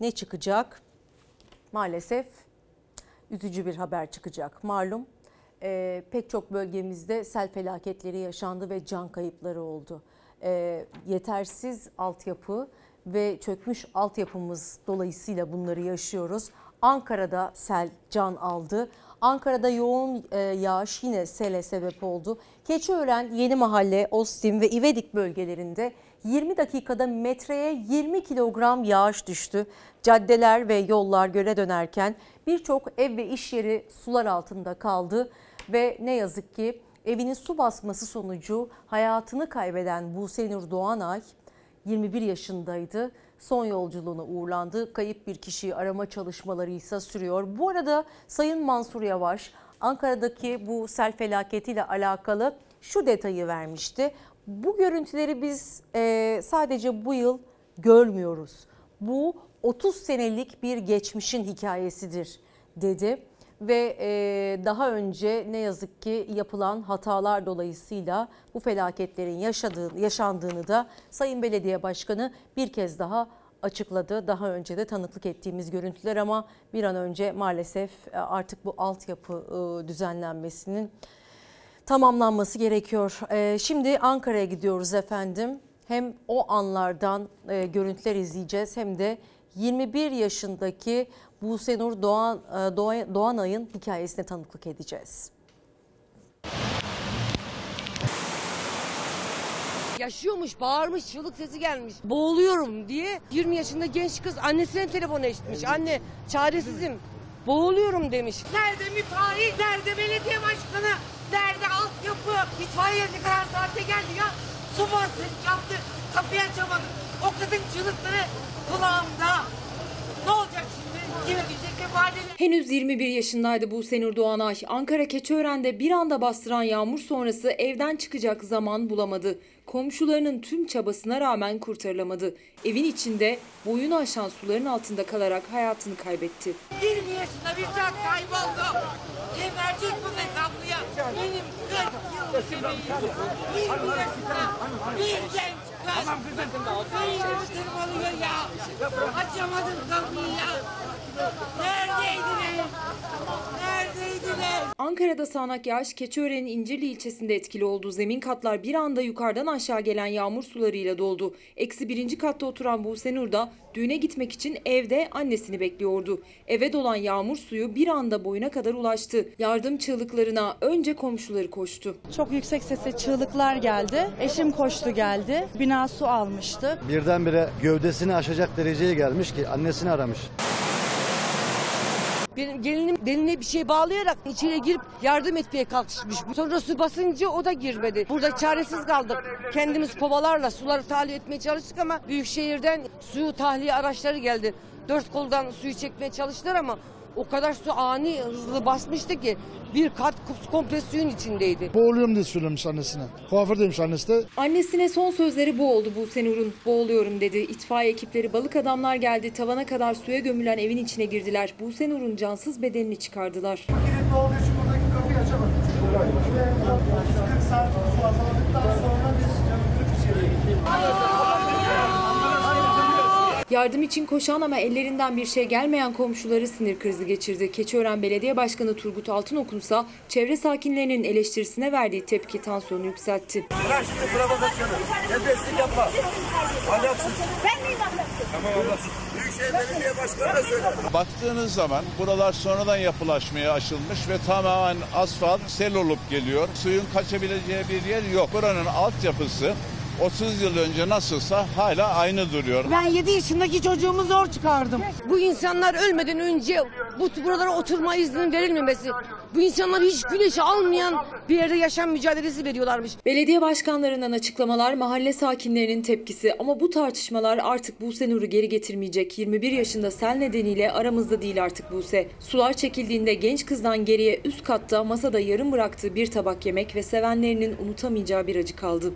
ne çıkacak? Maalesef üzücü bir haber çıkacak. Malum e, pek çok bölgemizde sel felaketleri yaşandı ve can kayıpları oldu. E, yetersiz altyapı ve çökmüş altyapımız dolayısıyla bunları yaşıyoruz. Ankara'da sel can aldı. Ankara'da yoğun e, yağış yine sele sebep oldu. Keçiören, Yeni Mahalle, Ostim ve İvedik bölgelerinde 20 dakikada metreye 20 kilogram yağış düştü. Caddeler ve yollar göle dönerken birçok ev ve iş yeri sular altında kaldı ve ne yazık ki evinin su basması sonucu hayatını kaybeden Buse Nur Doğanay 21 yaşındaydı. Son yolculuğuna uğurlandı. Kayıp bir kişiyi arama çalışmaları ise sürüyor. Bu arada Sayın Mansur Yavaş Ankara'daki bu sel felaketiyle alakalı şu detayı vermişti. Bu görüntüleri biz e, sadece bu yıl görmüyoruz. Bu 30 senelik bir geçmişin hikayesidir dedi ve e, daha önce ne yazık ki yapılan hatalar dolayısıyla bu felaketlerin yaşadığı, yaşandığını da Sayın Belediye Başkanı bir kez daha açıkladı. Daha önce de tanıklık ettiğimiz görüntüler ama bir an önce maalesef e, artık bu altyapı e, düzenlenmesinin tamamlanması gerekiyor. Şimdi Ankara'ya gidiyoruz efendim. Hem o anlardan görüntüler izleyeceğiz hem de 21 yaşındaki Buse Nur Doğan, e, Doğan, Doğanay'ın hikayesine tanıklık edeceğiz. Yaşıyormuş, bağırmış, çığlık sesi gelmiş. Boğuluyorum diye 20 yaşında genç kız annesine telefon etmiş. Anne çaresizim, boğuluyorum demiş. Nerede müteahhit, nerede belediye başkanı, nerede altyapı? İtfaiye ne kadar saatte geldi ya? Su bastı, yaptı, kapıyı açamadı. O kızın çığlıkları kulağımda. Ne olacak şimdi? Kime gidecek kefaleli? Henüz 21 yaşındaydı Buse Nur Doğanay. Ankara Keçiören'de bir anda bastıran yağmur sonrası evden çıkacak zaman bulamadı. Komşularının tüm çabasına rağmen kurtarılamadı. Evin içinde boyunu aşan suların altında kalarak hayatını kaybetti. 20 yaşında bir can kayboldu. Kim verecek bu hesaplıya? Benim 40 yıllık emeğim. 20 yaşında bir genç kız. Beynimi tırmalıyor ya. Açamadım kapıyı ya. Neredeydiniz? Neredeydiniz? Ankara'da sağanak yağış Keçiören'in İncirli ilçesinde etkili oldu. Zemin katlar bir anda yukarıdan aşağı gelen yağmur sularıyla doldu. Eksi birinci katta oturan Buse Nur da düğüne gitmek için evde annesini bekliyordu. Eve dolan yağmur suyu bir anda boyuna kadar ulaştı. Yardım çığlıklarına önce komşuları koştu. Çok yüksek sesle çığlıklar geldi. Eşim koştu geldi. Bina su almıştı. Birdenbire gövdesini aşacak dereceye gelmiş ki annesini aramış. Benim gelinim beline bir şey bağlayarak içeri girip yardım etmeye kalkışmış. Sonra su basınca o da girmedi. Burada çaresiz kaldık. Kendimiz kovalarla suları tahliye etmeye çalıştık ama Büyükşehir'den suyu tahliye araçları geldi. Dört koldan suyu çekmeye çalıştılar ama o kadar su ani hızlı basmıştı ki bir kat komple suyun içindeydi. Boğuluyorum diye söylemiş annesine. Kuaför demiş annesi de. Annesine son sözleri bu oldu Buse Nur'un. Boğuluyorum dedi. İtfaiye ekipleri balık adamlar geldi. Tavana kadar suya gömülen evin içine girdiler. Buse Nur'un cansız bedenini çıkardılar. Kilitli olduğu için buradaki kapıyı açamadık. 30-40 saat su azaldıktan sonra biz gömülüp içeriye gittik. Yardım için koşan ama ellerinden bir şey gelmeyen komşuları sinir krizi geçirdi. Keçiören Belediye Başkanı Turgut Altınok'unsa çevre sakinlerinin eleştirisine verdiği tepki tansiyonu yükseltti. Bırak şimdi provokasyon. Nefeslik yapma. Ahlaksız. Ben miyim ahlaksız? Tamam ahlaksız. Büyükşehir Belediye Başkanı da söyle. Baktığınız zaman buralar sonradan yapılaşmaya açılmış ve tamamen asfalt sel olup geliyor. Suyun kaçabileceği bir yer yok. Buranın altyapısı 30 yıl önce nasılsa hala aynı duruyor. Ben 7 yaşındaki çocuğumu zor çıkardım. Bu insanlar ölmeden önce bu buralara oturma izninin verilmemesi. Bu insanlar hiç güneş almayan bir yerde yaşam mücadelesi veriyorlarmış. Belediye başkanlarından açıklamalar, mahalle sakinlerinin tepkisi ama bu tartışmalar artık Buse Nur'u geri getirmeyecek. 21 yaşında sel nedeniyle aramızda değil artık Buse. Sular çekildiğinde genç kızdan geriye üst katta masada yarım bıraktığı bir tabak yemek ve sevenlerinin unutamayacağı bir acı kaldı.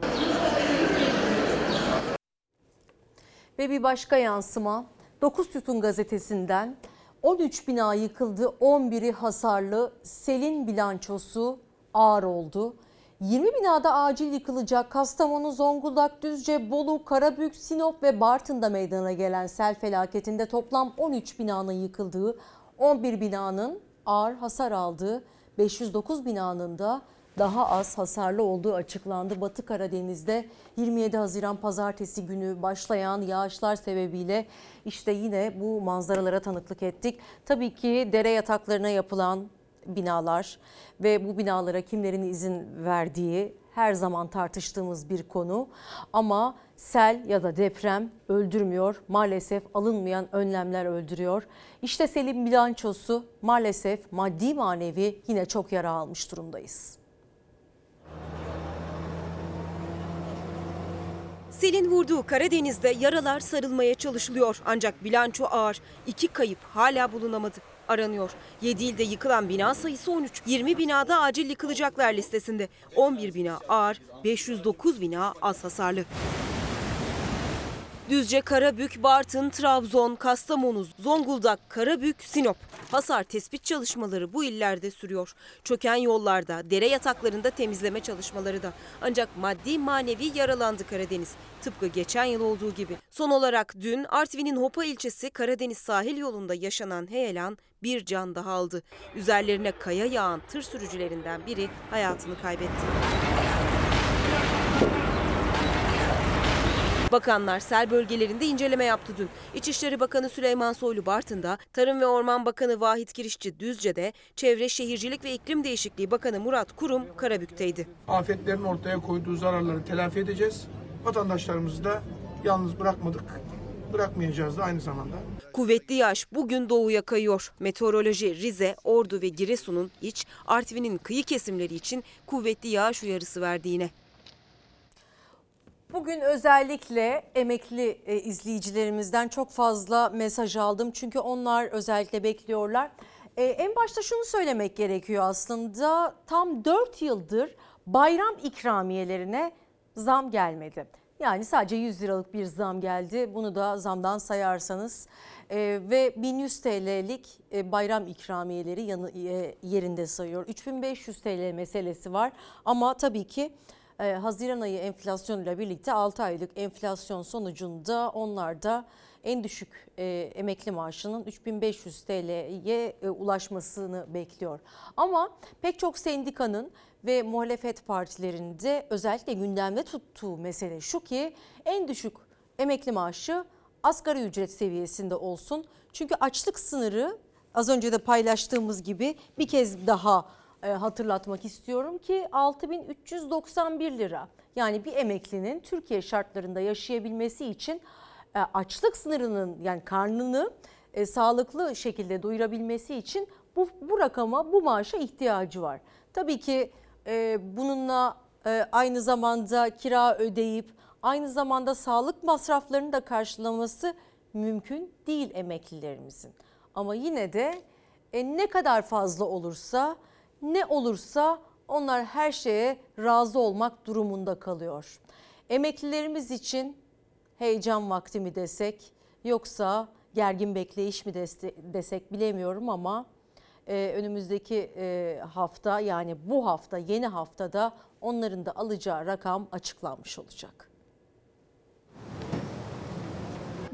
Ve bir başka yansıma 9 Sütun gazetesinden 13 bina yıkıldı 11'i hasarlı selin bilançosu ağır oldu. 20 binada acil yıkılacak Kastamonu, Zonguldak, Düzce, Bolu, Karabük, Sinop ve Bartın'da meydana gelen sel felaketinde toplam 13 binanın yıkıldığı, 11 binanın ağır hasar aldığı, 509 binanın da daha az hasarlı olduğu açıklandı. Batı Karadeniz'de 27 Haziran pazartesi günü başlayan yağışlar sebebiyle işte yine bu manzaralara tanıklık ettik. Tabii ki dere yataklarına yapılan binalar ve bu binalara kimlerin izin verdiği her zaman tartıştığımız bir konu. Ama sel ya da deprem öldürmüyor. Maalesef alınmayan önlemler öldürüyor. İşte selin bilançosu maalesef maddi manevi yine çok yara almış durumdayız. Selin vurduğu Karadeniz'de yaralar sarılmaya çalışılıyor. Ancak bilanço ağır. İki kayıp hala bulunamadı. Aranıyor. 7 ilde yıkılan bina sayısı 13. 20 binada acil yıkılacaklar listesinde. 11 bina ağır, 509 bina az hasarlı. Düzce, Karabük, Bartın, Trabzon, Kastamonu, Zonguldak, Karabük, Sinop. Hasar tespit çalışmaları bu illerde sürüyor. Çöken yollarda, dere yataklarında temizleme çalışmaları da. Ancak maddi manevi yaralandı Karadeniz. Tıpkı geçen yıl olduğu gibi. Son olarak dün Artvin'in Hopa ilçesi Karadeniz sahil yolunda yaşanan heyelan bir can daha aldı. Üzerlerine kaya yağan tır sürücülerinden biri hayatını kaybetti. Bakanlar sel bölgelerinde inceleme yaptı dün. İçişleri Bakanı Süleyman Soylu Bartın'da, Tarım ve Orman Bakanı Vahit Kirişçi Düzce'de, Çevre Şehircilik ve İklim Değişikliği Bakanı Murat Kurum Karabük'teydi. Afetlerin ortaya koyduğu zararları telafi edeceğiz. Vatandaşlarımızı da yalnız bırakmadık. Bırakmayacağız da aynı zamanda. Kuvvetli yağış bugün doğuya kayıyor. Meteoroloji Rize, Ordu ve Giresun'un iç, Artvin'in kıyı kesimleri için kuvvetli yağış uyarısı verdi yine. Bugün özellikle emekli e, izleyicilerimizden çok fazla mesaj aldım. Çünkü onlar özellikle bekliyorlar. E, en başta şunu söylemek gerekiyor aslında. Tam 4 yıldır bayram ikramiyelerine zam gelmedi. Yani sadece 100 liralık bir zam geldi. Bunu da zamdan sayarsanız e, ve 1100 TL'lik e, bayram ikramiyeleri yanı, e, yerinde sayıyor. 3500 TL meselesi var ama tabii ki e, Haziran ayı enflasyonuyla birlikte 6 aylık enflasyon sonucunda onlar da en düşük e, emekli maaşının 3500 TL'ye e, ulaşmasını bekliyor. Ama pek çok sendikanın ve muhalefet partilerinde özellikle gündemde tuttuğu mesele şu ki en düşük emekli maaşı asgari ücret seviyesinde olsun. Çünkü açlık sınırı az önce de paylaştığımız gibi bir kez daha hatırlatmak istiyorum ki 6391 lira. Yani bir emeklinin Türkiye şartlarında yaşayabilmesi için e, açlık sınırının yani karnını e, sağlıklı şekilde doyurabilmesi için bu, bu rakama bu maaşa ihtiyacı var. Tabii ki e, bununla e, aynı zamanda kira ödeyip aynı zamanda sağlık masraflarını da karşılaması mümkün değil emeklilerimizin. Ama yine de e, ne kadar fazla olursa ne olursa onlar her şeye razı olmak durumunda kalıyor. Emeklilerimiz için heyecan vakti mi desek yoksa gergin bekleyiş mi desek bilemiyorum ama e, önümüzdeki e, hafta yani bu hafta yeni haftada onların da alacağı rakam açıklanmış olacak.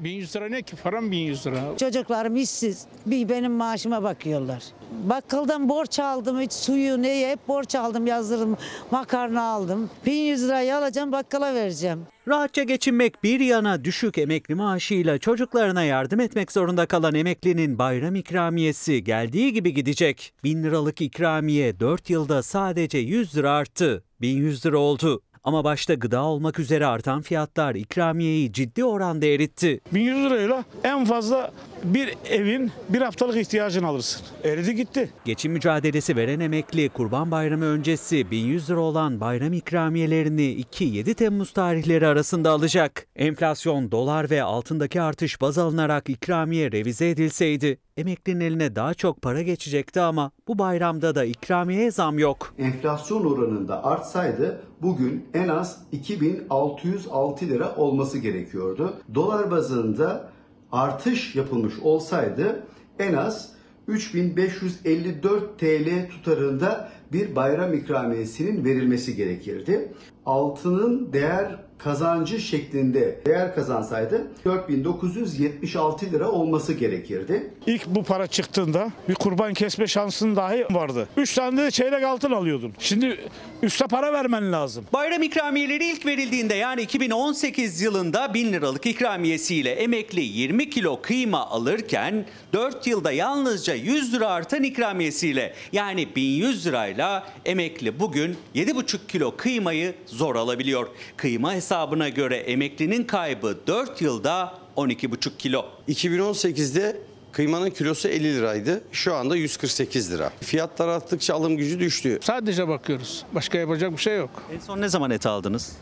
1100 lira ne ki? Param 1100 lira. Çocuklarım işsiz. Bir benim maaşıma bakıyorlar. Bakkaldan borç aldım. Hiç suyu neye hep borç aldım yazdırdım. Makarna aldım. 1100 lirayı alacağım bakkala vereceğim. Rahatça geçinmek bir yana düşük emekli maaşıyla çocuklarına yardım etmek zorunda kalan emeklinin bayram ikramiyesi geldiği gibi gidecek. 1000 liralık ikramiye 4 yılda sadece 100 lira arttı. 1100 lira oldu. Ama başta gıda olmak üzere artan fiyatlar ikramiyeyi ciddi oranda eritti. 1100 lirayla en fazla bir evin bir haftalık ihtiyacını alırsın. Eridi gitti. Geçim mücadelesi veren emekli Kurban Bayramı öncesi 1100 lira olan bayram ikramiyelerini 2-7 Temmuz tarihleri arasında alacak. Enflasyon, dolar ve altındaki artış baz alınarak ikramiye revize edilseydi emeklinin eline daha çok para geçecekti ama bu bayramda da ikramiyeye zam yok. enflasyon oranında artsaydı bugün en az 2606 lira olması gerekiyordu. Dolar bazında artış yapılmış olsaydı en az 3554 TL tutarında bir bayram ikramiyesinin verilmesi gerekirdi. Altının değer kazancı şeklinde değer kazansaydı 4976 lira olması gerekirdi. İlk bu para çıktığında bir kurban kesme şansın dahi vardı. 3 tane de çeyrek altın alıyordun. Şimdi üste para vermen lazım. Bayram ikramiyeleri ilk verildiğinde yani 2018 yılında 1000 liralık ikramiyesiyle emekli 20 kilo kıyma alırken 4 yılda yalnızca 100 lira artan ikramiyesiyle yani 1100 lirayla emekli bugün 7,5 kilo kıymayı zor alabiliyor. Kıyma hesabına göre emeklinin kaybı 4 yılda 12,5 kilo. 2018'de kıymanın kilosu 50 liraydı. Şu anda 148 lira. Fiyatlar arttıkça alım gücü düştü. Sadece bakıyoruz. Başka yapacak bir şey yok. En son ne zaman et aldınız?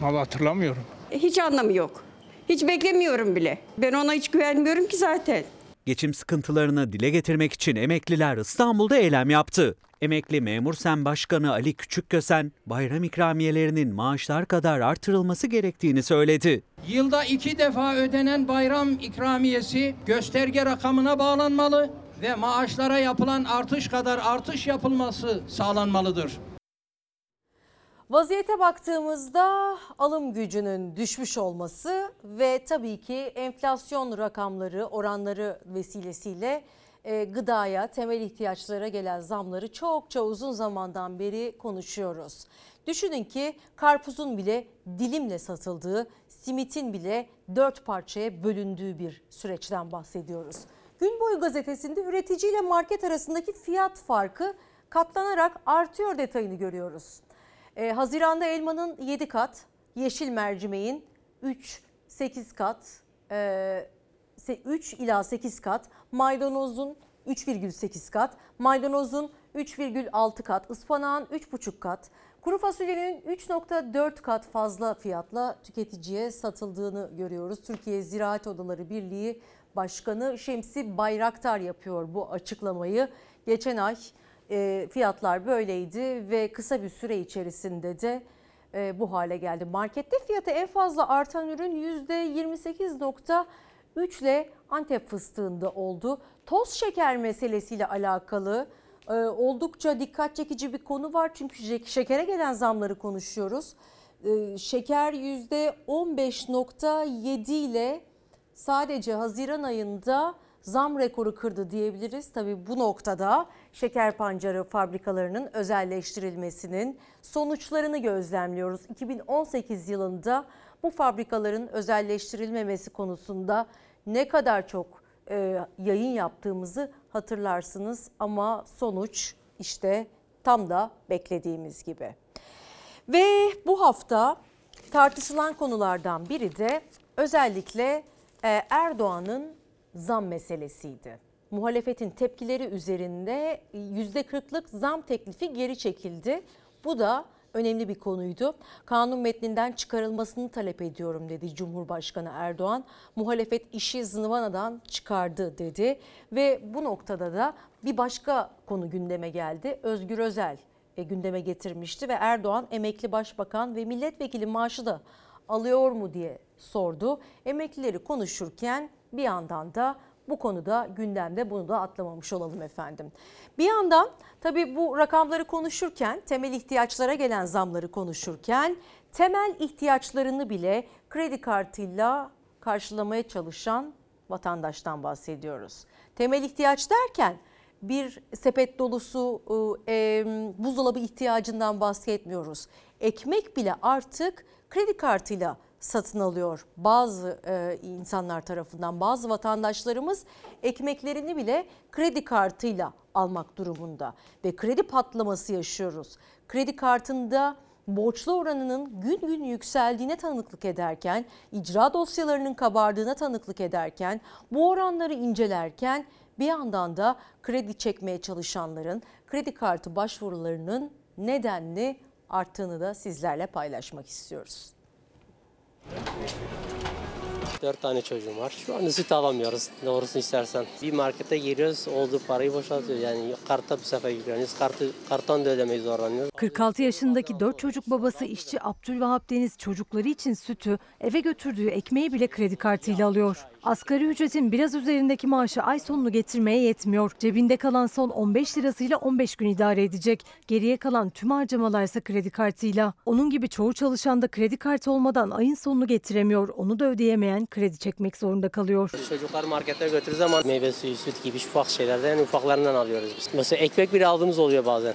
Vallahi hatırlamıyorum. Hiç anlamı yok. Hiç beklemiyorum bile. Ben ona hiç güvenmiyorum ki zaten. Geçim sıkıntılarını dile getirmek için emekliler İstanbul'da eylem yaptı. Emekli Memur Sen Başkanı Ali Küçükkösen bayram ikramiyelerinin maaşlar kadar artırılması gerektiğini söyledi. Yılda iki defa ödenen bayram ikramiyesi gösterge rakamına bağlanmalı ve maaşlara yapılan artış kadar artış yapılması sağlanmalıdır. Vaziyete baktığımızda alım gücünün düşmüş olması ve tabii ki enflasyon rakamları, oranları vesilesiyle e, gıdaya, temel ihtiyaçlara gelen zamları çokça uzun zamandan beri konuşuyoruz. Düşünün ki karpuzun bile dilimle satıldığı, simitin bile dört parçaya bölündüğü bir süreçten bahsediyoruz. Gün boyu gazetesinde üretici ile market arasındaki fiyat farkı katlanarak artıyor detayını görüyoruz. Ee, Haziranda elmanın 7 kat, yeşil mercimeğin 3-8 kat, e, 3 ila 8 kat, maydanozun 3,8 kat, maydanozun 3,6 kat, ıspanağın 3,5 kat, kuru fasulyenin 3,4 kat fazla fiyatla tüketiciye satıldığını görüyoruz. Türkiye Ziraat Odaları Birliği Başkanı Şemsi Bayraktar yapıyor bu açıklamayı. Geçen ay e, fiyatlar böyleydi ve kısa bir süre içerisinde de e, bu hale geldi. Markette fiyatı en fazla artan ürün %28.3 ile Antep fıstığında oldu. Toz şeker meselesiyle alakalı e, oldukça dikkat çekici bir konu var. Çünkü şekere gelen zamları konuşuyoruz. E, şeker %15.7 ile sadece Haziran ayında zam rekoru kırdı diyebiliriz. Tabii bu noktada şeker pancarı fabrikalarının özelleştirilmesinin sonuçlarını gözlemliyoruz. 2018 yılında bu fabrikaların özelleştirilmemesi konusunda ne kadar çok e, yayın yaptığımızı hatırlarsınız ama sonuç işte tam da beklediğimiz gibi. Ve bu hafta tartışılan konulardan biri de özellikle e, Erdoğan'ın zam meselesiydi. Muhalefetin tepkileri üzerinde %40'lık zam teklifi geri çekildi. Bu da önemli bir konuydu. Kanun metninden çıkarılmasını talep ediyorum dedi Cumhurbaşkanı Erdoğan. Muhalefet işi zıvanadan çıkardı dedi ve bu noktada da bir başka konu gündeme geldi. Özgür Özel e, gündeme getirmişti ve Erdoğan emekli başbakan ve milletvekili maaşı da alıyor mu diye sordu. Emeklileri konuşurken bir yandan da bu konuda gündemde bunu da atlamamış olalım efendim. Bir yandan tabii bu rakamları konuşurken temel ihtiyaçlara gelen zamları konuşurken temel ihtiyaçlarını bile kredi kartıyla karşılamaya çalışan vatandaştan bahsediyoruz. Temel ihtiyaç derken bir sepet dolusu e, buzdolabı ihtiyacından bahsetmiyoruz. Ekmek bile artık kredi kartıyla satın alıyor bazı e, insanlar tarafından. Bazı vatandaşlarımız ekmeklerini bile kredi kartıyla almak durumunda ve kredi patlaması yaşıyoruz. Kredi kartında borçlu oranının gün gün yükseldiğine tanıklık ederken, icra dosyalarının kabardığına tanıklık ederken, bu oranları incelerken bir yandan da kredi çekmeye çalışanların kredi kartı başvurularının nedenli arttığını da sizlerle paylaşmak istiyoruz. Dört tane çocuğum var. Şu anda süt alamıyoruz doğrusunu istersen. Bir markete giriyoruz, olduğu parayı boşaltıyoruz. Yani karta bu sefer yükleniyoruz. Kartı, karttan da ödemeyi zorlanıyoruz. 46 yaşındaki 4 çocuk babası işçi Abdülvahap Deniz çocukları için sütü eve götürdüğü ekmeği bile kredi kartıyla alıyor. Asgari ücretin biraz üzerindeki maaşı ay sonunu getirmeye yetmiyor. Cebinde kalan son 15 lirasıyla 15 gün idare edecek. Geriye kalan tüm harcamalarsa kredi kartıyla. Onun gibi çoğu çalışan da kredi kartı olmadan ayın sonunu getiremiyor. Onu da ödeyemeyen kredi çekmek zorunda kalıyor. Çocukları markete götürürüz ama meyve suyu, süt gibi ufak şeylerden en ufaklarından alıyoruz biz. Mesela ekmek bile aldığımız oluyor bazen.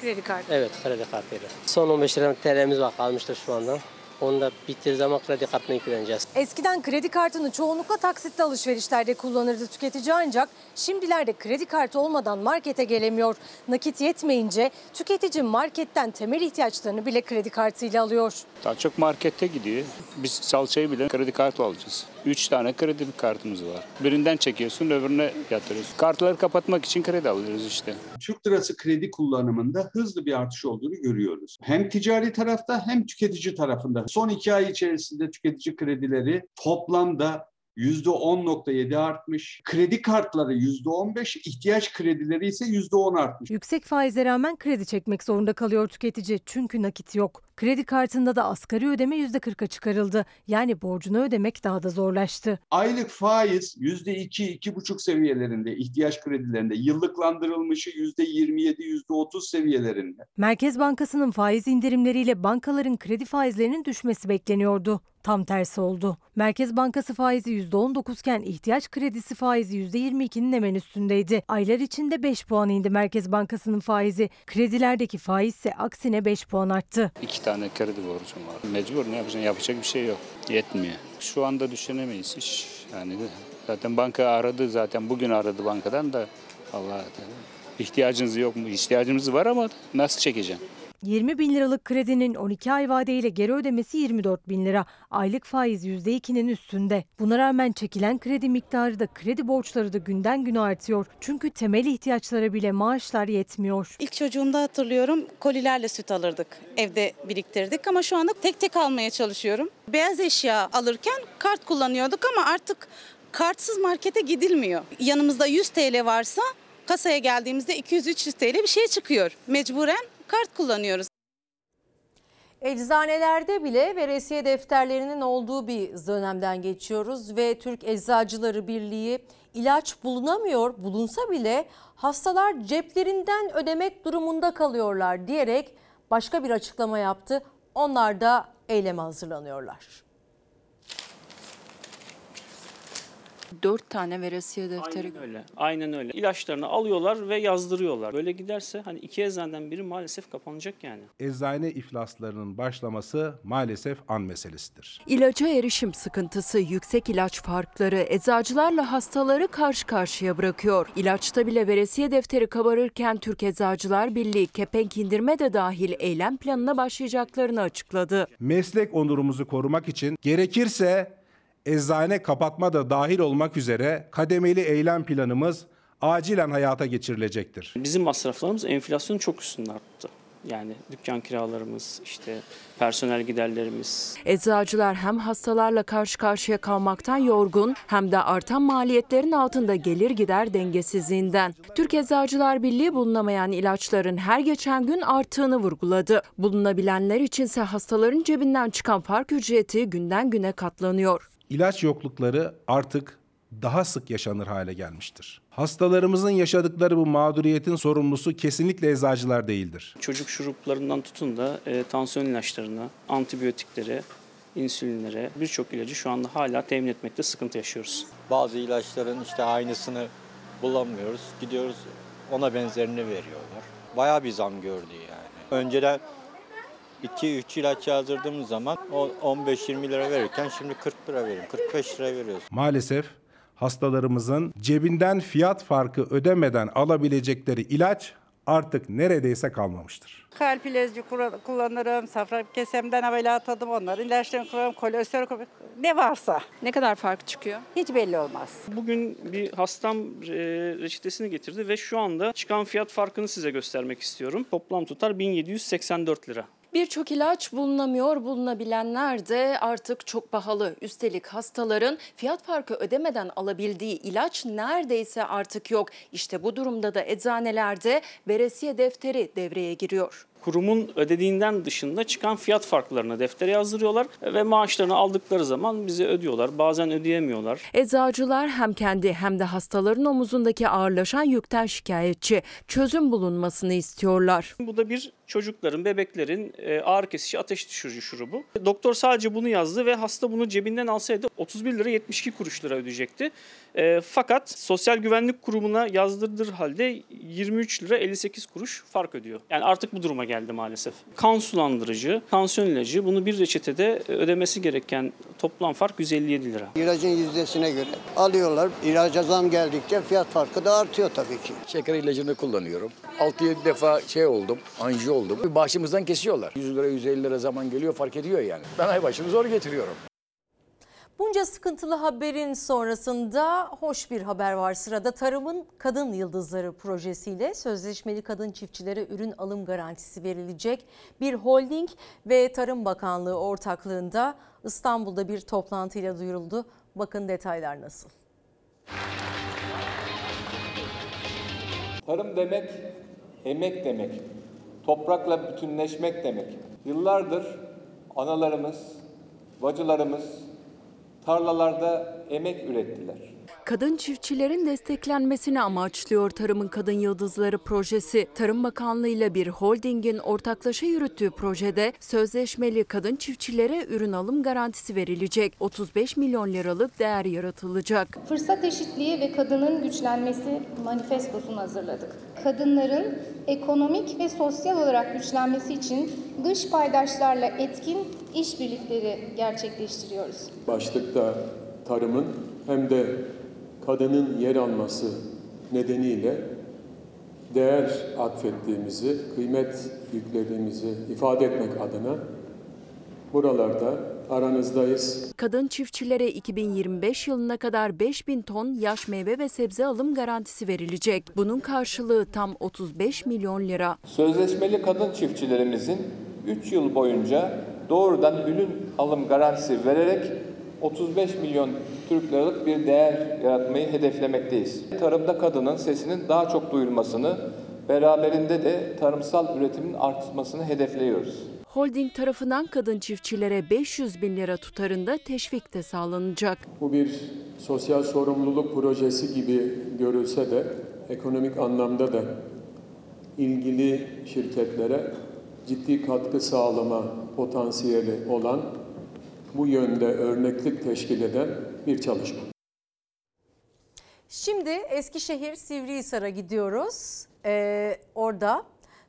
Kredi kartı. Evet kredi kartıyla. Son 15 lira TL'miz var kalmıştır şu anda. Onu da bittiği zaman kredi kartına yükleneceğiz. Eskiden kredi kartını çoğunlukla taksitli alışverişlerde kullanırdı tüketici ancak şimdilerde kredi kartı olmadan markete gelemiyor. Nakit yetmeyince tüketici marketten temel ihtiyaçlarını bile kredi kartıyla alıyor. Daha çok markette gidiyor. Biz salçayı bile kredi kartı alacağız. Üç tane kredi kartımız var. Birinden çekiyorsun öbürüne yatırıyorsun. Kartları kapatmak için kredi alıyoruz işte. Türk lirası kredi kullanımında hızlı bir artış olduğunu görüyoruz. Hem ticari tarafta hem tüketici tarafında. Son iki ay içerisinde tüketici kredileri toplamda %10.7 artmış. Kredi kartları %15, ihtiyaç kredileri ise %10 artmış. Yüksek faize rağmen kredi çekmek zorunda kalıyor tüketici çünkü nakit yok. Kredi kartında da asgari ödeme %40'a çıkarıldı. Yani borcunu ödemek daha da zorlaştı. Aylık faiz %2-2,5 seviyelerinde ihtiyaç kredilerinde, yıllıklandırılmışı %27, %30 seviyelerinde. Merkez Bankası'nın faiz indirimleriyle bankaların kredi faizlerinin düşmesi bekleniyordu. Tam tersi oldu. Merkez Bankası faizi %19 iken ihtiyaç kredisi faizi %22'nin hemen üstündeydi. Aylar içinde 5 puan indi Merkez Bankası'nın faizi. Kredilerdeki faiz ise aksine 5 puan arttı. İki tane kredi borcum var. Mecbur ne yapacaksın? Yapacak bir şey yok. Yetmiyor. Şu anda düşünemeyiz hiç. Yani zaten banka aradı zaten. Bugün aradı bankadan da. Allah ihtiyacınız yok mu? İhtiyacımız var ama nasıl çekeceğim? 20 bin liralık kredinin 12 ay vadeyle geri ödemesi 24 bin lira. Aylık faiz %2'nin üstünde. Buna rağmen çekilen kredi miktarı da kredi borçları da günden güne artıyor. Çünkü temel ihtiyaçlara bile maaşlar yetmiyor. İlk çocuğumda hatırlıyorum kolilerle süt alırdık. Evde biriktirdik ama şu anda tek tek almaya çalışıyorum. Beyaz eşya alırken kart kullanıyorduk ama artık kartsız markete gidilmiyor. Yanımızda 100 TL varsa kasaya geldiğimizde 200-300 TL bir şey çıkıyor. Mecburen kart kullanıyoruz. Eczanelerde bile veresiye defterlerinin olduğu bir dönemden geçiyoruz ve Türk Eczacıları Birliği ilaç bulunamıyor, bulunsa bile hastalar ceplerinden ödemek durumunda kalıyorlar diyerek başka bir açıklama yaptı. Onlar da eyleme hazırlanıyorlar. Dört tane veresiye defteri. Aynen öyle. Aynen öyle. İlaçlarını alıyorlar ve yazdırıyorlar. Böyle giderse hani iki eczaneden biri maalesef kapanacak yani. Eczane iflaslarının başlaması maalesef an meselesidir. İlaca erişim sıkıntısı, yüksek ilaç farkları eczacılarla hastaları karşı karşıya bırakıyor. İlaçta bile veresiye defteri kabarırken Türk Eczacılar Birliği kepenk indirme de dahil eylem planına başlayacaklarını açıkladı. Meslek onurumuzu korumak için gerekirse eczane kapatma da dahil olmak üzere kademeli eylem planımız acilen hayata geçirilecektir. Bizim masraflarımız enflasyonun çok üstünde arttı. Yani dükkan kiralarımız, işte personel giderlerimiz. Eczacılar hem hastalarla karşı karşıya kalmaktan yorgun hem de artan maliyetlerin altında gelir gider dengesizliğinden. Türk Eczacılar Birliği bulunamayan ilaçların her geçen gün arttığını vurguladı. Bulunabilenler içinse hastaların cebinden çıkan fark ücreti günden güne katlanıyor. İlaç yoklukları artık daha sık yaşanır hale gelmiştir. Hastalarımızın yaşadıkları bu mağduriyetin sorumlusu kesinlikle eczacılar değildir. Çocuk şuruplarından tutun da e, tansiyon ilaçlarına, antibiyotiklere, insülinlere birçok ilacı şu anda hala temin etmekte sıkıntı yaşıyoruz. Bazı ilaçların işte aynısını bulamıyoruz. Gidiyoruz ona benzerini veriyorlar. Bayağı bir zam gördü yani. Önceden 2-3 ilaç yazdırdığımız zaman o 15-20 lira verirken şimdi 40 lira veriyorum. 45 lira veriyoruz. Maalesef hastalarımızın cebinden fiyat farkı ödemeden alabilecekleri ilaç artık neredeyse kalmamıştır. Kalp ilacı kullanırım, safra kesemden ameliyat adım onları. İlaçlarını kullanırım, kolesterol ne varsa. Ne kadar fark çıkıyor? Hiç belli olmaz. Bugün bir hastam e, reçetesini getirdi ve şu anda çıkan fiyat farkını size göstermek istiyorum. Toplam tutar 1784 lira. Birçok ilaç bulunamıyor, bulunabilenler de artık çok pahalı. Üstelik hastaların fiyat farkı ödemeden alabildiği ilaç neredeyse artık yok. İşte bu durumda da eczanelerde veresiye defteri devreye giriyor. Kurumun ödediğinden dışında çıkan fiyat farklarını deftere yazdırıyorlar ve maaşlarını aldıkları zaman bize ödüyorlar. Bazen ödeyemiyorlar. Eczacılar hem kendi hem de hastaların omuzundaki ağırlaşan yükten şikayetçi. Çözüm bulunmasını istiyorlar. Bu da bir çocukların, bebeklerin e, ağrı kesici ateş düşürücü şurubu. Doktor sadece bunu yazdı ve hasta bunu cebinden alsaydı 31 lira 72 kuruş lira ödeyecekti. E, fakat Sosyal Güvenlik Kurumu'na yazdırdığı halde 23 lira 58 kuruş fark ödüyor. Yani artık bu duruma geldi maalesef. Kan sulandırıcı, tansiyon ilacı bunu bir reçetede ödemesi gereken toplam fark 157 lira. İlacın yüzdesine göre alıyorlar. İlaca zam geldikçe fiyat farkı da artıyor tabii ki. Şeker ilacını kullanıyorum. 6-7 defa şey oldum, anji oldum. Başımızdan kesiyorlar. 100 lira 150 lira zaman geliyor fark ediyor yani. Ben ay başını zor getiriyorum. Bunca sıkıntılı haberin sonrasında hoş bir haber var sırada. Tarımın Kadın Yıldızları projesiyle sözleşmeli kadın çiftçilere ürün alım garantisi verilecek. Bir holding ve Tarım Bakanlığı ortaklığında İstanbul'da bir toplantıyla duyuruldu. Bakın detaylar nasıl? Tarım demek emek demek. Toprakla bütünleşmek demek. Yıllardır analarımız, bacılarımız tarlalarda emek ürettiler. Kadın çiftçilerin desteklenmesini amaçlıyor Tarımın Kadın Yıldızları projesi. Tarım Bakanlığı ile bir holdingin ortaklaşa yürüttüğü projede sözleşmeli kadın çiftçilere ürün alım garantisi verilecek. 35 milyon liralık değer yaratılacak. Fırsat eşitliği ve kadının güçlenmesi manifestosunu hazırladık. Kadınların ekonomik ve sosyal olarak güçlenmesi için dış paydaşlarla etkin işbirlikleri gerçekleştiriyoruz. Başlıkta tarımın hem de kadının yer alması nedeniyle değer atfettiğimizi, kıymet yüklediğimizi ifade etmek adına buralarda aranızdayız. Kadın çiftçilere 2025 yılına kadar 5000 ton yaş meyve ve sebze alım garantisi verilecek. Bunun karşılığı tam 35 milyon lira. Sözleşmeli kadın çiftçilerimizin 3 yıl boyunca doğrudan ürün alım garantisi vererek 35 milyon Türk liralık bir değer yaratmayı hedeflemekteyiz. Tarımda kadının sesinin daha çok duyulmasını, beraberinde de tarımsal üretimin artmasını hedefliyoruz. Holding tarafından kadın çiftçilere 500 bin lira tutarında teşvik de sağlanacak. Bu bir sosyal sorumluluk projesi gibi görülse de ekonomik anlamda da ilgili şirketlere ciddi katkı sağlama potansiyeli olan bu yönde örneklik teşkil eden bir çalışma. Şimdi Eskişehir Sivrihisar'a gidiyoruz. Ee, orada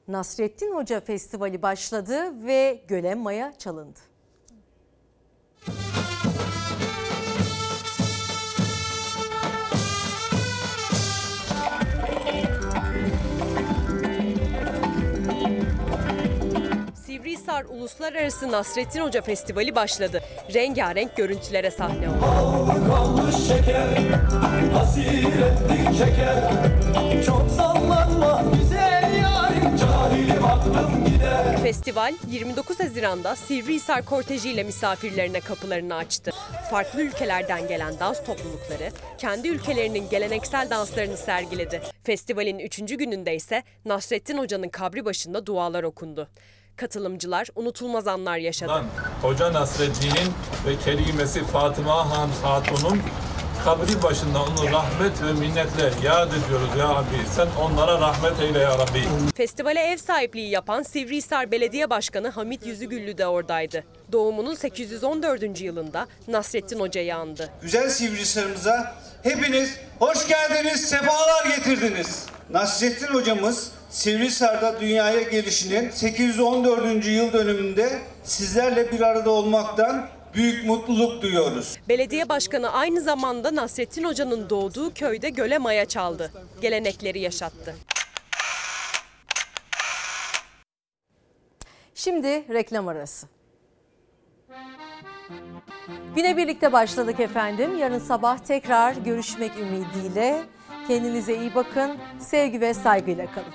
Nasrettin Hoca Festivali başladı ve Gölen Maya çalındı. Sivrihisar Uluslararası Nasrettin Hoca Festivali başladı. Rengarenk görüntülere sahne oldu. kalmış şeker Hasir ettin şeker Çok sallanma güzel yarim Cahilim aklım gider Festival 29 Haziran'da Sivrihisar kortejiyle misafirlerine kapılarını açtı. Farklı ülkelerden gelen dans toplulukları kendi ülkelerinin geleneksel danslarını sergiledi. Festivalin 3. gününde ise Nasrettin Hoca'nın kabri başında dualar okundu. Katılımcılar unutulmaz anlar yaşadı. Hoca Nasreddin'in ve kerimesi Fatıma Han Hatun'un kabri başında onu rahmet ve minnetle yad ediyoruz ya Rabbi. Sen onlara rahmet eyle ya Rabbi. Festivale ev sahipliği yapan Sivrihisar Belediye Başkanı Hamit Yüzügüllü de oradaydı. Doğumunun 814. yılında Nasrettin Hoca'yı andı. Güzel Sivrihisar'ımıza hepiniz hoş geldiniz, sefalar getirdiniz. Nasrettin hocamız Sivrihisar'da dünyaya gelişinin 814. yıl dönümünde sizlerle bir arada olmaktan büyük mutluluk duyuyoruz. Belediye başkanı aynı zamanda Nasrettin Hoca'nın doğduğu köyde göle maya çaldı. Gelenekleri yaşattı. Şimdi reklam arası. Güne birlikte başladık efendim. Yarın sabah tekrar görüşmek ümidiyle. Kendinize iyi bakın. Sevgi ve saygıyla kalın.